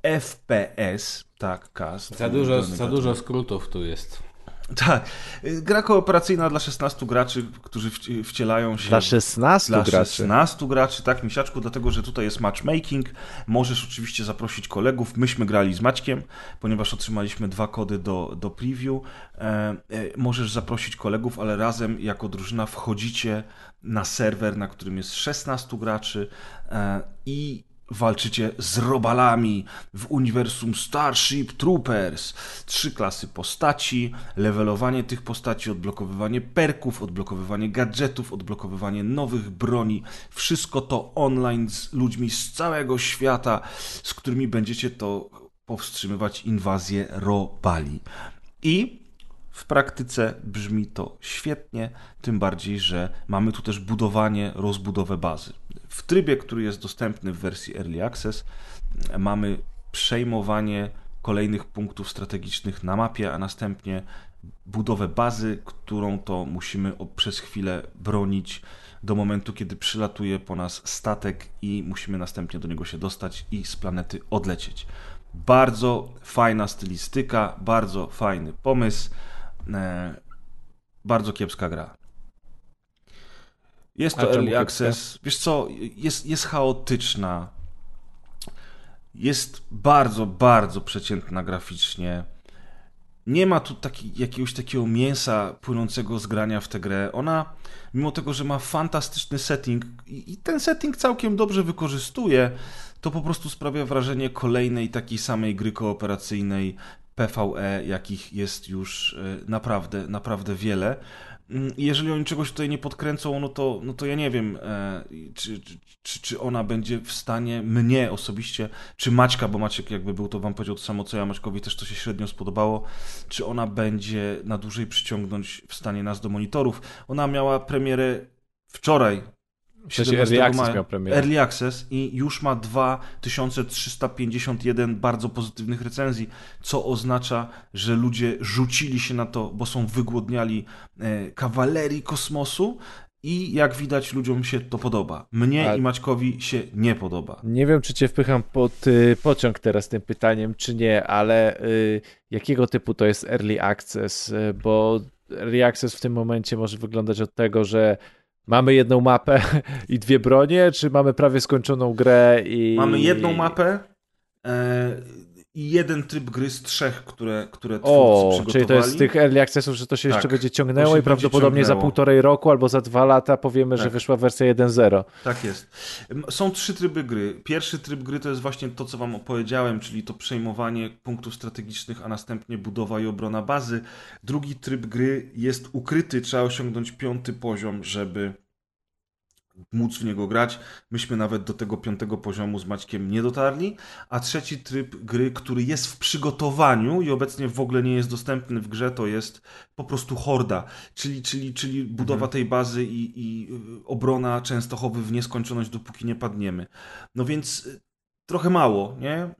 FPS, tak, cast. Za dużo, za dużo skrótów tu jest. Tak. Gra kooperacyjna dla 16 graczy, którzy wcielają się. Dla 16 dla graczy. 16 graczy, tak, misiaczku, dlatego że tutaj jest matchmaking. Możesz oczywiście zaprosić kolegów. Myśmy grali z Maćkiem, ponieważ otrzymaliśmy dwa kody do, do preview. E, e, możesz zaprosić kolegów, ale razem jako drużyna wchodzicie na serwer, na którym jest 16 graczy e, i walczycie z robalami w uniwersum Starship Troopers. Trzy klasy postaci, levelowanie tych postaci, odblokowywanie perków, odblokowywanie gadżetów, odblokowywanie nowych broni. Wszystko to online z ludźmi z całego świata, z którymi będziecie to powstrzymywać inwazję robali. I w praktyce brzmi to świetnie, tym bardziej, że mamy tu też budowanie, rozbudowę bazy. W trybie, który jest dostępny w wersji Early Access, mamy przejmowanie kolejnych punktów strategicznych na mapie, a następnie budowę bazy, którą to musimy przez chwilę bronić do momentu, kiedy przylatuje po nas statek i musimy następnie do niego się dostać i z planety odlecieć. Bardzo fajna stylistyka, bardzo fajny pomysł, bardzo kiepska gra. Jest to early access. Wiesz co, jest, jest chaotyczna. Jest bardzo, bardzo przeciętna graficznie. Nie ma tu taki, jakiegoś takiego mięsa płynącego z grania w tę grę. Ona, mimo tego, że ma fantastyczny setting i, i ten setting całkiem dobrze wykorzystuje, to po prostu sprawia wrażenie kolejnej takiej samej gry kooperacyjnej PvE, jakich jest już e, naprawdę, naprawdę wiele. Mm, jeżeli oni czegoś tutaj nie podkręcą, no to, no to ja nie wiem, e, czy, czy, czy ona będzie w stanie mnie osobiście, czy Maćka, bo Maciek jakby był, to wam powiedział to samo co ja, Maćkowi też to się średnio spodobało, czy ona będzie na dłużej przyciągnąć w stanie nas do monitorów. Ona miała premierę wczoraj, w sensie Early Access miał premierę. Early Access i już ma 2351 bardzo pozytywnych recenzji, co oznacza, że ludzie rzucili się na to, bo są wygłodniali e, kawalerii kosmosu i jak widać ludziom się to podoba. Mnie A... i Maćkowi się nie podoba. Nie wiem, czy cię wpycham pod y, pociąg teraz tym pytaniem, czy nie, ale y, jakiego typu to jest Early Access? Y, bo Early Access w tym momencie może wyglądać od tego, że Mamy jedną mapę i dwie bronie, czy mamy prawie skończoną grę i... Mamy jedną mapę e, i jeden tryb gry z trzech, które, które o, czyli to jest z tych early accessów, że to się tak, jeszcze będzie ciągnęło i prawdopodobnie ciągnęło. za półtorej roku albo za dwa lata powiemy, tak. że wyszła wersja 1.0. Tak jest. Są trzy tryby gry. Pierwszy tryb gry to jest właśnie to, co wam opowiedziałem, czyli to przejmowanie punktów strategicznych, a następnie budowa i obrona bazy. Drugi tryb gry jest ukryty, trzeba osiągnąć piąty poziom, żeby móc w niego grać. Myśmy nawet do tego piątego poziomu z Maćkiem nie dotarli. A trzeci tryb gry, który jest w przygotowaniu i obecnie w ogóle nie jest dostępny w grze, to jest po prostu horda, czyli, czyli, czyli budowa mhm. tej bazy i, i obrona Częstochowy w nieskończoność, dopóki nie padniemy. No więc trochę mało, nie? E,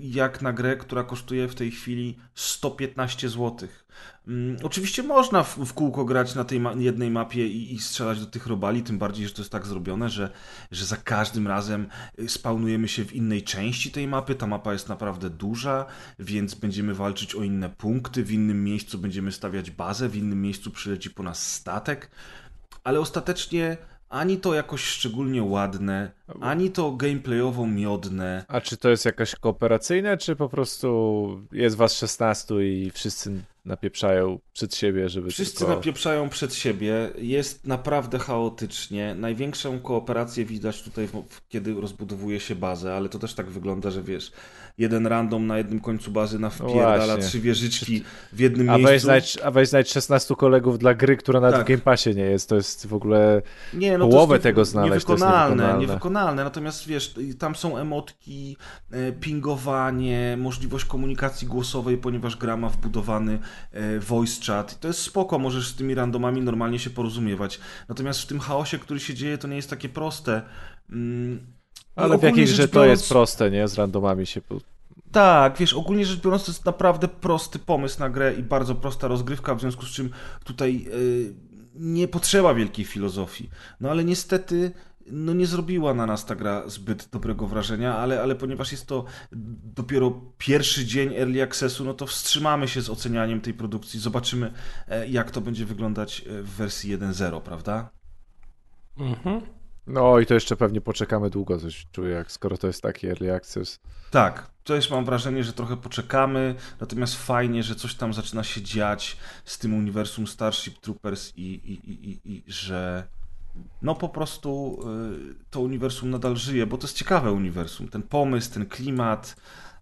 jak na grę, która kosztuje w tej chwili 115 zł. Mm, oczywiście można w, kółko grać na tej jednej mapie i, i, strzelać do tych robali, tym bardziej, że to jest tak zrobione, że, że za każdym razem y, spawnujemy się w innej części tej mapy. Ta mapa jest naprawdę duża, więc będziemy walczyć o inne punkty. W innym miejscu będziemy stawiać bazę, w innym miejscu przyleci po nas statek. Ale ostatecznie ani to jakoś szczególnie ładne, ani to gameplayowo miodne. A czy to jest jakaś kooperacyjne, czy po prostu jest was 16 i wszyscy napieprzają przed siebie, żeby Wszyscy tylko... napieprzają przed siebie. Jest naprawdę chaotycznie. Największą kooperację widać tutaj, kiedy rozbudowuje się bazę, ale to też tak wygląda, że wiesz, jeden random na jednym końcu bazy na wpierdala trzy wieżyczki w jednym a miejscu. Weź a weź znajdź 16 kolegów dla gry, która nawet tak. Game Passie nie jest. To jest w ogóle nie, no połowę tego znaleźć. Niewykonalne, niewykonalne. niewykonalne. Natomiast wiesz, tam są emotki, e, pingowanie, możliwość komunikacji głosowej, ponieważ gra ma wbudowany voice chat. To jest spoko, możesz z tymi randomami normalnie się porozumiewać. Natomiast w tym chaosie, który się dzieje, to nie jest takie proste. Mm, ale w jakiej że to jest proste, nie? Z randomami się... Tak, wiesz, ogólnie rzecz biorąc to jest naprawdę prosty pomysł na grę i bardzo prosta rozgrywka, w związku z czym tutaj yy, nie potrzeba wielkiej filozofii. No ale niestety no nie zrobiła na nas ta gra zbyt dobrego wrażenia, ale, ale ponieważ jest to dopiero pierwszy dzień Early Accessu, no to wstrzymamy się z ocenianiem tej produkcji, zobaczymy e, jak to będzie wyglądać e, w wersji 1.0, prawda? Mhm. No i to jeszcze pewnie poczekamy długo, coś czuję, jak skoro to jest taki Early Access. Tak, też mam wrażenie, że trochę poczekamy, natomiast fajnie, że coś tam zaczyna się dziać z tym uniwersum Starship Troopers i, i, i, i, i że no po prostu y, to uniwersum nadal żyje, bo to jest ciekawe uniwersum. Ten pomysł, ten klimat,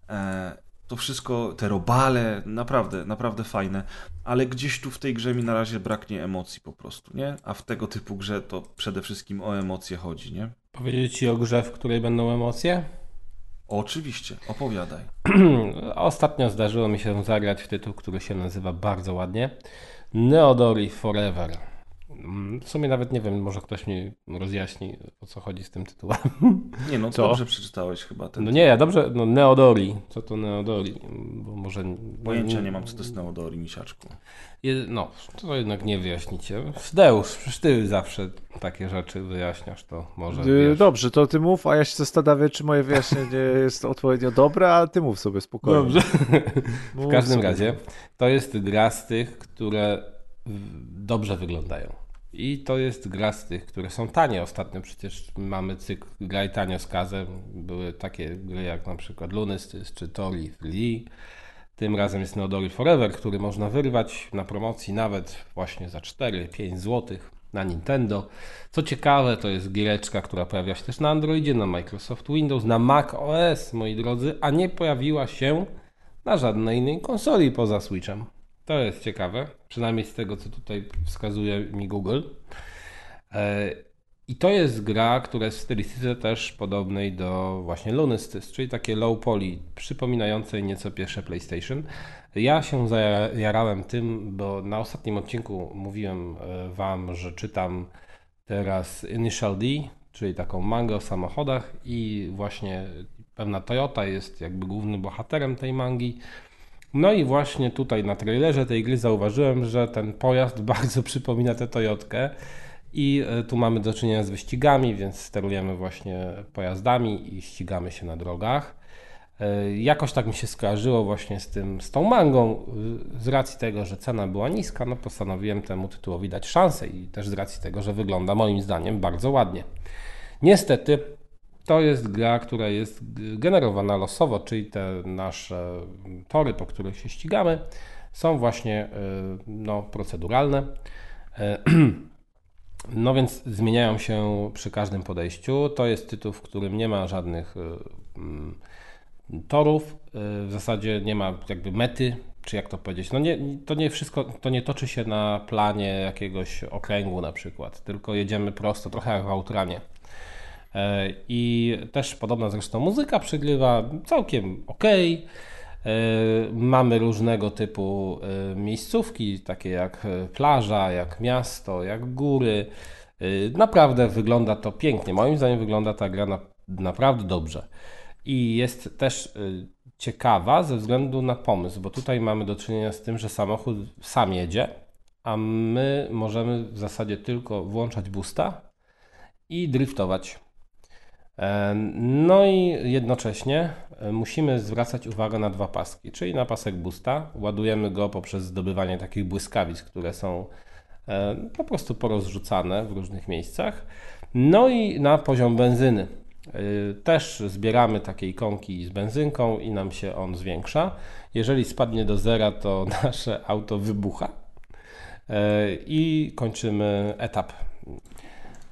e, to wszystko, te robale, naprawdę, naprawdę fajne, ale gdzieś tu w tej grze mi na razie braknie emocji po prostu, nie? A w tego typu grze to przede wszystkim o emocje chodzi, nie? Powiedzieć ci o grze, w której będą emocje? Oczywiście, opowiadaj. Ostatnio zdarzyło mi się zagrać w tytuł, który się nazywa bardzo ładnie Neodori Forever. Mm, w sumie nawet nie wiem, może ktoś mi rozjaśni, o co chodzi z tym tytułem. Nie, no co? dobrze przeczytałeś chyba ten. No nie, ja dobrze, no Neodori. Co to Neodori? Bo może... Pojęcia nie mam, co to jest Neodori, misiaczku. No, to jednak nie wyjaśnicie. Deusz, przecież ty zawsze takie rzeczy wyjaśniasz, to może wiesz. Dobrze, to ty mów, a ja się zastanawiam, czy moje wyjaśnienie jest odpowiednio dobre, a ty mów sobie spokojnie. Dobrze. w każdym razie, to jest gra z tych, które dobrze wyglądają. I to jest gra z tych, które są tanie. Ostatnio przecież mamy cykl graj tanio z kazem. Były takie gry jak na przykład Lunystys czy Tori Lee. Tym razem jest Neodory Forever, który można wyrwać na promocji nawet właśnie za 4-5 zł na Nintendo. Co ciekawe, to jest giereczka, która pojawia się też na Androidzie, na Microsoft Windows, na Mac OS, moi drodzy, a nie pojawiła się na żadnej innej konsoli poza Switchem. To jest ciekawe, przynajmniej z tego, co tutaj wskazuje mi Google. E, I to jest gra, która jest w stylistyce też podobnej do właśnie Lunystys, czyli takie low poly, przypominającej nieco pierwsze PlayStation. Ja się zajarałem tym, bo na ostatnim odcinku mówiłem e, Wam, że czytam teraz Initial D, czyli taką mangę o samochodach i właśnie pewna Toyota jest jakby głównym bohaterem tej mangi. No i właśnie tutaj na trailerze tej gry zauważyłem, że ten pojazd bardzo przypomina tę Toyotkę. I e, tu mamy do czynienia z wyścigami, więc sterujemy właśnie pojazdami i ścigamy się na drogach. E, jakoś tak mi się skojarzyło właśnie z tym, z tą mangą. Z racji tego, że cena była niska, no postanowiłem temu tytułowi dać szansę i też z racji tego, że wygląda moim zdaniem bardzo ładnie. Niestety to jest gra, która jest generowana losowo, czyli te nasze tory, po których się ścigamy, są właśnie e, no, proceduralne. E, no więc zmieniają się przy każdym podejściu. To jest tytuł, w którym nie ma żadnych e, mm, torów, w zasadzie nie ma jakby mety, czy jak to powiedzieć. No nie, to nie wszystko, to nie toczy się na planie jakiegoś okręgu na przykład, tylko jedziemy prosto, trochę jak w Outranie. E, I też podobna zresztą muzyka przygrywa całkiem ok. E, mamy różnego typu e, miejscówki, takie jak plaża, jak miasto, jak góry. Naprawdę wygląda to pięknie. Moim zdaniem wygląda ta gra na, naprawdę dobrze. I jest też ciekawa ze względu na pomysł, bo tutaj mamy do czynienia z tym, że samochód sam jedzie, a my możemy w zasadzie tylko włączać busta i driftować. E, no i jednocześnie e, musimy zwracać uwagę na dwa paski, czyli na pasek boosta. Ładujemy go poprzez zdobywanie takich błyskawic, które są e, po prostu porozrzucane w różnych miejscach. No i na poziom benzyny. Też zbieramy takie ikonki z benzynką i nam się on zwiększa. Jeżeli spadnie do zera, to nasze auto wybucha i kończymy etap.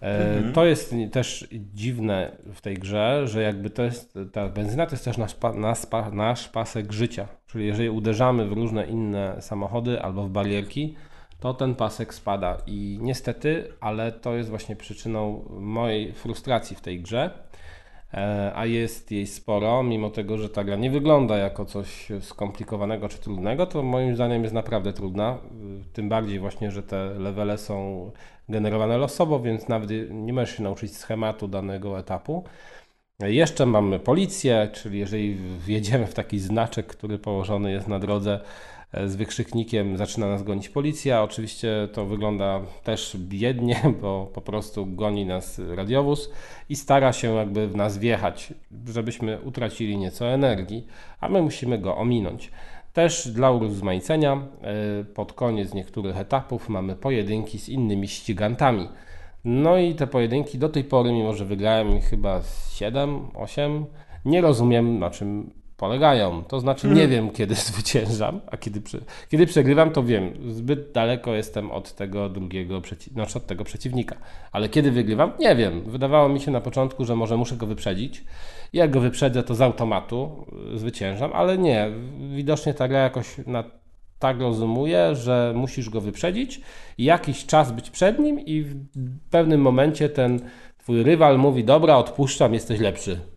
Mhm. To jest też dziwne w tej grze, że jakby to jest, ta benzyna to jest też nasz, nasz, nasz pasek życia. Czyli jeżeli uderzamy w różne inne samochody albo w barierki, to ten pasek spada. I niestety, ale to jest właśnie przyczyną mojej frustracji w tej grze. E, a jest jej sporo, mimo tego, że ta gra nie wygląda jako coś skomplikowanego czy trudnego, to moim zdaniem jest naprawdę trudna. Tym bardziej właśnie, że te levele są generowane losowo, więc nawet nie możesz się nauczyć schematu danego etapu. Jeszcze mamy policję, czyli jeżeli wjedziemy w taki znaczek, który położony jest na drodze, e, z wykrzyknikiem zaczyna nas gonić policja. Oczywiście to wygląda też biednie, bo po prostu goni nas radiowóz i stara się jakby w nas wjechać, żebyśmy utracili nieco energii, a my musimy go ominąć. Też dla urozmaicenia e, pod koniec niektórych etapów mamy pojedynki z innymi ścigantami. No i te pojedynki do tej pory, mimo że wygrałem chyba 7, 8, nie rozumiem na czym polegają. To znaczy nie wiem, kiedy zwyciężam, a kiedy, kiedy przegrywam, to wiem. Zbyt daleko jestem od tego drugiego, przeci- znaczy od tego przeciwnika. Ale kiedy wygrywam, nie wiem. Wydawało mi się na początku, że może muszę go wyprzedzić. Jak go wyprzedzę, to z automatu zwyciężam, ale nie. Widocznie ta gra jakoś na tak rozumuje, że musisz go wyprzedzić i jakiś czas być przed nim i w pewnym momencie ten twój rywal mówi, dobra, odpuszczam, jesteś lepszy.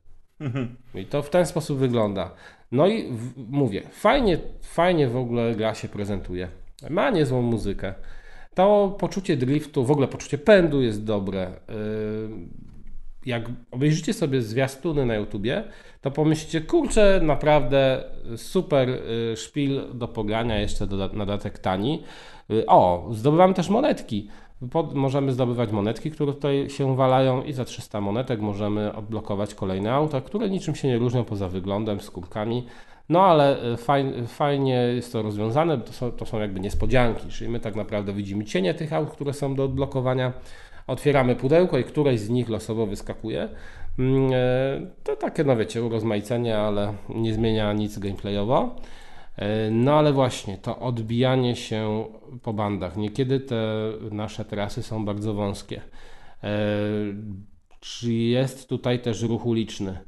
I to w ten sposób wygląda. No i w, mówię, fajnie, fajnie w ogóle gra się prezentuje. Ma niezłą muzykę. To poczucie driftu, w ogóle poczucie pędu jest dobre. Yy, jak obejrzycie sobie zwiastuny na YouTubie, to pomyślicie, kurczę, naprawdę super y, szpil do pogrania, jeszcze na dodatek tani. Y, o, zdobywamy też monetki. Pod, możemy zdobywać monetki, które tutaj się walają i za 300 monetek możemy odblokować kolejne auta, które niczym się nie różnią poza wyglądem, skórkami. No ale fajnie, fajnie jest to rozwiązane, to są, to są jakby niespodzianki, czyli my tak naprawdę widzimy cienie tych aut, które są do odblokowania otwieramy pudełko i któreś z nich losowo wyskakuje. Mm, e, to takie, no wiecie, urozmaicenie, ale nie zmienia nic gameplayowo. E, no ale właśnie, to odbijanie się po bandach. Niekiedy te nasze trasy są bardzo wąskie. E, czy jest tutaj też ruch uliczny?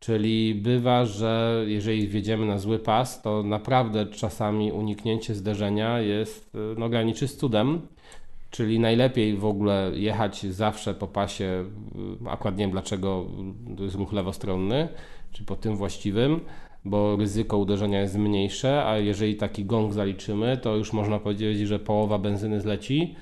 Czyli bywa, że jeżeli wjedziemy na zły pas, to naprawdę czasami uniknięcie zderzenia jest, no graniczy z cudem. Czyli najlepiej w ogóle jechać zawsze po pasie, akurat nie wiem dlaczego to jest ruch lewostronny, czy po tym właściwym, bo ryzyko uderzenia jest mniejsze, a jeżeli taki gong zaliczymy, to już można powiedzieć, że połowa benzyny zleci.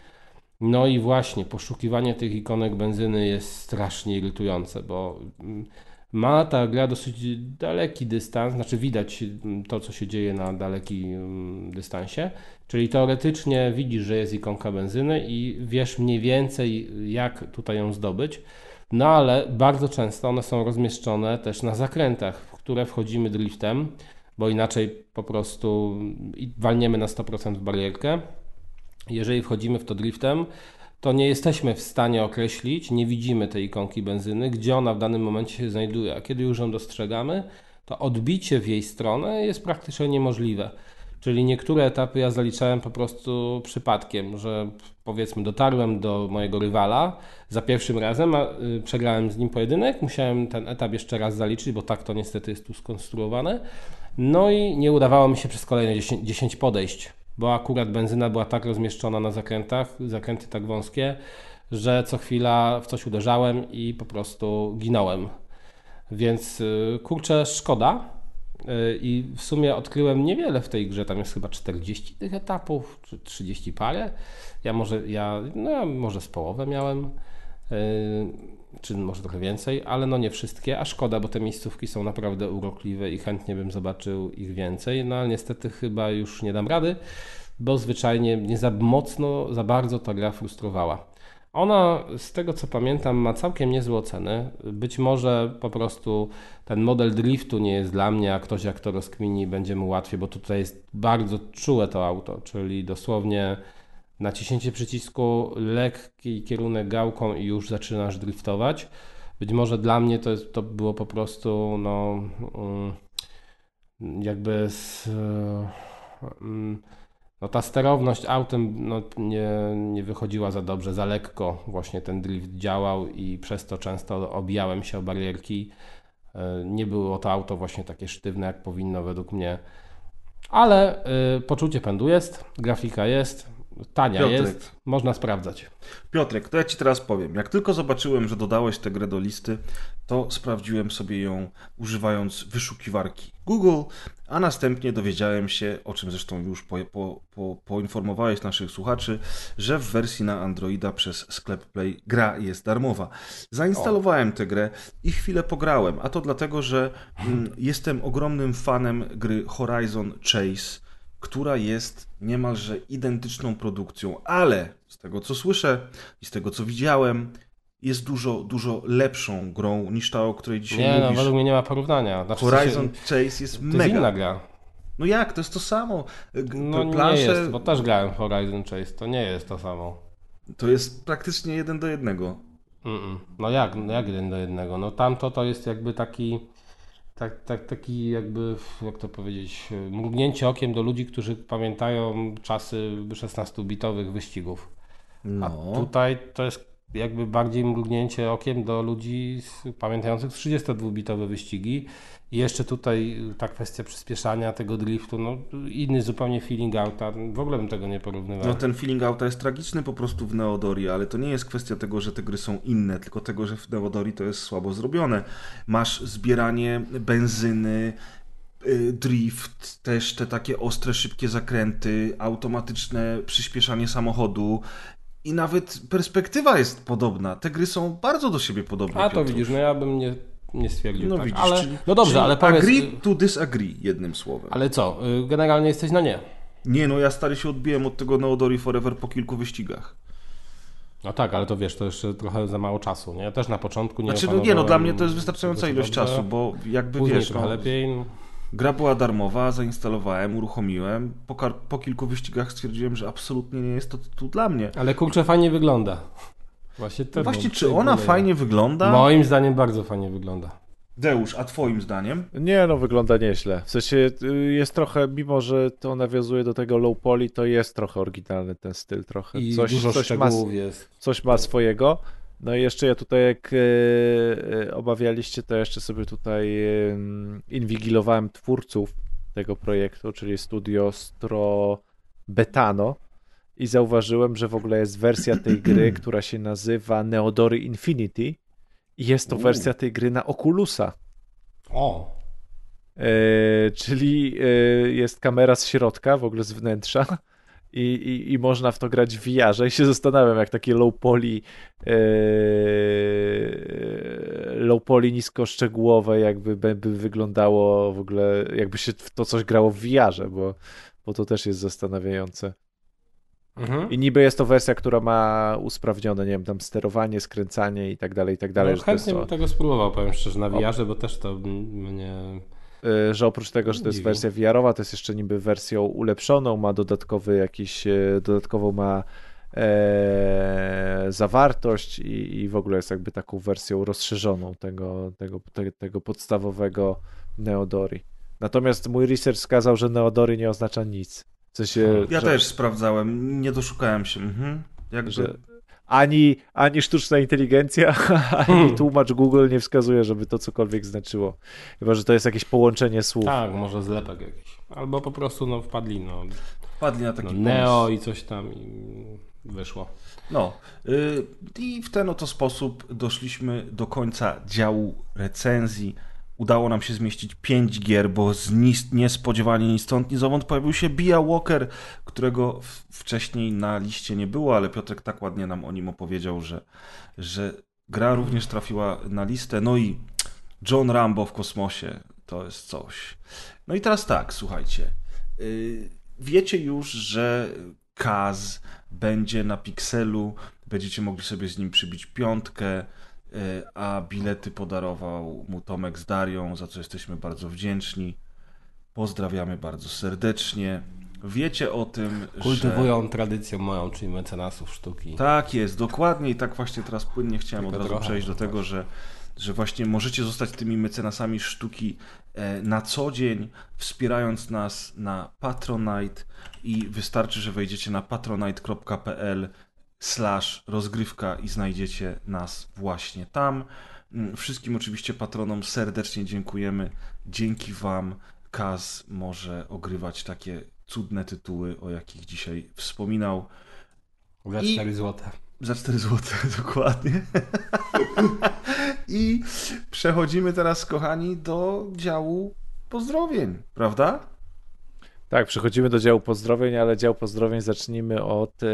No i właśnie, poszukiwanie tych ikonek benzyny jest strasznie irytujące, bo mm, ma ta gra dosyć daleki dystans, znaczy widać to, co się dzieje na dalekim dystansie, czyli teoretycznie widzisz, że jest ikonka benzyny i wiesz mniej więcej, jak tutaj ją zdobyć, no ale bardzo często one są rozmieszczone też na zakrętach, które wchodzimy driftem, bo inaczej po prostu walniemy na 100% w barierkę. Jeżeli wchodzimy w to driftem, to nie jesteśmy w stanie określić, nie widzimy tej ikonki benzyny, gdzie ona w danym momencie się znajduje. A kiedy już ją dostrzegamy, to odbicie w jej stronę jest praktycznie niemożliwe. Czyli niektóre etapy ja zaliczałem po prostu przypadkiem, że powiedzmy dotarłem do mojego rywala za pierwszym razem, a y, przegrałem z nim pojedynek, musiałem ten etap jeszcze raz zaliczyć, bo tak to niestety jest tu skonstruowane. No i nie udawało mi się przez kolejne 10, 10 podejść bo akurat benzyna była tak rozmieszczona na zakrętach, zakręty tak wąskie, że co chwila w coś uderzałem i po prostu ginąłem. Więc y, kurczę, szkoda. Y, I w sumie odkryłem niewiele w tej grze. Tam jest chyba 40 tych etapów, czy 30 parę. Ja może, ja, no, może z połowę miałem, y, czy może trochę więcej, ale no nie wszystkie. A szkoda, bo te miejscówki są naprawdę urokliwe i chętnie bym zobaczył ich więcej. No ale niestety chyba już nie dam rady bo zwyczajnie nie za mocno, za bardzo ta gra frustrowała. Ona, z tego co pamiętam, ma całkiem niezłe oceny. Być może po prostu ten model driftu nie jest dla mnie, a ktoś jak to rozkmini, będzie mu łatwiej, bo tutaj jest bardzo czułe to auto, czyli dosłownie naciśnięcie przycisku, lekki kierunek gałką i już zaczynasz driftować. Być może dla mnie to, jest, to było po prostu no, mm, jakby z, mm, no ta sterowność autem no, nie, nie wychodziła za dobrze, za lekko właśnie ten drift działał i przez to często obijałem się o barierki. E, nie było to auto właśnie takie sztywne, jak powinno według mnie. Ale y, poczucie pędu jest, grafika jest, tania Piotrek. jest, można sprawdzać. Piotrek, to ja Ci teraz powiem. Jak tylko zobaczyłem, że dodałeś tę grę do listy, to sprawdziłem sobie ją używając wyszukiwarki Google, a następnie dowiedziałem się, o czym zresztą już po, po, po, poinformowałeś naszych słuchaczy, że w wersji na Androida przez sklep Play gra jest darmowa. Zainstalowałem tę grę i chwilę pograłem, a to dlatego, że mm, jestem ogromnym fanem gry Horizon Chase która jest niemalże identyczną produkcją, ale z tego co słyszę i z tego co widziałem, jest dużo, dużo lepszą grą niż ta, o której dzisiaj Nie, no mówisz. według mnie nie ma porównania. Znaczy, Horizon sensie, Chase jest to mega. jest inna gra. No jak? To jest to samo. G- No nie plansze jest, bo też grałem Horizon Chase, to nie jest to samo. to jest praktycznie jeden do jednego. Mm-mm. No jak, no jak jeden do jednego? No tamto to jest jakby taki, tak, tak, taki jakby, jak to powiedzieć, mrugnięcie okiem do ludzi, którzy pamiętają czasy 16-bitowych wyścigów. A No. tutaj to jest jakby bardziej mrugnięcie okiem do ludzi pamiętających 32-bitowe wyścigi. I jeszcze tutaj ta kwestia przyspieszania tego driftu, no inny zupełnie feeling outa. W ogóle bym tego nie porównywał. No ten feeling auta jest tragiczny po prostu w Neodori, ale to nie jest kwestia tego, że te gry są inne, tylko tego, że w Neodori to jest słabo zrobione. Masz zbieranie benzyny, y, drift, też te takie ostre, szybkie zakręty, automatyczne przyspieszanie samochodu i nawet perspektywa jest podobna. Te gry są bardzo do siebie podobne. A to widzisz, no ja bym nie, nie stwierdził No tak. widzisz, ale, czyli, no dobrze, ale powiedz, agree to disagree, jednym słowem. ale co, y, generalnie jesteś na nie. Nie, no ja stary się odbiłem od tego Neodori Forever po kilku wyścigach. No tak, ale to wiesz, to jeszcze trochę za mało czasu, nie? Ja też na początku nie Znaczy, no nie, no dla mnie to jest wystarczająca ilość czasu, bo jakby Później wiesz, no, lepiej. Gra była darmowa, zainstalowałem, uruchomiłem. Po, po kilku wyścigach stwierdziłem, że absolutnie nie jest to tytuł dla mnie. Ale kurczę, fajnie wygląda. Właśnie, to, Właśnie, czy ona boleję. fajnie wygląda? Moim zdaniem bardzo fajnie wygląda. Deusz, a twoim zdaniem? Nie, no wygląda nieźle. W sensie y, jest trochę, mimo że to nawiązuje do tego low poly, to jest trochę oryginalny ten styl trochę. I coś, dużo coś, ma, szczegółów jest. coś ma swojego. No i jeszcze ja tutaj, jak e, e, obawialiście, to jeszcze sobie tutaj inwigilowałem twórców tego projektu, czyli studio Stro Betano i zauważyłem, że w ogóle jest wersja tej gry, która się nazywa Neodory Infinity i jest to wersja tej gry na Oculusa. O! E, czyli jest kamera z środka, w ogóle z wnętrza i, i, i można w to grać w VR-ze i się zastanawiam, jak takie low poly e, low poly niskoszczegółowe jakby by, by wyglądało w ogóle, jakby się w to coś grało w VR-ze, bo, bo to też jest zastanawiające. Mhm. I niby jest to wersja, która ma usprawnione, nie wiem, tam sterowanie, skręcanie i tak dalej, i tak dalej. no, chętnie to- bym tego spróbował, powiem szczerze, na VR-ze, bo też to mnie... Y, że oprócz tego, że to jest wersja VR-owa, to jest jeszcze niby wersją ulepszoną, ma dodatkowy jakiś, e, dodatkową ma e, zawartość i, i w ogóle jest jakby taką wersją rozszerzoną tego, tego, te, tego podstawowego Neodori. Natomiast mój research wskazał, że Neodori nie oznacza nic. W sensie, Ja że, też sprawdzałem, nie doszukałem się. Mhm. Jakby... że ani, ani sztuczna inteligencja, ani tłumacz Google nie wskazuje, żeby to cokolwiek znaczyło. Chyba, że to jest jakieś połączenie słów. Tak, może zlepek jakiś. Albo po prostu no wpadli, no, Padli na taki no. Neo i coś tam i wyszło. No y, i w ten oto sposób doszliśmy do końca działu recenzji. Udało nam się zmieścić 5 gier, bo z ni niespodziewanie ni stąd, ni zowąd pojawił się Bia Walker, którego wcześniej na liście nie było, ale Piotrek tak ładnie nam o nim opowiedział, że, że gra również trafiła na listę. No i John Rambo w kosmosie to jest coś. No i teraz tak, słuchajcie. y, Wiecie już, że Kaz będzie na Pixelu, będziecie mogli sobie z nim przybić piątkę, a bilety podarował mu Tomek z Darią, za co jesteśmy bardzo wdzięczni. Pozdrawiamy bardzo serdecznie. Wiecie o tym, że... Kultywują tradycję moją, czyli mecenasów sztuki. Tak jest, dokładnie i tak właśnie teraz płynnie chciałem Tylko od razu trochę, przejść do no tego, że, że właśnie możecie zostać tymi mecenasami sztuki e, na co dzień, wspierając nas na Patronite i wystarczy, że wejdziecie na patronite.pl slash rozgrywka i znajdziecie nas właśnie tam. Mm, Wszystkim oczywiście patronom serdecznie dziękujemy. Dzięki Wam Kaz może ogrywać takie cudne tytuły, o jakich dzisiaj wspominał. Za I- 4 złote. Za 4 zł, dokładnie. I przechodzimy teraz, kochani, do działu pozdrowień, prawda? Tak, przechodzimy do działu pozdrowień, ale dział pozdrowień zacznijmy od e,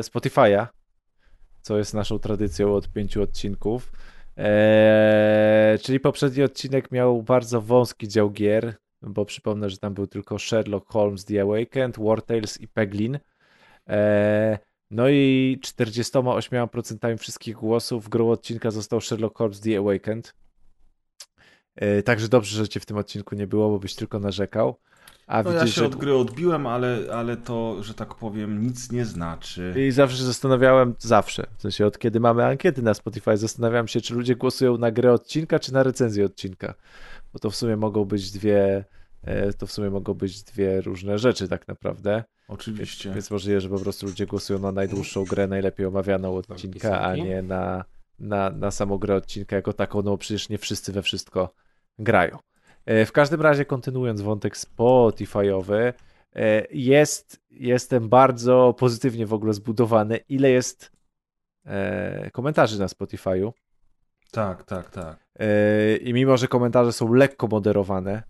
Spotify'a, co jest naszą tradycją od pięciu odcinków. E, czyli poprzedni odcinek miał bardzo wąski dział gier, bo przypomnę, że tam był tylko Sherlock Holmes The Awakened, War Tales i Peglin. E, no i 48% wszystkich głosów grą odcinka został Sherlock Holmes The Awakened. E, także dobrze, że cię w tym odcinku nie było, bo byś tylko narzekał. A no widzisz, ja się że... od gry odbiłem, ale, ale to, że tak powiem, nic nie znaczy. I zawsze zastanawiałem, zawsze, w sensie od kiedy mamy ankiety na Spotify, zastanawiałem się, czy ludzie głosują na grę odcinka, czy na recenzję odcinka. Bo to w sumie mogą być dwie, e, to w sumie mogą być dwie różne rzeczy tak naprawdę. Oczywiście. Więc, więc możliwe, że po prostu ludzie głosują na najdłuższą grę, najlepiej omawianą odcinka, a nie na, na, na samą grę odcinka jako taką, no przecież nie wszyscy we wszystko grają. E, w każdym razie, kontynuując wątek Spotify'owy, e, jest, jestem bardzo pozytywnie w ogóle zbudowany. Ile jest e, komentarzy na Spotify'u? Tak, tak, tak. I mimo, że komentarze są lekko moderowane,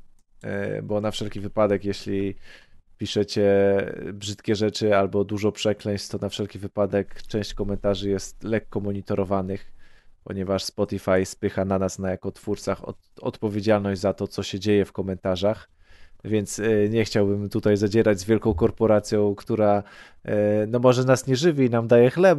bo na wszelki wypadek, jeśli piszecie brzydkie rzeczy albo dużo przekleństw, to na wszelki wypadek część komentarzy jest lekko monitorowanych ponieważ Spotify spycha na nas, na jako twórcach, od, odpowiedzialność za to, co się dzieje w komentarzach. Więc e, nie chciałbym tutaj zadzierać z wielką korporacją, która e, no może nas nie żywi i nam daje chleb,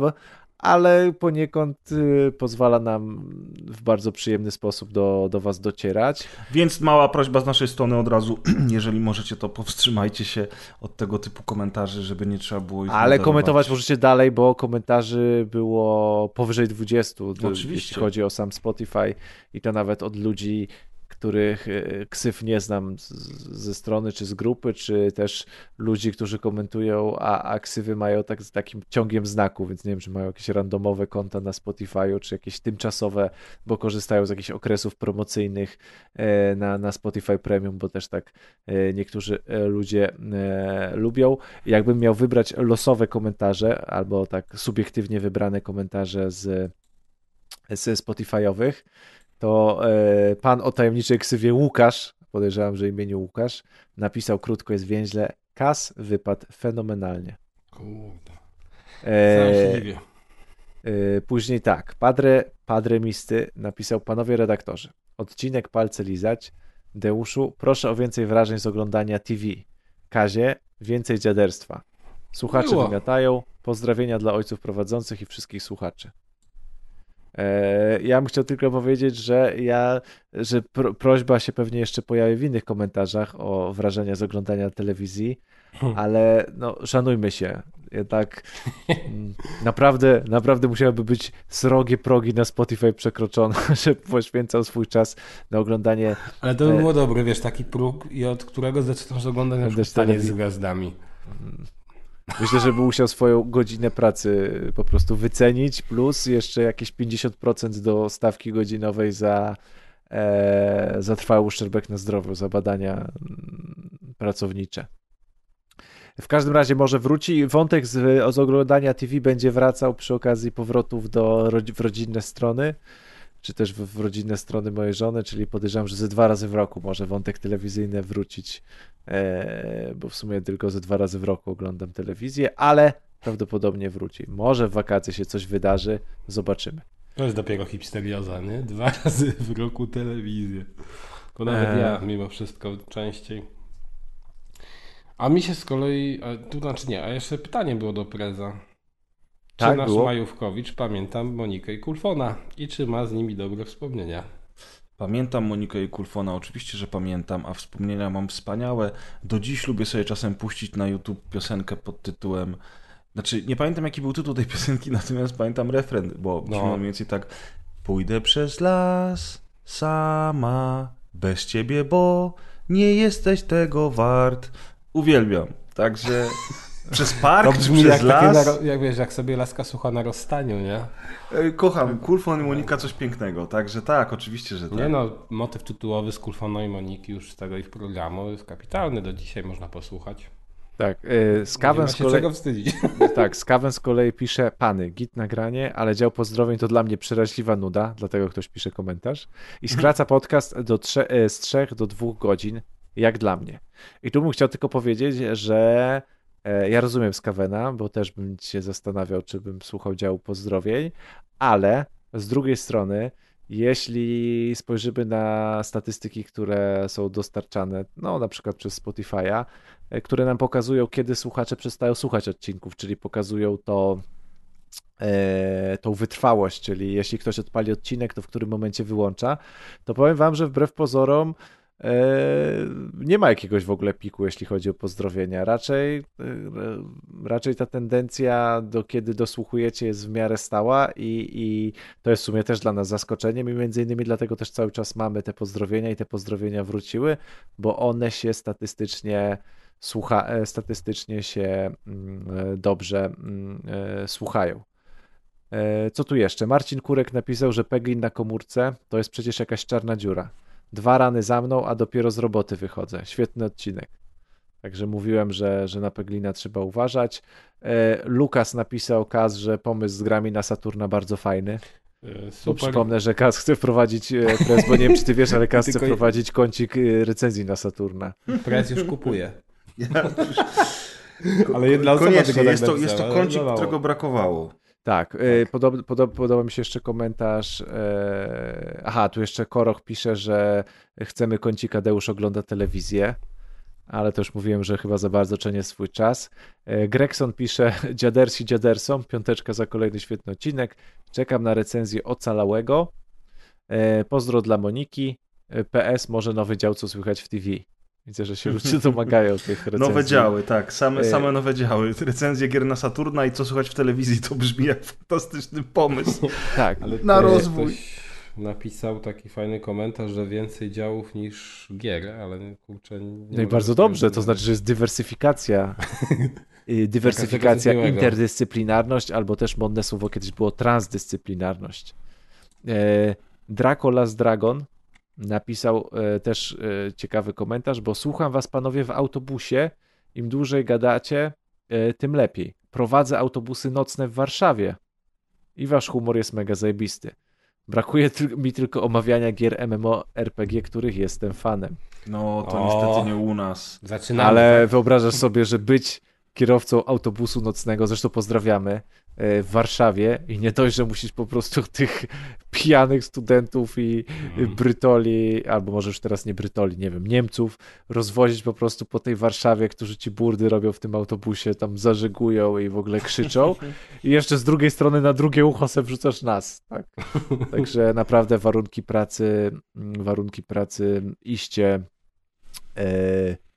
ale poniekąd y, pozwala nam w bardzo przyjemny sposób do, do Was docierać. Więc mała prośba z naszej strony od razu, jeżeli możecie, to powstrzymajcie się od tego typu komentarzy, żeby nie trzeba było ich Ale komentować możecie dalej, bo komentarzy było powyżej 20, Oczywiście. jeśli chodzi o sam Spotify i to nawet od ludzi których e, ksyw nie znam ze strony czy z grupy, czy też ludzi, którzy komentują, a, a ksywy mają tak, z takim ciągiem znaku, więc nie wiem, czy mają jakieś randomowe konta na Spotify'u, czy jakieś tymczasowe, bo korzystają z jakichś okresów promocyjnych e, na, na Spotify Premium, bo też tak e, niektórzy ludzie lubią. Jakbym miał wybrać losowe komentarze, albo tak subiektywnie wybrane komentarze z, z Spotify'owych, to e, pan o tajemniczej ksywie Łukasz, podejrzewam, że imieniu Łukasz, napisał krótko, jest więźle, Kas wypadł fenomenalnie. Kurde. E, e, później tak, Padre, Padre Misty napisał, panowie redaktorzy, odcinek palce lizać, Deuszu, proszę o więcej wrażeń z oglądania TV. Kazie, więcej dziaderstwa. Słuchacze Miło. wymiatają. Pozdrowienia dla ojców prowadzących i wszystkich słuchaczy. E, ja bym chciał tylko powiedzieć, że ja, że pro, prośba się pewnie jeszcze pojawi w innych komentarzach o wrażenia z oglądania telewizji, hmm. ale no, szanujmy się. Jednak mm, naprawdę, naprawdę musiałyby być srogie progi na Spotify przekroczone, żeby poświęcał swój czas na oglądanie. Ale to by było dobre, wiesz, taki próg, i od którego zaczynasz oglądać na przykład z gwiazdami. Mm. Myślę, że by musiał swoją godzinę pracy po prostu wycenić, plus jeszcze jakieś 50% do stawki godzinowej za, e, za trwały uszczerbek na zdrowiu, za badania mm, pracownicze. W każdym razie może wróci. Wątek z, z oglądania TV będzie wracał przy okazji powrotów do, w rodzinne strony czy też w, w rodzinne strony mojej żony, czyli podejrzewam, że ze dwa razy w roku może wątek telewizyjny wrócić, e, bo w sumie tylko ze dwa razy w roku oglądam telewizję, ale prawdopodobnie wróci. Może w wakacje się coś wydarzy, zobaczymy. To jest dopiero hipsterioza, nie? Dwa razy w roku telewizję. To nawet e... ja mimo wszystko częściej. A mi się z kolei, a, tu znaczy nie, a jeszcze pytanie było do Preza. Czy tak, nasz było? Majówkowicz pamiętam Monikę i Kulfona i czy ma z nimi dobre wspomnienia? Pamiętam Monikę i Kulfona, oczywiście, że pamiętam, a wspomnienia mam wspaniałe. Do dziś lubię sobie czasem puścić na YouTube piosenkę pod tytułem. Znaczy, nie pamiętam jaki był tytuł tej piosenki, natomiast pamiętam refren, bo no. mniej więcej tak. Pójdę przez las sama, bez ciebie, bo nie jesteś tego wart. Uwielbiam. Także Przez park to brzmi przez jak las? Takie, jak wiesz, jak sobie laska słucha na rozstaniu, nie? Kocham. Kulfon i Monika coś pięknego, także tak, oczywiście, że tak. Nie no, motyw tytułowy z Kulfoną i Moniki już z tego ich programu jest kapitalny, do dzisiaj można posłuchać. Tak, yy, z Kawen z kolei... czego wstydzić. Tak, z Kawen z kolei pisze, pany, git nagranie, ale dział pozdrowień to dla mnie przeraźliwa nuda, dlatego ktoś pisze komentarz i skraca podcast do trze- e, z trzech do dwóch godzin, jak dla mnie. I tu bym chciał tylko powiedzieć, że E, ja rozumiem Skawena, bo też bym się zastanawiał, czy bym słuchał działu pozdrowień, ale z drugiej strony jeśli spojrzymy na statystyki, które są dostarczane, no na przykład przez Spotify'a, e, które nam pokazują, kiedy słuchacze przestają słuchać odcinków, czyli pokazują to e, tą wytrwałość, czyli jeśli ktoś odpali odcinek, to w którym momencie wyłącza, to powiem wam, że wbrew pozorom E, nie ma jakiegoś w ogóle piku, jeśli chodzi o pozdrowienia. Raczej, e, raczej ta tendencja, do kiedy dosłuchujecie, jest w miarę stała i, i to jest w sumie też dla nas zaskoczeniem i między innymi dlatego też cały czas mamy te pozdrowienia i te pozdrowienia wróciły, bo one się statystycznie słucha, e, statystycznie się mm, dobrze mm, słuchają. Co tu jeszcze? Marcin Kurek napisał, że Peglin na komórce to jest przecież jakaś czarna dziura. Dwa rany za mną, a dopiero z roboty wychodzę. Świetny odcinek. Także mówiłem, że, że na Peglina trzeba uważać. E, Lukas napisał Kaz, że pomysł z grami na Saturna bardzo fajny. E, super. Przypomnę, że Kaz chce wprowadzić e, prez, bo nie wiem, czy ty wiesz, ale Kaz chce wprowadzić kącik recenzji na Saturna. Prez już kupuje. Ja ale jedna osoba Koniecznie, tego tak jest, to, jest to kącik, którego brakowało. Tak, y, tak. Podoba, podoba, podoba mi się jeszcze komentarz. E... Aha, tu jeszcze Koroch pisze, że chcemy kącik Deusz ogląda telewizję, ale to już mówiłem, że chyba za bardzo czenie swój czas. E... Gregson pisze, dziadersi dziadersom, piąteczka za kolejny świetny odcinek. Czekam na recenzję Ocalałego. E... Pozdro dla Moniki. E, PS, może nowy dział, co słychać w TV. Widzę, że się ludzie domagają tych recenzji. Nowe działy, tak. Same, same nowe działy. Recenzje gier na Saturna i co słuchać w telewizji to brzmi jak fantastyczny pomysł. tak. Ale na rozwój. Napisał taki fajny komentarz, że więcej działów niż gier, ale kurczę. no i bardzo dobrze, to znaczy, że jest dywersyfikacja. Y, dywersyfikacja, interdyscyplinarność, albo też modne słowo kiedyś było transdyscyplinarność. E, Draco Last Dragon napisał e, też e, ciekawy komentarz, bo słucham was panowie w autobusie, im dłużej gadacie, e, tym lepiej. Prowadzę autobusy nocne w Warszawie i wasz humor jest mega zajebisty. Brakuje mi tylko omawiania gier MMORPG, których jestem fanem. No, to o, niestety nie u nas. Zaczynamy. Ale tak. wyobrażasz sobie, że być kierowcą autobusu nocnego, zresztą pozdrawiamy, E, w Warszawie i nie dość, że musisz po prostu tych pijanych studentów i mm. Brytoli, albo może już teraz nie Brytoli, nie wiem, Niemców, rozwozić po prostu po tej Warszawie, którzy ci burdy robią w tym autobusie, tam zażegują i w ogóle krzyczą i jeszcze z drugiej strony na drugie ucho se wrzucasz nas, tak? Także naprawdę warunki pracy, mm, warunki pracy iście e,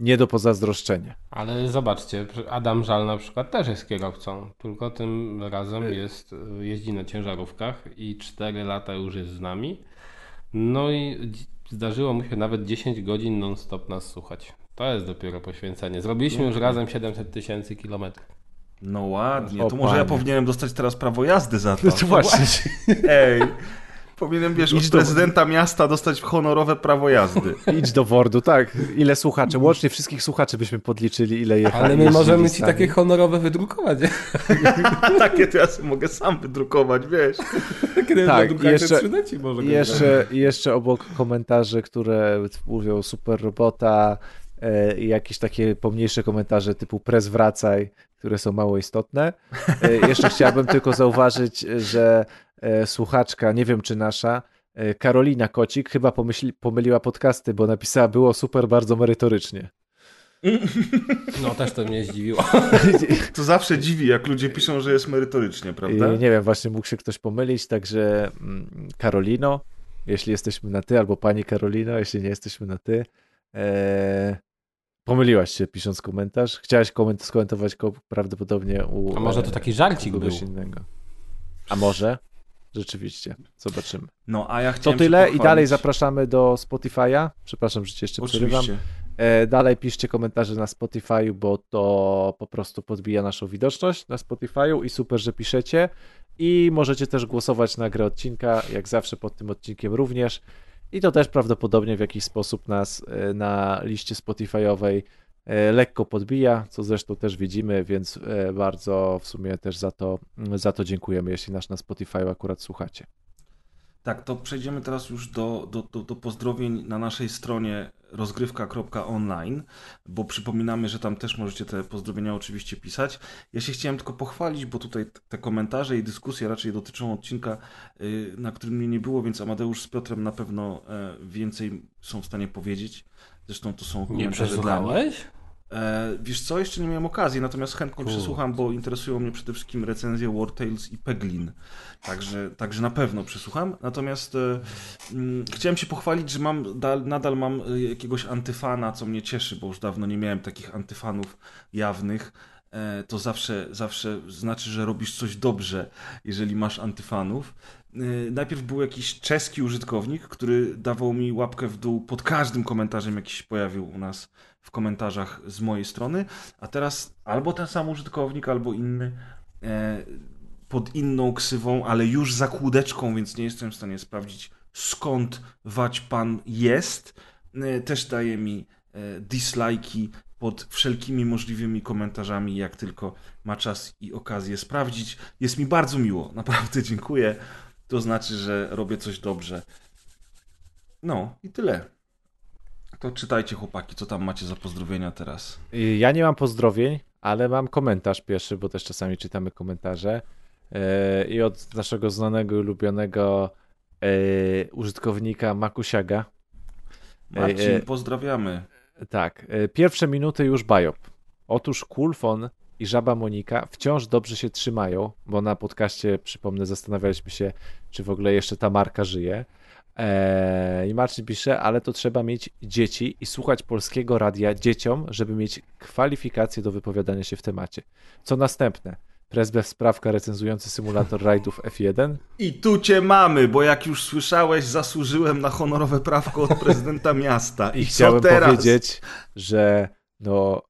nie do pozazdroszczenia. Ale zobaczcie, Adam Żal na przykład też jest kierowcą, tylko tym razem jest, jeździ na ciężarówkach i 4 lata już jest z nami. No i zdarzyło mu się nawet 10 godzin non-stop nas słuchać. To jest dopiero poświęcenie. Zrobiliśmy już razem 700 tysięcy kilometrów. No ładnie, o, to może panie. ja powinienem dostać teraz prawo jazdy za to. No to właśnie. Ej, Powinienem, wiesz, Idź od prezydenta do... miasta dostać honorowe prawo jazdy. Idź do Wordu, tak. Ile słuchaczy? Łącznie wszystkich słuchaczy byśmy podliczyli, ile jechali. Ale my możemy ci takie honorowe wydrukować. takie to ja sobie mogę sam wydrukować, wiesz. Takie tak, jeszcze, może jeszcze, jeszcze obok komentarzy, które mówią super robota, e, i jakieś takie pomniejsze komentarze typu prez wracaj, które są mało istotne. E, jeszcze chciałbym tylko zauważyć, że E, słuchaczka, nie wiem czy nasza, e, Karolina Kocik, chyba pomyśli, pomyliła podcasty, bo napisała było super, bardzo merytorycznie. No też to mnie zdziwiło. To zawsze dziwi, jak ludzie piszą, że jest merytorycznie, prawda? I nie wiem, właśnie mógł się ktoś pomylić, także mm, Karolino, jeśli jesteśmy na ty, albo pani Karolino, jeśli nie jesteśmy na ty, e, pomyliłaś się pisząc komentarz. Chciałaś koment skomentować go prawdopodobnie u... A może to taki żarcik był? Innego. A może? Rzeczywiście, zobaczymy. No, a ja To tyle i dalej zapraszamy do Spotify'a. Przepraszam, że cię jeszcze Oczywiście. przerywam. E, dalej piszcie komentarze na Spotify'u, bo to po prostu podbija naszą widoczność na Spotify'u i super, że piszecie. I możecie też głosować na grę odcinka, jak zawsze pod tym odcinkiem również. I to też prawdopodobnie w jakiś sposób nas e, na liście Spotify'owej lekko podbija, co zresztą też widzimy, więc e, bardzo w sumie też za to, za to dziękujemy, jeśli nas na Spotify akurat słuchacie. Tak, to przejdziemy teraz już do, do, do, do pozdrowień na naszej stronie rozgrywka.online, bo przypominamy, że tam też możecie te pozdrowienia oczywiście pisać. Ja się chciałem tylko pochwalić, bo tutaj te komentarze i dyskusje raczej dotyczą odcinka, y, na którym mnie nie było, więc Amadeusz z Piotrem na pewno e, więcej są w stanie powiedzieć. Zresztą to są Nie komentarze dla mnie. przesłuchałeś? E, wiesz co, jeszcze nie miałem okazji, natomiast chętnie Kurde. przesłucham, bo interesują mnie przede wszystkim recenzje War Tales i Peglin. Także, także na pewno przesłucham. Natomiast e, mm, chciałem się pochwalić, że mam, dal, nadal mam e, jakiegoś antyfana, co mnie cieszy, bo już dawno nie miałem takich antyfanów jawnych. E, to zawsze, zawsze znaczy, że robisz coś dobrze, jeżeli masz antyfanów. E, Najpierw był jakiś czeski użytkownik, który dawał mi łapkę w dół pod każdym komentarzem, jaki się pojawił u nas w komentarzach z mojej strony, a teraz albo ten sam użytkownik, albo inny e, pod inną ksywą, ale już za kłódeczką, więc nie jestem w stanie sprawdzić skąd wać pan jest. E, też daje mi e, dislajki pod wszelkimi możliwymi komentarzami, jak tylko ma czas i okazję sprawdzić. Jest mi bardzo miło, naprawdę dziękuję. To znaczy, że robię coś dobrze. No i tyle. To czytajcie chłopaki, co tam macie za pozdrowienia teraz. Y, Ja nie mam pozdrowień, ale mam komentarz pierwszy, bo też czasami czytamy komentarze. E, I od naszego znanego i ulubionego e, użytkownika Makusiaga. Marcin, pozdrawiamy. Tak, pierwsze minuty już bajop. Otóż Kulfon i Żaba Monika wciąż dobrze się trzymają, bo na podcaście, przypomnę, zastanawialiśmy się, czy w ogóle jeszcze ta marka żyje. Eee, I Marcin pisze, ale to trzeba mieć dzieci i słuchać polskiego radia dzieciom, żeby mieć kwalifikacje do wypowiadania się w temacie. Co następne? Prez bez sprawka recenzujący symulator rajdów F1? I tu cię mamy, bo jak już słyszałeś, zasłużyłem na honorowe prawko od prezydenta miasta. I, I chciałem teraz? powiedzieć, że no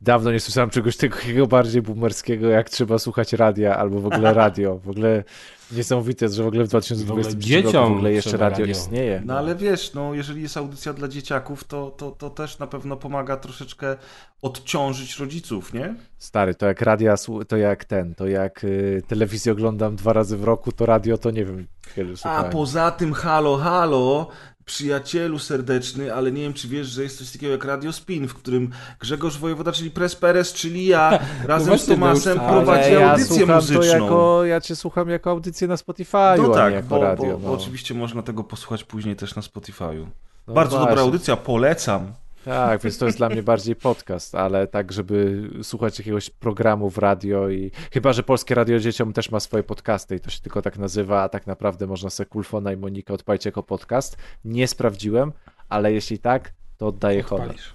dawno nie słyszałem czegoś takiego bardziej boomerskiego, jak trzeba słuchać radia albo w ogóle radio. W ogóle niesamowite jest, że w ogóle w 2020 roku w ogóle jeszcze radio radio. istnieje. No ale wiesz, no jeżeli jest audycja dla dzieciaków, to, to, to też na pewno pomaga troszeczkę odciążyć rodziców, nie? Stary, to jak radia, to jak ten, to jak y, telewizję oglądam dwa razy w roku, to radio to nie wiem, kiedy A poza tym, halo, halo, przyjacielu serdeczny, ale nie wiem, czy wiesz, że jest coś takiego jak Radio Spin, w którym Grzegorz Wojewoda, czyli Pres Perez, czyli ja, razem z Tomasem no już- prowadzi ja audycję muzyczną. to jako, ja cię słucham jako audycję na Spotify, No tak, jako bo, radio. bo, bo no. oczywiście można tego posłuchać później też na Spotify'u. No Bardzo dobra właśnie. audycja, polecam. Tak, więc to jest dla mnie bardziej podcast, ale tak, żeby słuchać jakiegoś programu w radio i chyba, że Polskie Radio Dzieciom też ma swoje podcasty i to się tylko tak nazywa, a tak naprawdę można sobie Kulfona i Monika odpalić jako podcast. Nie sprawdziłem, ale jeśli tak, to oddaję honor. Odpalisz.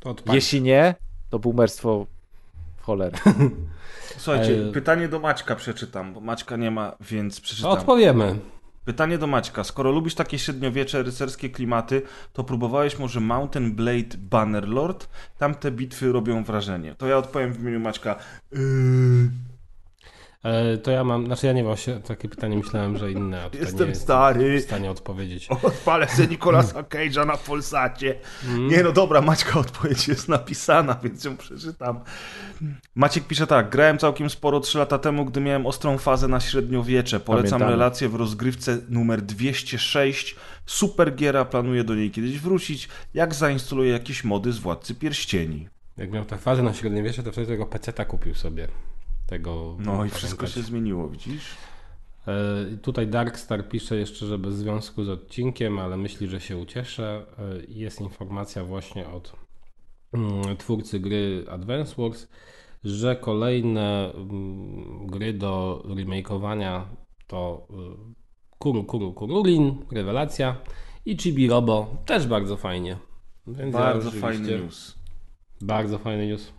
To odpalisz. Jeśli nie, to boomerstwo w cholerę. Słuchajcie, E- pytanie do Maćka przeczytam, bo Maćka nie ma, więc To przeczytam. odpowiemy. Pytanie do Maćka. Skoro lubisz takie średniowiecze, rycerskie klimaty, to próbowałeś może Mountain Blade Bannerlord? Tamte bitwy robią wrażenie. To ja odpowiem w imieniu Maćka. Yy, to ja mam, znaczy ja nie właśnie takie pytanie myślałem, że inne, Jestem nie jestem stary. w stanie odpowiedzieć. odpalę sobie Nicolasa Cage'a na Polsacie. Nie no dobra, Maćka odpowiedź jest napisana, więc ją przeczytam. Maciek pisze tak. Grałem całkiem sporo 3 lata temu, gdy miałem ostrą fazę na średniowiecze. Polecam Pamiętamy. relację w rozgrywce numer 206. Super giera, planuję do niej kiedyś wrócić, jak zainstaluję jakieś mody z Władcy Pierścieni. Jak miał tę fazę na średniowiecze, to wtedy tego peceta kupił sobie. Tego No i wszystko pamiętać. się zmieniło, widzisz? E, Tutaj Darkstar pisze jeszcze, że bez związku z odcinkiem, ale myśli, że się ucieszę. E, Jest informacja właśnie od mm, twórcy gry Advance Wars, że kolejne mm, gry do remakeowania to y, Kuru Kuru Kurulin, Rewelacja i Chibi Robo, też bardzo fajnie. Więc ja Bardzo rzeczywiście- fajny news. Bardzo fajny news.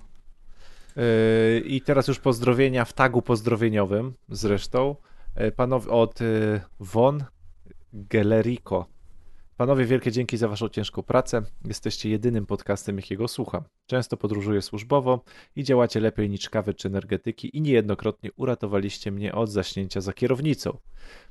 Yy, I teraz już pozdrowienia w tagu pozdrowieniowym zresztą. Yy, Panowie od yy, Von Gelerico. Panowie, wielkie dzięki za waszą ciężką pracę. Jesteście jedynym podcastem, jakiego słucham. Często podróżuję służbowo i działacie lepiej niż kawy czy energetyki i niejednokrotnie uratowaliście mnie od zaśnięcia za kierownicą.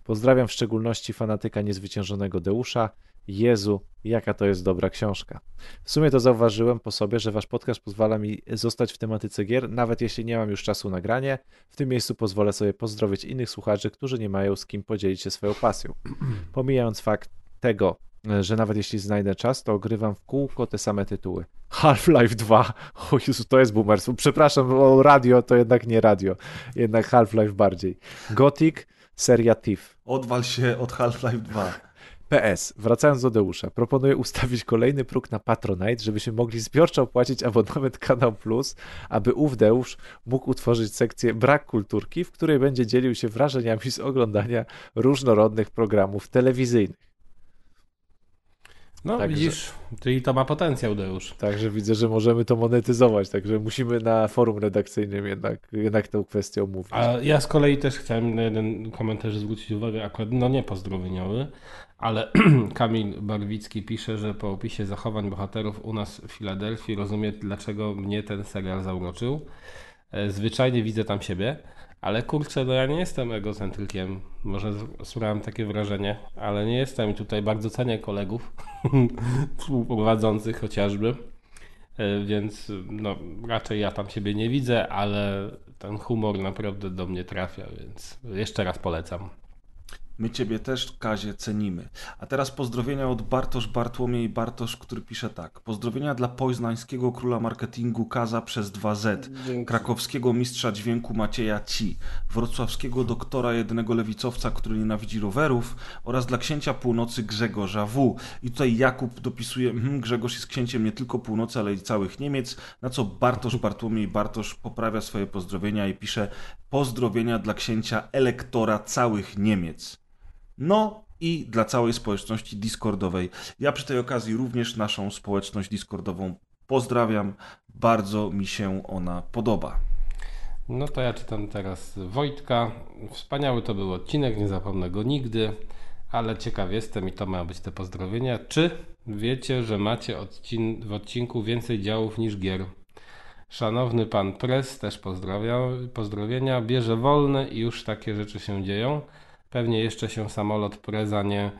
Pozdrawiam w szczególności fanatyka niezwyciężonego Deusza. Jezu, jaka to jest dobra książka. W sumie to zauważyłem po sobie, że wasz podcast pozwala mi zostać w tematyce gier, nawet jeśli nie mam już czasu na granie. W tym miejscu pozwolę sobie pozdrowić innych słuchaczy, którzy nie mają z kim podzielić się swoją pasją. Pomijając fakt tego, że nawet jeśli znajdę czas, to ogrywam w kółko te same tytuły. Half-Life 2. O Jezu, to jest boomerstwo. Przepraszam, o radio to jednak nie radio. Jednak Half-Life bardziej. Gothic, seria Thief. Odwal się od Half-Life 2. PS, wracając do Deusza, proponuję ustawić kolejny próg na Patronite, żebyśmy mogli zbiorczo opłacić abonament Kanał Plus, aby ów Deusz mógł utworzyć sekcję Brak Kulturki, w której będzie dzielił się wrażeniami z oglądania różnorodnych programów telewizyjnych. No Także- widzisz, czyli to ma potencjał, Deusz. Także widzę, że możemy to monetyzować, także musimy na forum redakcyjnym jednak, jednak tę kwestię omówić. A ja z kolei też chciałem na jeden komentarz zwrócić uwagę, akurat no nie pozdrowieniowy, ale Kamil Barwicki pisze, że po opisie zachowań bohaterów u nas w Filadelfii rozumie, dlaczego mnie ten serial zauroczył. E, Zwyczajnie widzę tam siebie, ale kurczę, no ja nie jestem egocentrykiem. Może sprawiam takie wrażenie, ale nie jestem i tutaj bardzo cenię kolegów współprowadzących chociażby. E, Więc no, raczej ja tam siebie nie widzę, ale ten humor naprawdę do mnie trafia, więc jeszcze raz polecam. My Ciebie też, Kazie, cenimy. A teraz pozdrowienia od Bartosz Bartłomiej Bartosz, który pisze tak. Pozdrowienia dla poznańskiego króla marketingu Kaza przez 2Z, krakowskiego mistrza dźwięku Macieja Ci, wrocławskiego doktora jednego lewicowca, który nienawidzi rowerów oraz dla księcia północy Grzegorza W. I tutaj Jakub dopisuje, mhm, Grzegorz jest księciem nie tylko północy, ale i całych Niemiec, na co Bartosz Bartłomiej Bartosz poprawia swoje pozdrowienia i pisze pozdrowienia dla księcia elektora całych Niemiec. No i dla całej społeczności Discordowej. Ja przy tej okazji również naszą społeczność Discordową pozdrawiam. Bardzo mi się ona podoba. No to ja czytam teraz Wojtka. Wspaniały to był odcinek, nie zapomnę go nigdy, ale ciekaw jestem i to mają być te pozdrowienia. Czy wiecie, że macie odcin- w odcinku więcej działów niż gier? Szanowny pan Pres też pozdrowienia. Bierze wolne i już takie rzeczy się dzieją. Pewnie jeszcze się samolot Preza nie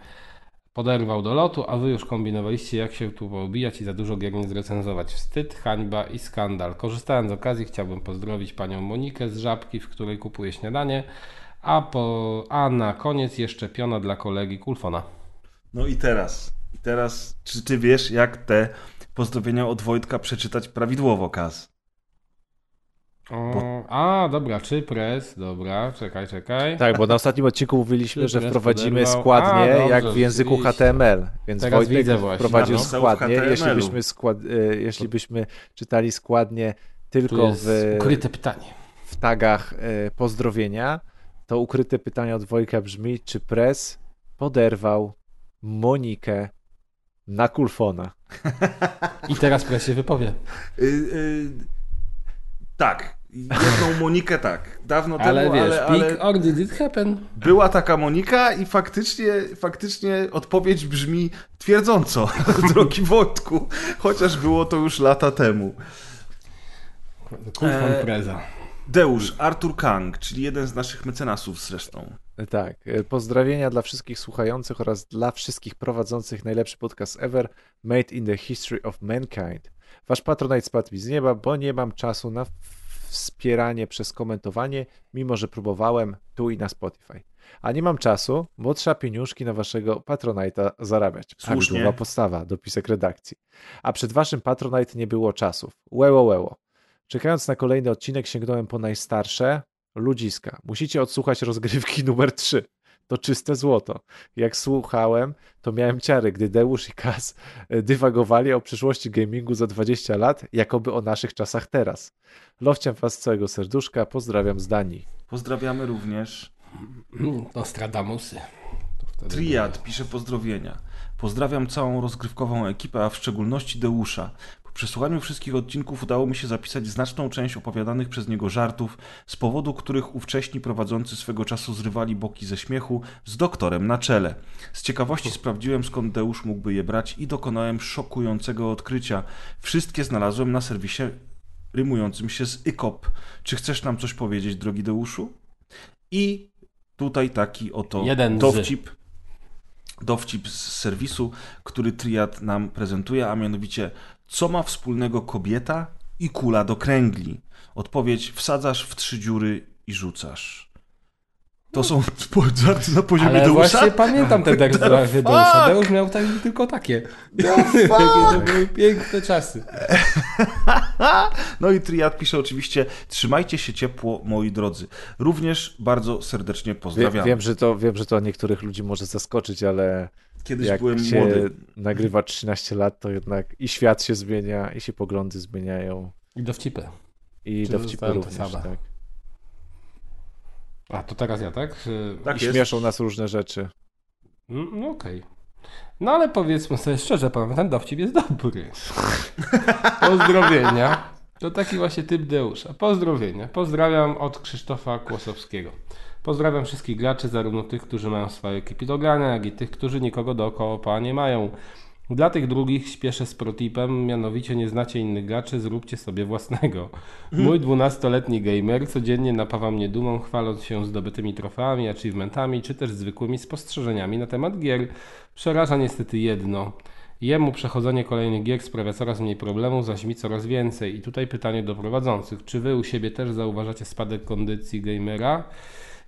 poderwał do lotu, a wy już kombinowaliście, jak się tu poobijać i za dużo gier nie zrecenzować. Wstyd, hańba i skandal. Korzystając z okazji, chciałbym pozdrowić panią Monikę z Żabki, w której kupuję śniadanie, a, po, a na koniec jeszcze piona dla kolegi Kulfona. No i teraz, i teraz, czy ty wiesz, jak te pozdrowienia od Wojtka przeczytać prawidłowo, Kaz? O, a, dobra, czy pres, dobra, czekaj, czekaj. Tak, bo na ostatnim odcinku mówiliśmy, że wprowadzimy poderwał. składnie A, dobrze, jak w języku. HTML. Więc Teraz Wojtek widzę właśnie. wprowadził w składnie. Jeśli byśmy, skład, e, jeśli byśmy czytali składnie tylko w, ukryte pytanie. w tagach e, pozdrowienia, to ukryte pytanie od Wojka brzmi, czy Pres poderwał Monikę na kulfona? I teraz pres się wypowie. Y, y, tak, jedną Monikę tak, dawno Ale temu, wiesz, ale, ale peak or did it happen? była taka Monika i faktycznie, faktycznie odpowiedź brzmi twierdząco, drogi Wojtku, chociaż było to już lata temu. Kulfon E, preza. Deusz, Artur Kang, czyli jeden z naszych mecenasów zresztą. Tak. e, Pozdrowienia dla wszystkich słuchających oraz dla wszystkich prowadzących najlepszy podcast ever made in the history of mankind. Wasz patronite spadł mi z nieba, bo nie mam czasu na wspieranie przez komentowanie, mimo że próbowałem tu i na Spotify. A nie mam czasu, bo trzeba pieniążki na waszego Patronite'a zarabiać. Słusznie. Prawidłowa postawa, dopisek redakcji. A przed waszym Patronite nie było czasów. Łeło, łeło. Czekając na kolejny odcinek sięgnąłem po najstarsze, ludziska. Musicie odsłuchać rozgrywki numer 3. To czyste złoto. Jak słuchałem, to miałem ciary, gdy Deusz i Kaz e, dywagowali o przyszłości gamingu za 20 lat, jakoby o naszych czasach teraz. Lowciam was z całego serduszka, pozdrawiam z Danii. Pozdrawiamy również. Nostradamusy. Triad pisze pozdrowienia. Pozdrawiam całą rozgrywkową ekipę, a w szczególności Deusza. Po przesłuchaniu wszystkich odcinków udało mi się zapisać znaczną część opowiadanych przez niego żartów, z powodu których ówcześni prowadzący swego czasu zrywali boki ze śmiechu z doktorem na czele. Z ciekawości sprawdziłem skąd Deusz mógłby je brać i dokonałem szokującego odkrycia. Wszystkie znalazłem na serwisie rymującym się z IKOP. Czy chcesz nam coś powiedzieć, drogi Deuszu? I tutaj taki oto Jeden z. dowcip, dowcip z serwisu, który Triad nam prezentuje, a mianowicie co ma wspólnego kobieta i kula do kręgli? Odpowiedź wsadzasz w trzy dziury i rzucasz. To są żarty na poziomie Ale Deusza? właśnie pamiętam te teksty Deusza. Deusz miał tak, tylko takie. Jakie to były piękne czasy. No i Triad pisze oczywiście, trzymajcie się ciepło, moi drodzy. Również bardzo serdecznie Wie, pozdrawiam. wiem, że to, wiem, że to niektórych ludzi może zaskoczyć, ale Kiedyś jak byłem się młody. nagrywa 13 lat, to jednak i świat się zmienia, i się poglądy zmieniają, I dowcipy. i Czy dowcipy również, same? tak. A to teraz ja, tak? Tak I jest. śmieszą nas różne rzeczy. Mm, No okej. No ale powiedzmy sobie szczerze, pan, ten dowcip jest dobry. Pozdrowienia. To taki właśnie typ Deusza. Pozdrowienia. Pozdrawiam od Krzysztofa Kłosowskiego. Pozdrawiam wszystkich graczy, zarówno tych, którzy mają swoje ekipy do grania, jak i tych, którzy nikogo dookoła nie mają. Dla tych drugich śpieszę z protipem, mianowicie nie znacie innych graczy, zróbcie sobie własnego. Mój 12-letni gamer codziennie napawa mnie dumą, chwaląc się zdobytymi trofeami, achievementami, czy też zwykłymi spostrzeżeniami na temat gier. Przeraża niestety jedno. Jemu przechodzenie kolejnych gier sprawia coraz mniej problemów, zaś mi coraz więcej. I tutaj pytanie do prowadzących. Czy wy u siebie też zauważacie spadek kondycji gamera?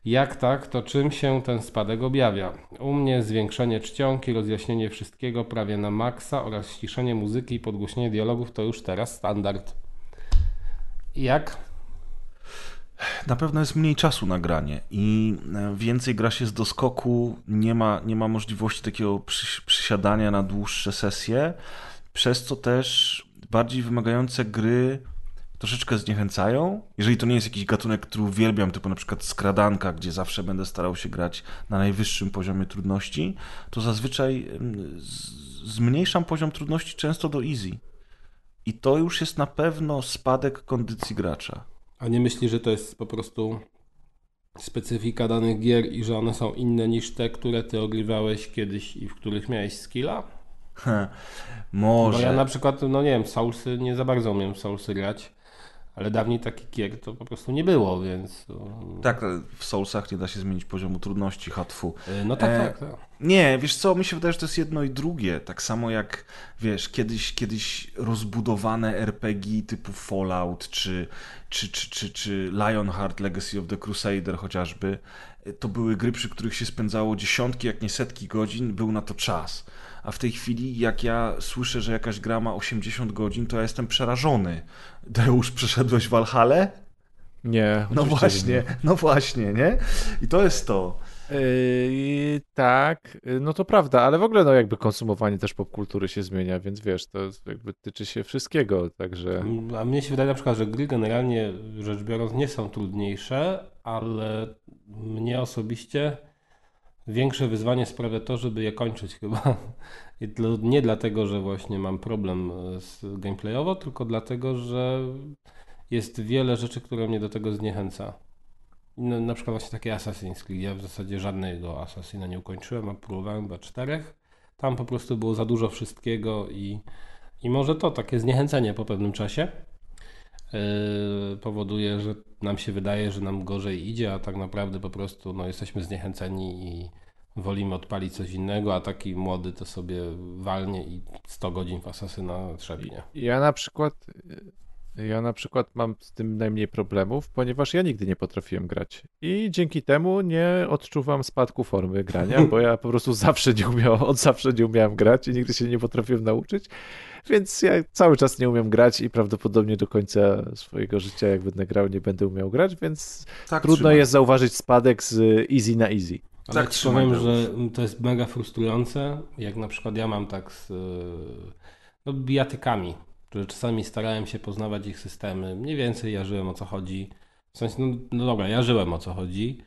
Jak tak, to czym się ten spadek objawia? U mnie zwiększenie czcionki, rozjaśnienie wszystkiego prawie na maksa oraz ściszenie muzyki i podgłośnienie dialogów to już teraz standard. Jak? Na pewno jest mniej czasu na granie i e, więcej gra się z doskoku, nie ma, nie ma możliwości takiego przy, przysiadania na dłuższe sesje, przez co też bardziej wymagające gry troszeczkę zniechęcają. Jeżeli to nie jest jakiś gatunek, który uwielbiam, typu na przykład skradanka, gdzie zawsze będę starał się grać na najwyższym poziomie trudności, to zazwyczaj zmniejszam poziom trudności często do easy. I to już jest na pewno spadek kondycji gracza. A nie myślisz, że to jest po prostu specyfika danych gier i że one są inne niż te, które ty ogrywałeś kiedyś i w których miałeś skilla? Może. Bo ja na przykład, no nie wiem, Soulsy nie za bardzo umiem Soulsy grać, ale dawniej takich gier to po prostu nie było, więc... um, Tak, ale w Soulsach nie da się zmienić poziomu trudności, hatfu. y, No tak, E, tak, tak. Nie, wiesz co, mi się wydaje, że to jest jedno i drugie. Tak samo jak, wiesz, kiedyś, kiedyś rozbudowane RPG typu Fallout, czy, czy, czy, czy, czy Lionheart Legacy of the Crusader chociażby, to były gry, przy których się spędzało dziesiątki, jak nie setki godzin, był na to czas. A w tej chwili, jak ja słyszę, że jakaś gra ma 80 godzin, to ja jestem przerażony. Deusz, przeszedłeś Valhalla? Nie. No właśnie, no właśnie, nie? I to jest to. Yy, tak, yy, no to prawda, ale w ogóle no jakby konsumowanie też popkultury się zmienia, więc wiesz, to jakby tyczy się wszystkiego, także A mnie się wydaje na przykład, że gry generalnie rzecz biorąc nie są trudniejsze, ale mnie osobiście większe wyzwanie sprawia to, żeby je kończyć chyba. I to nie dlatego, że właśnie mam problem e, z gameplayowo, tylko dlatego, że jest wiele rzeczy, które mnie do tego zniechęca. No, na przykład właśnie takie Assassin's Creed. Ja w zasadzie żadnego Assassina nie ukończyłem, a próbowałem chyba czterech. Tam po prostu było za dużo wszystkiego i, i może to takie zniechęcenie po pewnym czasie powoduje, że nam się wydaje, że nam gorzej idzie, a tak naprawdę po prostu no, jesteśmy zniechęceni i wolimy odpalić coś innego, a taki młody to sobie walnie i 100 godzin w Asasyna trzebnie. ja na przykład ja na przykład mam z tym najmniej problemów, ponieważ ja nigdy nie potrafiłem grać i dzięki temu nie odczuwam spadku formy grania, bo ja po prostu zawsze nie umiałem, od zawsze nie umiałem grać i nigdy się nie potrafiłem nauczyć, więc ja cały czas nie umiem grać i prawdopodobnie do końca swojego życia jak będę grał nie będę umiał grać, więc Tak trudno trzymaj. jest zauważyć spadek z easy na easy. Ale Tak, trzymaj, powiem, że to jest mega frustrujące, jak na przykład ja mam tak z yy, no, bijatykami, że czasami starałem się poznawać ich systemy. Mniej więcej ja żyłem o co chodzi. W sensie, no, no dobra, ja żyłem o co chodzi,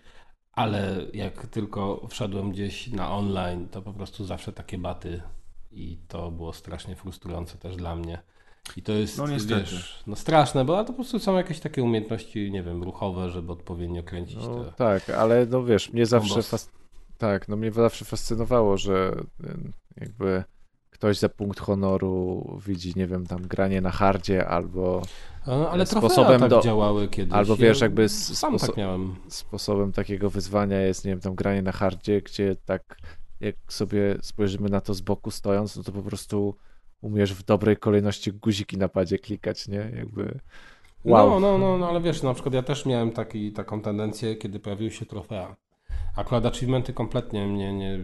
ale jak tylko wszedłem gdzieś na online, to po prostu zawsze takie baty i to było strasznie frustrujące też dla mnie. I to jest, No niestety. wiesz, no straszne, bo to po prostu są jakieś takie umiejętności, nie wiem, ruchowe, żeby odpowiednio kręcić No, te... tak, ale no wiesz, mnie zawsze fas... tak, no mnie zawsze fascynowało, że jakby ktoś za punkt honoru widzi, nie wiem, tam granie na hardzie albo No, ale sposobem sposobem tak do- działały kiedyś. albo wiesz, jakby Sam tak miałem. sposobem takiego wyzwania jest, nie wiem, tam granie na hardzie, gdzie tak jak sobie spojrzymy na to z boku stojąc, no to po prostu umiesz w dobrej kolejności guziki na padzie klikać, nie? Jakby wow. No, no, no, no, ale wiesz, na przykład ja też miałem taki, taką tendencję, kiedy pojawiły się trofea. Akurat achievementy kompletnie mnie nie,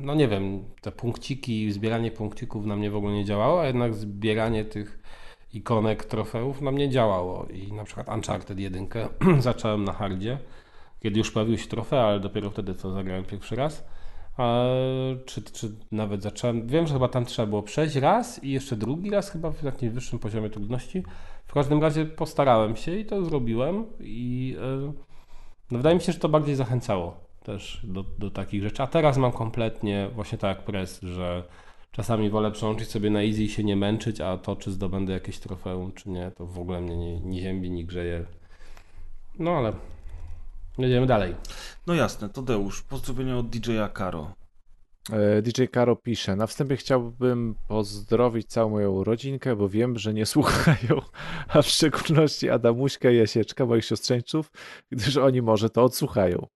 no nie wiem, te punkciki, zbieranie punkcików na mnie w ogóle nie działało, a jednak zbieranie tych ikonek trofeów na mnie działało. I na przykład Uncharted 1 zacząłem na hardzie, kiedy już pojawiły się trofea, ale dopiero wtedy co zagrałem pierwszy raz. Czy, czy nawet zacząłem, wiem, że chyba tam trzeba było przejść raz i jeszcze drugi raz chyba w jakimś wyższym poziomie trudności. W każdym razie postarałem się i to zrobiłem i e, no wydaje mi się, że to bardziej zachęcało też do, do takich rzeczy. A teraz mam kompletnie właśnie tak jak press, że czasami wolę przełączyć sobie na easy i się nie męczyć, a to czy zdobędę jakieś trofeum czy nie, to w ogóle mnie nie, nie ziębi, nie grzeje. No ale jedziemy dalej. No jasne, Tadeusz, pozdrowienia od DJ-a Karo. E, DJ Karo pisze, na wstępie chciałbym pozdrowić całą moją rodzinkę, bo wiem, że nie słuchają, a w szczególności Adamuśka i Jasieczka, moich siostrzeńców, gdyż oni może to odsłuchają.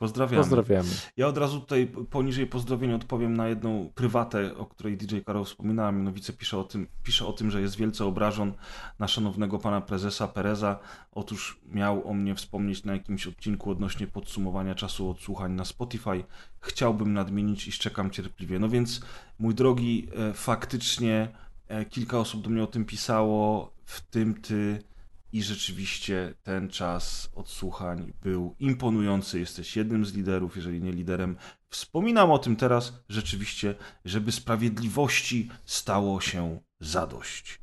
Pozdrawiamy. Pozdrawiamy. Ja od razu tutaj poniżej pozdrowień odpowiem na jedną prywatę, o której DJ Karol wspominała. Mianowicie pisze o, tym, pisze o tym, że jest wielce obrażon na szanownego pana prezesa Pereza. Otóż miał o mnie wspomnieć na jakimś odcinku odnośnie podsumowania czasu odsłuchań na Spotify. Chciałbym nadmienić i szczekam cierpliwie. No więc, mój drogi, e, faktycznie e, kilka osób do mnie o tym pisało, w tym ty. I rzeczywiście ten czas odsłuchań był imponujący. Jesteś jednym z liderów, jeżeli nie liderem. Wspominam o tym teraz rzeczywiście, żeby sprawiedliwości stało się zadość.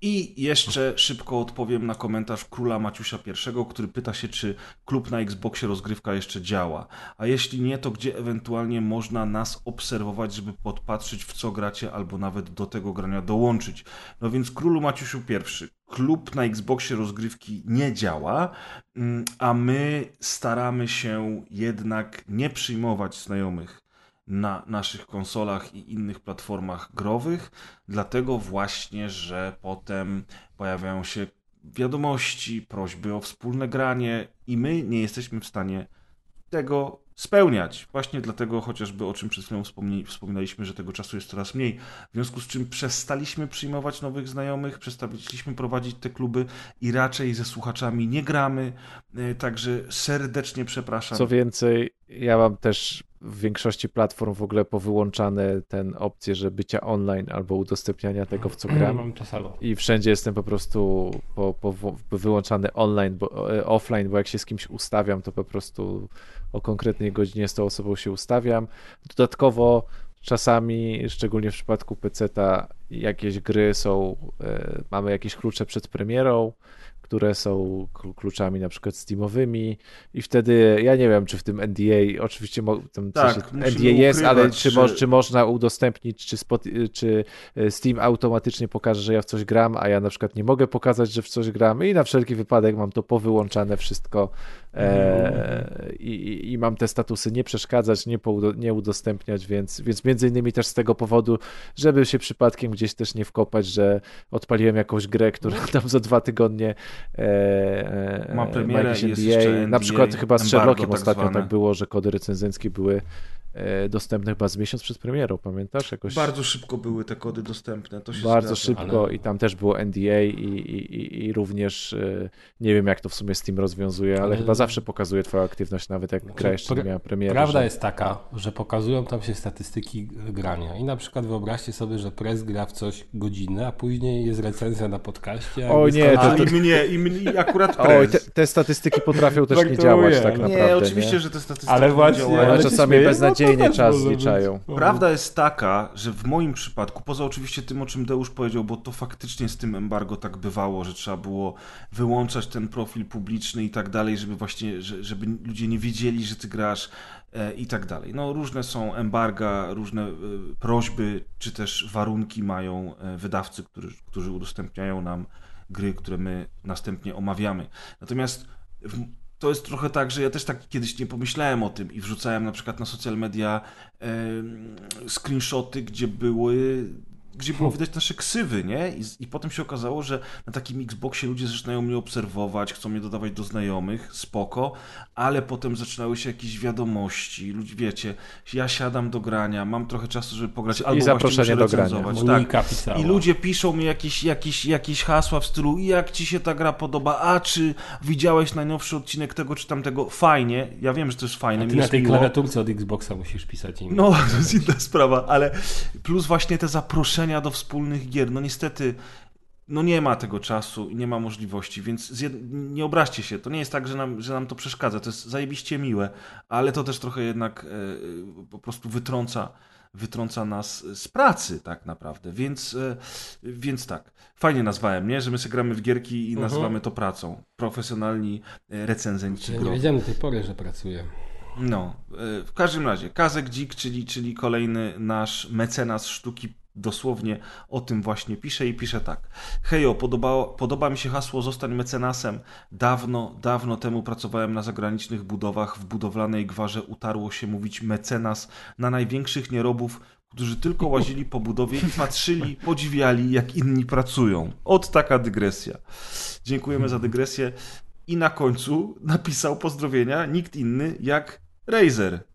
I jeszcze szybko odpowiem na komentarz króla Maciusia I, który pyta się, czy klub na Xboxie rozgrywka jeszcze działa. A jeśli nie, to gdzie ewentualnie można nas obserwować, żeby podpatrzeć w co gracie, albo nawet do tego grania dołączyć. No więc królu Maciusiu I, klub na Xboxie rozgrywki nie działa, mm, a my staramy się jednak nie przyjmować znajomych na naszych konsolach i innych platformach growych, dlatego właśnie, że potem pojawiają się wiadomości, prośby o wspólne granie i my nie jesteśmy w stanie tego spełniać. Właśnie dlatego chociażby o czym przed chwilą wspominaliśmy, że tego czasu jest coraz mniej. W związku z czym przestaliśmy przyjmować nowych znajomych, przestaliśmy prowadzić te kluby i raczej ze słuchaczami nie gramy. E, Także serdecznie przepraszam. Co więcej, ja mam też w większości platform w ogóle powyłączane ten opcję, że bycia online albo udostępniania tego, w co gram. Mam to samo. I wszędzie jestem po prostu po, po, wyłączany online, bo, e, offline, bo jak się z kimś ustawiam, to po prostu o konkretnej godzinie z tą osobą się ustawiam. Dodatkowo czasami, szczególnie w przypadku PC-ta, jakieś gry są, e, mamy jakieś klucze przed premierą, które są kl- kluczami na przykład Steamowymi. I wtedy ja nie wiem, czy w tym NDA, oczywiście tam Tak, musimy NDA jest, ale ukrywać, czy, mo- czy można udostępnić, czy, spot, czy e, Steam automatycznie pokaże, że ja w coś gram, a ja na przykład nie mogę pokazać, że w coś gram i na wszelki wypadek mam to powyłączane wszystko e, i, i- i mam te statusy nie przeszkadzać, nie, nie udostępniać, więc, więc między innymi też z tego powodu, żeby się przypadkiem gdzieś też nie wkopać, że odpaliłem jakąś grę, która tam za dwa tygodnie e, e, Ma premierę i jest NDA. jeszcze Na przykład chyba z Sherlockiem tak ostatnio zwane. tak było, że kody recenzenckie były e, dostępne chyba z miesiąc przed premierą, pamiętasz? Jakoś Bardzo szybko były te kody dostępne, to się bardzo zgadza. szybko ale- i tam też było NDA i, i, i, i również e, nie wiem jak to w sumie Steam rozwiązuje, ale, Ale- chyba zawsze pokazuje twoją aktywność, nawet jak gra jeszcze nie miała premiery. Prawda że... jest taka, że pokazują tam się statystyki grania. I na przykład wyobraźcie sobie, że press gra w coś godzinę, a później jest recenzja na podcaście. a Oj, jakby nie, A to- i mnie, i mnie, akurat Oj, prez. te, te statystyki potrafią też nie działać tak naprawdę. nie, oczywiście, że te statystyki Ale właśnie- działają. Ale czasami śmieję, no beznadziejnie No, czas zliczają. No. Prawda jest taka, że w moim przypadku, poza oczywiście tym, o czym Deusz powiedział, bo to faktycznie z tym embargo tak bywało, że trzeba było wyłączać ten profil publiczny i tak dalej, żeby właśnie, że- żeby ludzie nie wiedzieli, że ty grasz e, i tak dalej. No różne są embarga, różne e, prośby, czy też warunki mają e, wydawcy, którzy, którzy udostępniają nam gry, które my następnie omawiamy. Natomiast w, to jest trochę tak, że ja też tak kiedyś nie pomyślałem o tym i wrzucałem na przykład na social media em, screenshoty, gdzie były gdzie było widać nasze ksywy, nie? I, I potem się okazało, że na takim Xboxie ludzie zaczynają mnie obserwować, chcą mnie dodawać do znajomych, spoko, ale potem zaczynały się jakieś wiadomości, ludzie, wiecie, ja siadam do grania, mam trochę czasu, żeby pograć, albo zaproszenie do grania. tak. I ludzie piszą mi jakieś, jakieś, jakieś hasła w stylu jak ci się ta gra podoba, a czy widziałeś najnowszy odcinek tego czy tamtego? Fajnie, ja wiem, że to jest fajne, A mi ty na jest tej miło. klawiaturce od Xboxa musisz pisać im. No, to jest inna sprawa, ale plus właśnie te zaproszenia do wspólnych gier, no niestety no nie ma tego czasu i nie ma możliwości, więc zjed... nie obraźcie się, to nie jest tak, że nam, że nam to przeszkadza, to jest zajebiście miłe, ale to też trochę jednak e, po prostu wytrąca, wytrąca nas z pracy tak naprawdę, więc, e, więc tak, fajnie nazwałem, nie, że my sobie gramy w gierki i Mhm. nazywamy to pracą, profesjonalni recenzenci Ja nie wiedziałem do tej pory, że pracuję. No, e, w każdym razie, Kazek Dzik, czyli, czyli kolejny nasz mecenas sztuki, dosłownie o tym właśnie pisze i pisze tak. Hejo, podoba, podoba mi się hasło zostań mecenasem. Dawno, dawno temu pracowałem na zagranicznych budowach. W budowlanej gwarze utarło się mówić mecenas na największych nierobów, którzy tylko łazili po budowie i patrzyli, podziwiali, jak inni pracują. Od taka dygresja. Dziękujemy za dygresję. I na końcu napisał pozdrowienia nikt inny jak Razer.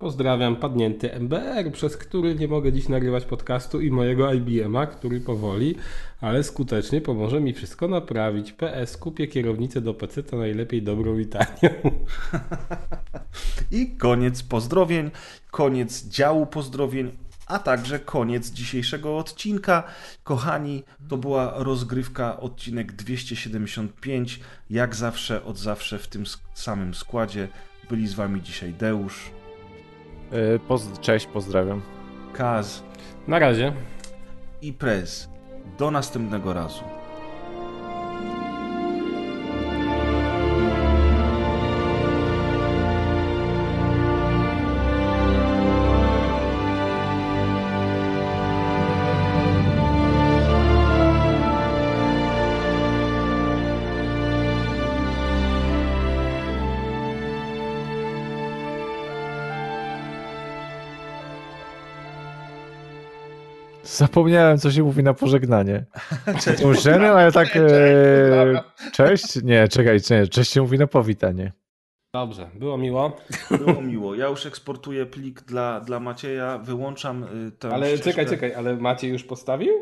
Pozdrawiam padnięty MBR, przez który nie mogę dziś nagrywać podcastu i mojego IBM-a, który powoli, ale skutecznie pomoże mi wszystko naprawić. PS, kupię kierownicę do PC, to najlepiej dobrą i tanią. I koniec pozdrowień, koniec działu pozdrowień, a także koniec dzisiejszego odcinka. Kochani, to była rozgrywka, odcinek 275. Jak zawsze, od zawsze w tym samym składzie byli z wami dzisiaj Deusz, Poz- Cześć, pozdrawiam. Kaz Na razie. i Prez. Do następnego razu. Zapomniałem, co się mówi na pożegnanie. Cześć. Możemy, ale tak. E, cześć? Nie, czekaj, nie, cześć się mówi na powitanie. Dobrze, było miło. Było miło. Ja już eksportuję plik dla, dla Macieja, wyłączam y, tę Ale ścieżkę. czekaj, czekaj, ale Maciej już postawił?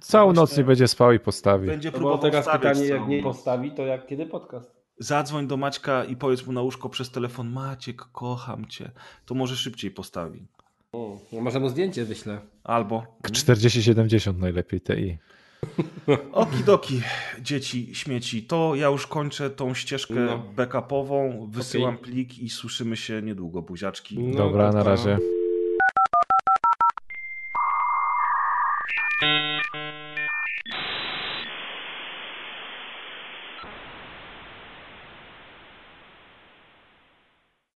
Całą noc nie będzie spał i postawi. Będzie No bo próbował teraz stawiać pytanie, jak nie postawi, to jak kiedy podcast? Zadzwoń do Maćka i powiedz mu na łóżko przez telefon Maciek, kocham cię. To może szybciej postawi. O, no może mu zdjęcie wyślę. Albo. 4070 najlepiej TI. Okidoki, dzieci, śmieci. To ja już kończę tą ścieżkę No. backupową, wysyłam plik i słyszymy się niedługo, buziaczki. No, Dobra, na razie.